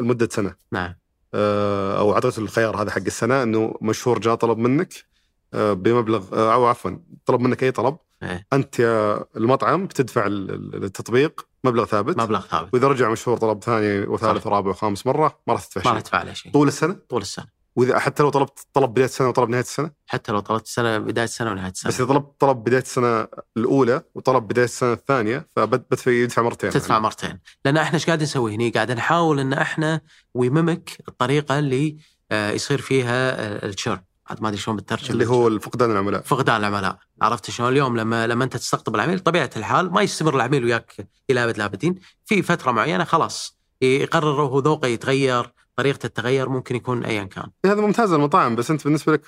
لمدة سنة نعم آه، أو اعطيت الخيار هذا حق السنة إنه مشهور جاء طلب منك بمبلغ آه، أو عفوا طلب منك أي طلب إيه. أنت يا المطعم بتدفع ال- ال- التطبيق مبلغ ثابت. مبلغ ثابت. وإذا رجع مشهور طلب ثاني وثالث. ورابع وخامس مرة ما راح تدفع ما شيء. تدفع عليه شيء. طول السنة؟ طول السنة. وإذا حتى لو طلبت طلب بداية السنة وطلب نهاية السنة؟ حتى لو طلبت سنة بداية السنة ونهاية السنة. بس إذا طلب طلب بداية السنة الأولى وطلب بداية السنة الثانية فبدفع يدفع مرتين. تدفع مرتين. لأن إحنا إيش قاعد نسوي هني؟ قاعد نحاول إن إحنا ويممك الطريقة اللي آه، يصير فيها آه، الشرب. عاد ما أدري شلون بترجم اللي هو الفقدان العملاء. فقدان العملاء. عرفت شلون؟ اليوم لما لما أنت تستقطب العميل طبيعة الحال ما يستمر العميل وياك إلى أبد الأبدين. في فترة معينة خلاص يقرر هو ذوقه يتغير طريقته تتغير ممكن يكون ايا كان. هذا ممتاز المطاعم. بس أنت بالنسبة لك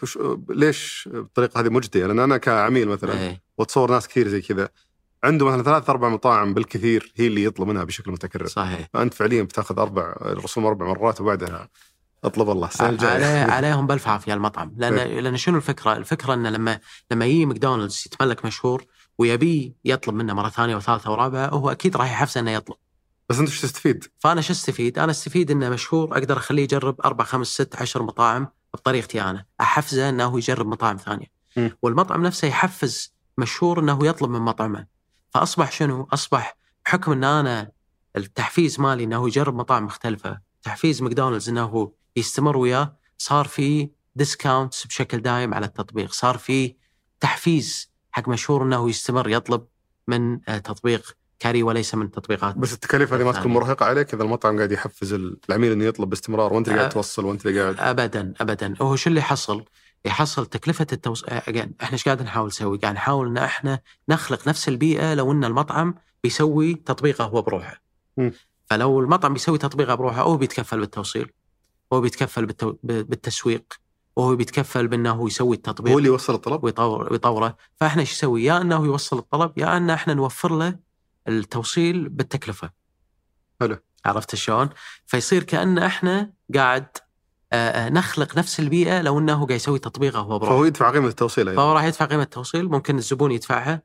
ليش الطريقة هذه مجدية؟ لأن أنا كعميل مثلا إيه. وأتصور ناس كثير زي كذا. عنده مثلا ثلاث أربع مطاعم بالكثير هي اللي يطلب منها بشكل متكرر. صحيح. فأنت فعليا بتأخذ أربع الرسوم أربع مرات وبعدها أطلب الله السنة الجايه عليه عليهم بألف عافية المطعم لأن لأن شنو الفكرة؟ الفكرة إنه لما لما يجي ماكدونالدز يتملك مشهور ويبي يطلب منه مرة ثانية وثالثة ورابعة هو أكيد راح يحفزه إنه يطلب بس أنت وش تستفيد؟ فأنا شو أستفيد؟ أنا أستفيد إنه مشهور أقدر أخليه يجرب أربع خمس ست عشر مطاعم بطريقتي أنا، أحفزه إنه يجرب مطاعم ثانية. م. والمطعم نفسه يحفز مشهور إنه يطلب من مطعمه. فأصبح شنو؟ أصبح بحكم إن أنا التحفيز مالي إنه يجرب مطاعم مختلفة، تحفيز ماكدونالدز إنه يستمر وياه، صار في discounts بشكل دايم على التطبيق، صار في تحفيز حق مشهور إنه يستمر يطلب من آه، تطبيق Carry وليس من تطبيقات بس التكاليف هذه ما تكون. مرهقة عليك إذا المطعم قاعد يحفز العميل إنه يطلب باستمرار وأنت اللي قاعد أه. توصل وأنت اللي قاعد ابدا ابدا هو شو اللي حصل؟ يحصل تكلفة التوص... اجين إحنا إيش قاعد نحاول نسوي؟ قاعد نحاول إن إحنا نخلق نفس البيئة لو إن المطعم بيسوي تطبيقه هو بروحه. مم. فلو المطعم بيسوي تطبيقه بروحه هو بيتكفل بالتوصيل هو بيتكفل بالتو... بالتسويق وهو بيتكفل بأنه يسوي التطبيق هو اللي يوصل الطلب ويطور ويطوره فإحنا إيش نسوي؟ يا إنه يوصل الطلب يا ان إحنا نوفر له التوصيل بالتكلفة. حلو. عرفت شلون؟ فيصير كأن إحنا قاعد آه، آه، نخلق نفس البيئة لو إنه قاعد يسوي تطبيقه هو بروحه. فهو يدفع قيمة التوصيل أيضا فهو راح يدفع قيمة التوصيل ممكن الزبون يدفعها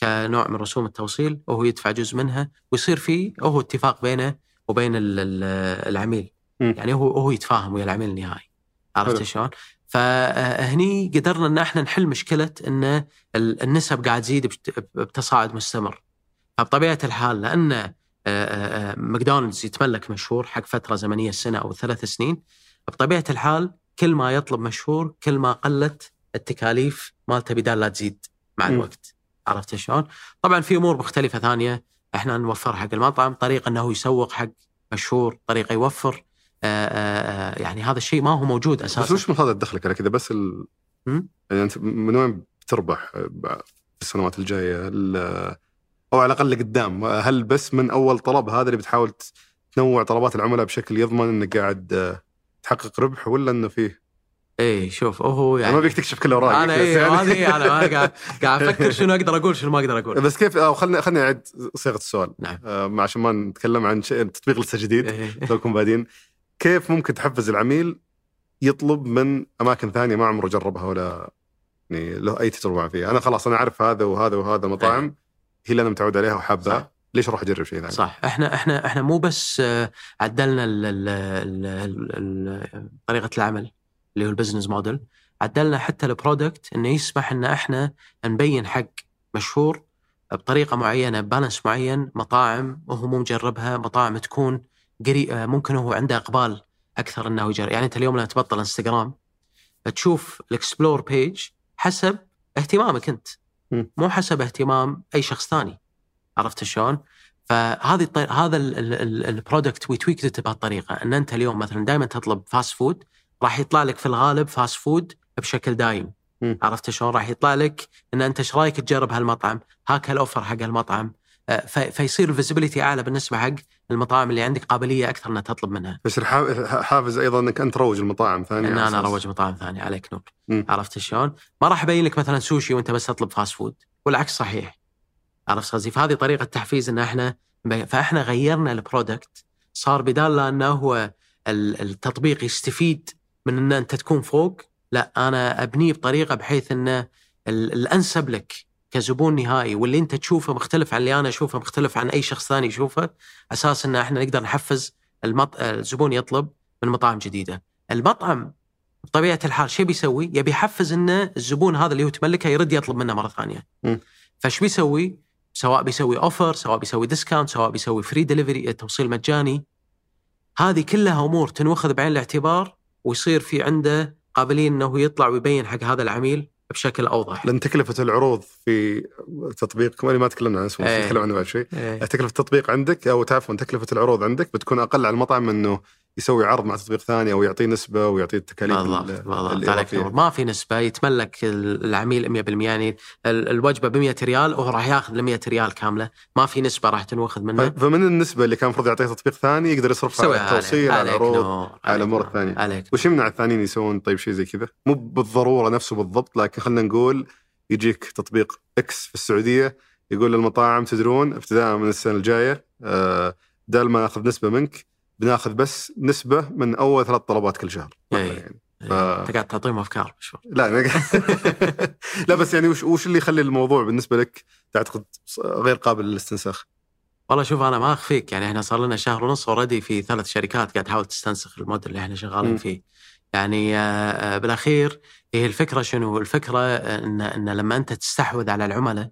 كنوع من رسوم التوصيل وهو يدفع جزء منها ويصير في هو اتفاق بينه وبين ال- ال- العميل يعني هو هو يتفاهم ويا العميل النهائي عرفت. شلون؟ فهني قدرنا إن إحنا نحل مشكلة إن ال- النسب قاعد تزيد بت- بتصاعد مستمر فبطبيعة الحال لأن آه، آه، ماكدونالدز يتملك مشهور حق فترة زمنية سنة أو ثلاث سنين بطبيعة الحال كل ما يطلب مشهور كل ما قلت التكاليف مالته بدال لا تزيد مع. الوقت عرفت شلون؟ طبعا في أمور مختلفة ثانية إحنا نوفرها حق المطعم طريقة إنه يسوق حق مشهور طريقة يوفر يعني هذا الشيء ما هو موجود بس أساسا. وش مصادر دخلك على كذا بس ال... يعني أنت من وين بتربح في السنوات الجاية؟ ال- أو على الأقل قدام هل بس من أول طلب هذا اللي بتحاول تنوع طلبات العملاء بشكل يضمن انك قاعد آه، تحقق ربح ولا إنه فيه؟ إيه شوف هو يعني يعني ما بيك تكشف كل اوراقك أنا بس إيه يعني- أنا قاعد قاعد أفكر شنو أقدر أقول شنو ما أقدر أقول. بس كيف أو خلني خلني أعيد صيغه السؤال. نعم. آه، عشان ما نتكلم عن شيء تطبيق لسه جديد. إيه. توكم بادين. كيف ممكن تحفز العميل يطلب من أماكن ثانية ما عمره جربها ولا يعني له أي تجربة فيها؟ أنا خلاص أنا أعرف هذا وهذا وهذا مطاعم هي اللي أنا متعود عليها وحابها. ليش أروح أجرب شيء ثاني؟ صح. إحنا إحنا إحنا مو بس آه، عدلنا ال- ال- ال- ال- طريقة العمل اللي هو ال business model عدلنا حتى ال product إنه يسمح إن إحنا نبين حق مشهور بطريقة معينة balance معين مطاعم وهو مو مجربها مطاعم تكون قري آه، ممكن هو عنده إقبال أكثر إنه يجرب يعني أنت اليوم لما تبطل إنستغرام تشوف ال explore page حسب اهتمامك أنت م. مو حسب اهتمام أي شخص ثاني عرفت شلون؟ فهذه الطي... هذا ال product we tweaked it بهالطريقة إن أنت اليوم مثلا دائما تطلب fast food راح يطلع لك في الغالب fast food بشكل دايم مم. عرفت شلون؟ راح يطلع لك إن أنت إيش رأيك تجرب هالمطعم؟ هاك هال offer حق هالمطعم آه، في- فيصير ال visibility أعلى بالنسبة حق المطاعم اللي عندك قابلية أكثر إنها تطلب منها بس حافز أيضا إنك أنت تروج المطاعم ثانية ان أنا. اروج مطاعم ثانية عليك نور مم. عرفت شلون؟ ما راح ابين لك مثلا سوشي وأنت بس تطلب fast food والعكس صحيح عرفت قصدي؟ فهذه طريقة تحفيز إن إحنا فإحنا غيرنا ال product صار بدال لا إنه هو ال- التطبيق يستفيد من إن أنت تكون فوق لا أنا أبنيه بطريقة بحيث إنه ال- الأنسب لك كزبون نهائي واللي انت تشوفه مختلف عن اللي أنا أشوفه مختلف عن أي شخص ثاني يشوفه أساس إن إحنا نقدر نحفز المط... الزبون يطلب من مطاعم جديدة. المطعم بطبيعة الحال شو بيسوي؟ يبي يحفز إنه الزبون هذا اللي هو تملكه يرد يطلب منه مرة ثانية. فايش بيسوي؟ سواء بيسوي offer، سواء بيسوي discount، سواء بيسوي free delivery توصيل مجاني. هذه كلها أمور تنوخذ بعين الاعتبار ويصير في عنده قابلية إنه يطلع ويبين حق هذا العميل بشكل أوضح. لأن تكلفة العروض في تطبيق ما تكلمنا عنه اسمه إيه. نتكلم عنه بعد شوي إيه. تكلفة التطبيق عندك أو عفوا تكلفة العروض عندك بتكون أقل على المطعم إنه يسوي عرض مع تطبيق ثاني أو يعطيه نسبة ويعطيه التكاليف بالضبط ما في نسبة يتملك العميل 100% يعني ال- الوجبة ب 100 ريال وهو راح ياخذ ال 100 ريال كاملة ما في نسبة راح تنوخذ منه ف- فمن النسبة اللي كان المفروض يعطيه تطبيق ثاني يقدر يصرفها على التوصيل على العروض على الأمور نور. الثانية. عليك وش يمنع الثانيين يسوون طيب شيء زي كذا؟ مو بالضرورة نفسه بالضبط لكن خلينا نقول يجيك تطبيق X في السعودية يقول للمطاعم تدرون ابتداء من السنة الجاية آه، بدل ما ناخذ نسبة منك بناخذ بس نسبة من أول ثلاث طلبات كل شهر إيه. يعني. إيه، ف- أنت قاعد تعطيهم أفكار شو لا أنا لا بس يعني وش وش اللي يخلي الموضوع بالنسبة لك تعتقد غير قابل للاستنساخ؟ والله شوف أنا ما أخفيك يعني إحنا صار لنا شهر ونص already في ثلاث شركات قاعد تحاول تستنسخ الموديل اللي إحنا شغالين. فيه. يعني آه، آه، بالأخير هي الفكرة شنو؟ الفكرة إن إن لما أنت تستحوذ على العملاء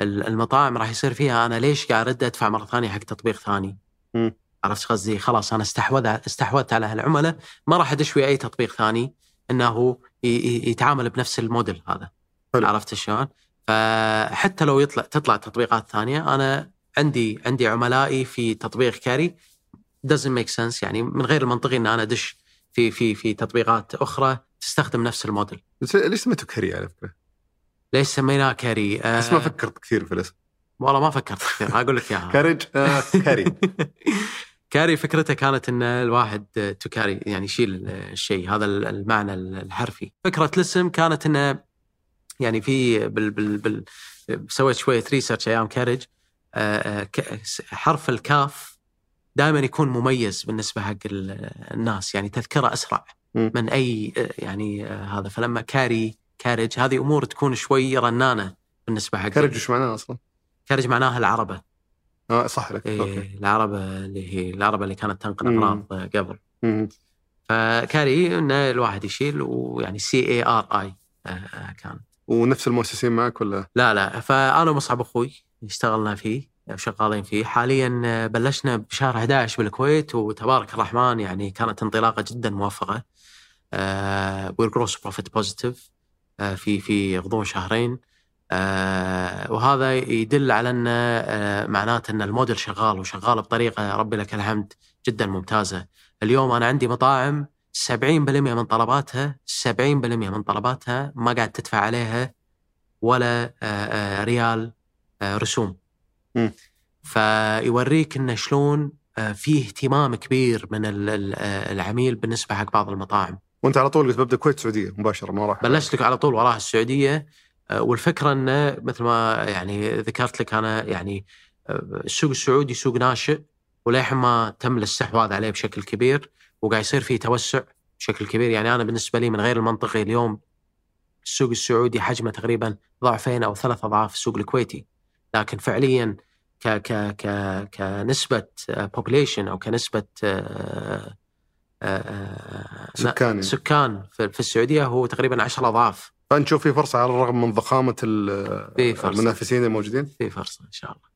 ال- المطاعم راح يصير فيها أنا ليش قاعد أرد أدفع مرة ثانية حق تطبيق ثاني؟ عرفت قصدي؟ خلاص أنا استحوذ استحوذت على العملاء ما راح أدش ويا أي تطبيق ثاني إنه يتعامل بنفس الموديل هذا. حلو. عرفت شلون؟ فحتى لو يطلع تطلع تطبيقات ثانية أنا عندي عندي عملائي في تطبيق كاري doesn't make sense يعني من غير المنطقي إن أنا أدش في في في تطبيقات أخرى تستخدم نفس الموديل. ليش سميته كاري على فكرة؟ ليش سميناه كاري؟ آه بس ما فكرت كثير في الاسم والله ما فكرت كثير أقول لك إياها. كارج آه كاري كاري فكرته كانت إن الواحد to carry يعني يشيل الشيء هذا المعنى الحرفي فكرة الاسم كانت انه يعني في بال بال بال سويت شوية research أيام كارج آه، آه، حرف الكاف دائما يكون مميز بالنسبة حق ال- الناس يعني تذكرة أسرع. من أي آه، يعني هذا فلما كاري كارج هذه أمور تكون شوي رنانة بالنسبة حق كارج وش معناه أصلا؟ كارج معناها العربة آه صح لك. إيه العربة اللي هي العربة اللي كانت تنقل مم. امراض قبل. مم. فكاري إنه الواحد يشيل ويعني C A R I كان. ونفس المؤسسين معك ولا؟ لا لا. فأنا ومصعب أخوي اشتغلنا فيه شغالين فيه. حاليا آه، بلشنا بشهر 11 بالكويت وتبارك الرحمن يعني كانت انطلاقة جدا موفقة. we're gross profit positive في في غضون شهرين. آه، وهذا يدل على أن آه، معناته أن الموديل شغال وشغال بطريقة ربي لك الحمد جدا ممتازة. اليوم أنا عندي مطاعم 70% من طلباتها 70% من طلباتها ما قاعد تدفع عليها ولا آه، ريال رسوم. مم. فيوريك انه شلون في اهتمام كبير من ال- ال- العميل بالنسبة حق بعض المطاعم. وأنت على طول قلت ببدأ الكويت السعودية مباشرة ما راح بلشت لك على طول وراها السعودية والفكرة إنه مثل ما يعني ذكرت لك أنا يعني آه، السوق السعودي سوق ناشئ وللحين ما تم الاستحواذ عليه بشكل كبير وقاعد يصير فيه توسع بشكل كبير. يعني أنا بالنسبة لي من غير المنطقي اليوم السوق السعودي حجمه تقريبا ضعفين أو ثلاث أضعاف السوق الكويتي. لكن فعليا ك ك ك كنسبة population أو كنسبة آه، آه، آه، سكان يعني. سكان في في السعودية هو تقريبا 10 أضعاف. فانت تشوف في فرصة على الرغم من ضخامة. المنافسين الموجودين. في فرصة إن شاء الله.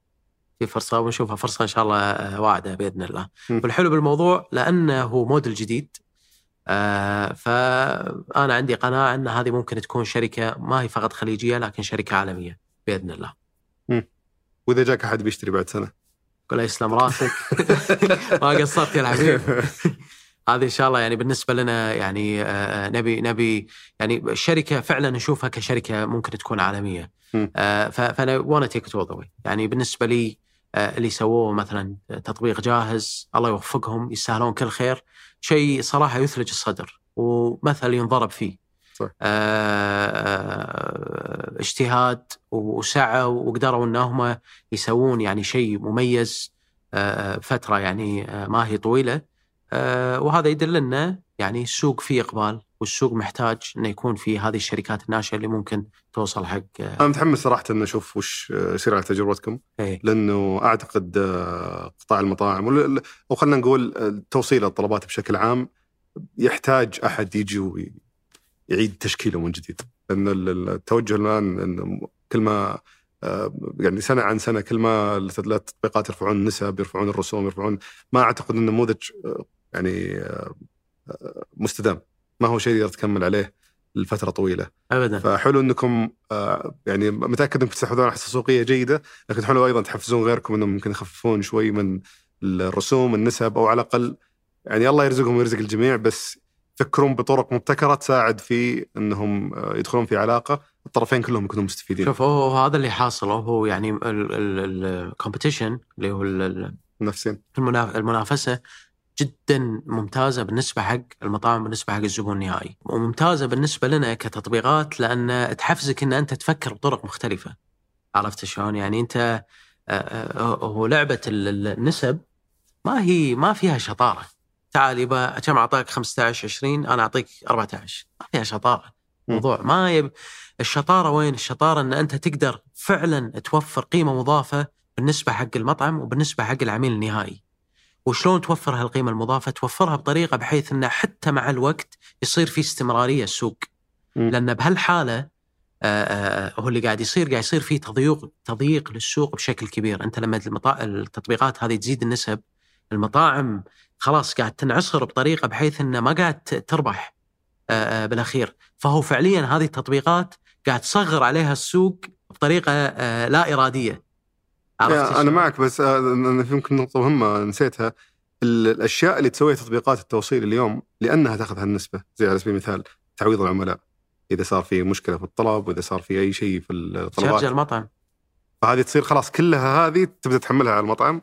في فرصة ونشوفها فرصة إن شاء الله آه، واعدة بإذن الله. م. والحلو بالموضوع لأنه هو موديل جديد آه، فأنا عندي قناعة إن هذه ممكن تكون شركة ما هي فقط خليجية لكن شركة عالمية بإذن الله. وإذا جاك أحد بيشتري بعد سنة؟ قول يسلم راسك. ما قصرت يا الحبيب هذه إن شاء الله يعني بالنسبة لنا يعني آه، نبي نبي يعني الشركة فعلا نشوفها كشركة ممكن تكون عالمية. آه، فأنا وأنا تيك واي يعني بالنسبة لي آه، اللي سووه مثلا تطبيق جاهز الله يوفقهم يستاهلون كل خير شيء صراحة يثلج الصدر ومثل ينضرب فيه صح. آه، اجتهاد وسعة وقدروا انهم يسوون يعني شيء مميز آه، فترة يعني آه، ما هي طويلة آه، وهذا يدل لنا يعني السوق فيه إقبال والسوق محتاج إنه يكون في هذه الشركات الناشئة اللي ممكن توصل حق آه، أنا متحمس صراحة ان أشوف وش آه، يصير على تجربتكم إيه. لأنه أعتقد آه، قطاع المطاعم أو خلينا نقول آه، توصيل الطلبات بشكل عام يحتاج أحد يجي ويعيد تشكيله من جديد لأن ال- ال- التوجه الآن كل ما آه، يعني سنة عن سنة كل ما التطبيقات يرفعون النسب يرفعون الرسوم يرفعون ما أعتقد ان النموذج آه، يعني آه، مستدام. ما هو شيء تقدر تكمل عليه لفترة طويلة. ابدا. فحلو إنكم آه، يعني متأكد إنكم تستحوذون على حصة سوقية جيدة لكن حلو أيضا تحفزون غيركم إنهم ممكن يخففون شوي من الرسوم النسب أو على الأقل يعني الله يرزقهم ويرزق الجميع بس يفكرون بطرق مبتكرة تساعد في إنهم آه، يدخلون في علاقة الطرفين كلهم يكونوا مستفيدين. شوف هو هذا اللي حاصل هو يعني الكومبetition اللي هو ال- ال- نفسين. المنا- المنافسة. جدا ممتازة بالنسبة حق المطاعم بالنسبة حق الزبون النهائي. وممتازة بالنسبة لنا كتطبيقات لأن تحفزك إن أنت تفكر بطرق مختلفة. عرفت شلون؟ يعني أنت آه، آه، هو لعبة ال- ال- النسب ما هي ما فيها شطارة. تعال يبا كم اعطاك 15 20 أنا أعطيك 14 ما فيها شطارة. موضوع ما يب... الشطارة وين؟ الشطارة إن أنت تقدر فعلا توفر قيمة مضافة بالنسبة حق المطعم وبالنسبة حق العميل النهائي. وشلون توفر هالقيمة المضافة؟ توفرها بطريقة بحيث انه حتى مع الوقت يصير في استمرارية السوق. مم. لأن بهالحالة آه، آه، هو اللي قاعد يصير قاعد يصير في تضييق تضييق للسوق بشكل كبير، أنت لما المطا... التطبيقات هذه تزيد النسب المطاعم خلاص قاعد تنعصر بطريقة بحيث انه ما قاعد تربح آه، بالأخير، فهو فعليا هذه التطبيقات قاعد تصغر عليها السوق بطريقة لا إرادية. أنا؟ معك بس آه، في يمكن نقطة مهمة نسيتها ال- الأشياء اللي تسويها تطبيقات التوصيل اليوم لأنها تأخذ هالنسبة زي على سبيل المثال تعويض العملاء إذا صار في مشكلة في الطلب وإذا صار في أي شيء في الطلبات شرجة المطعم فهذه تصير خلاص كلها هذه تبدأ تحملها على المطعم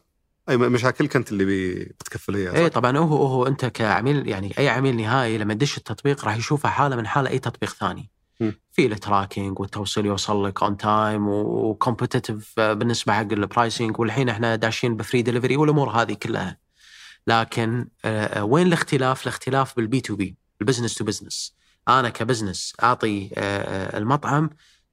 أي مشاكلك انت اللي بتكفل هي اي؟ طبعا هو هو أنت كعميل يعني أي عميل نهائي لما يدش التطبيق راح يشوفها حالة من حالة أي تطبيق ثاني. في ال tracking والتوصيل يوصل لك on time و competitive بالنسبة حق ال pricing والحين إحنا داشين ب free delivery والأمور هذه كلها. لكن آه، وين الاختلاف؟ الاختلاف بال B to B ال business to business. أنا ك business أعطي آه، آه، المطعم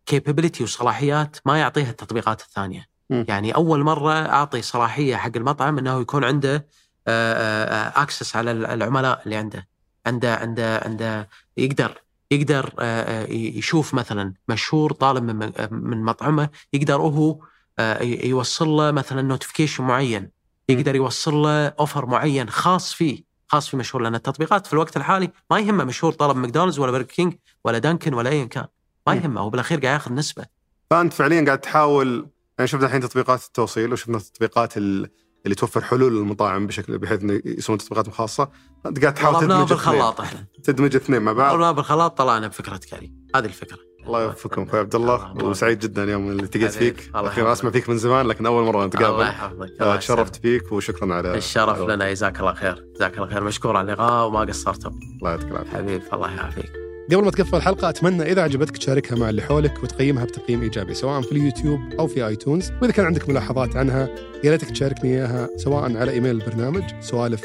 capability وصلاحيات ما يعطيها التطبيقات الثانية. م. يعني أول مرة أعطي صلاحية حق المطعم إنه يكون عنده access على العملاء اللي عنده عنده عنده عنده يقدر يقدر آه، آه، يشوف مثلا مشهور طالب من من مطعمه يقدر هو آه، يوصل له مثلا notification معين يقدر يوصل له offer معين خاص فيه خاص في مشهور لأن التطبيقات في الوقت الحالي ما يهمه مشهور طلب ماكدونالدز ولا برجر كينج ولا دانكن ولا ايا كان ما. يهمه هو بالأخير قاعد ياخذ نسبة فأنت فعليا قاعد تحاول يعني شفنا الحين تطبيقات التوصيل وشفنا التطبيقات ال- اللي توفر حلول للمطاعم بشكل بحيث إنه يسوون تطبيقات خاصه أنت قاعد تحاول تدمج بالخلاط إحنا. تدمج الاثنين مع بعض. ضربناه بالخلاط طلعنا بفكرة كاري هذه الفكرة. الله يوفقكم أخوي عبد الله. وسعيد جدا اليوم اللي التقيت فيك. أخيرا أسمع فيك من زمان لكن أول مرة الله نتقابل يحفظك آه، الله تشرفت فيك وشكرا على الشرف لنا. جزاك الله خير. جزاك الله خير. مشكور على اللقاء وما قصرتوا الله يعطيك العافية. حبيبي الله يعافيك. قبل ما تقفل الحلقة أتمنى إذا عجبتك تشاركها مع اللي حولك وتقيمها بتقييم إيجابي سواء في اليوتيوب أو في آيتونز. وإذا كان عندك ملاحظات عنها يا ريتك تشاركني إياها سواء على إيميل البرنامج سوالف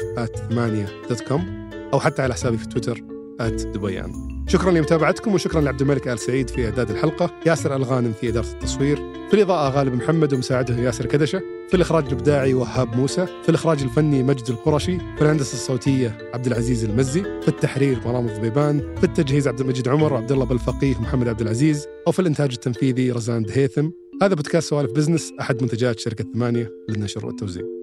دوت كوم أو حتى على حسابي في تويتر دبيان. شكرا لمتابعتكم وشكرا لعبد الملك آل سعيد في إعداد الحلقة ياسر الغانم في إدارة التصوير في الإضاءة غالب محمد ومساعده ياسر كدشة في الإخراج الإبداعي وهاب موسى في الإخراج الفني مجد القرشي في الهندسة الصوتية عبد العزيز المزي في التحرير مرام الضبيبان في التجهيز عبد المجيد عمر وعبد الله بالفقيه ومحمد عبد العزيز وفي الإنتاج التنفيذي رزان دهيثم هذا بودكاست سوالف بزنس أحد منتجات شركة ثمانية للنشر والتوزيع.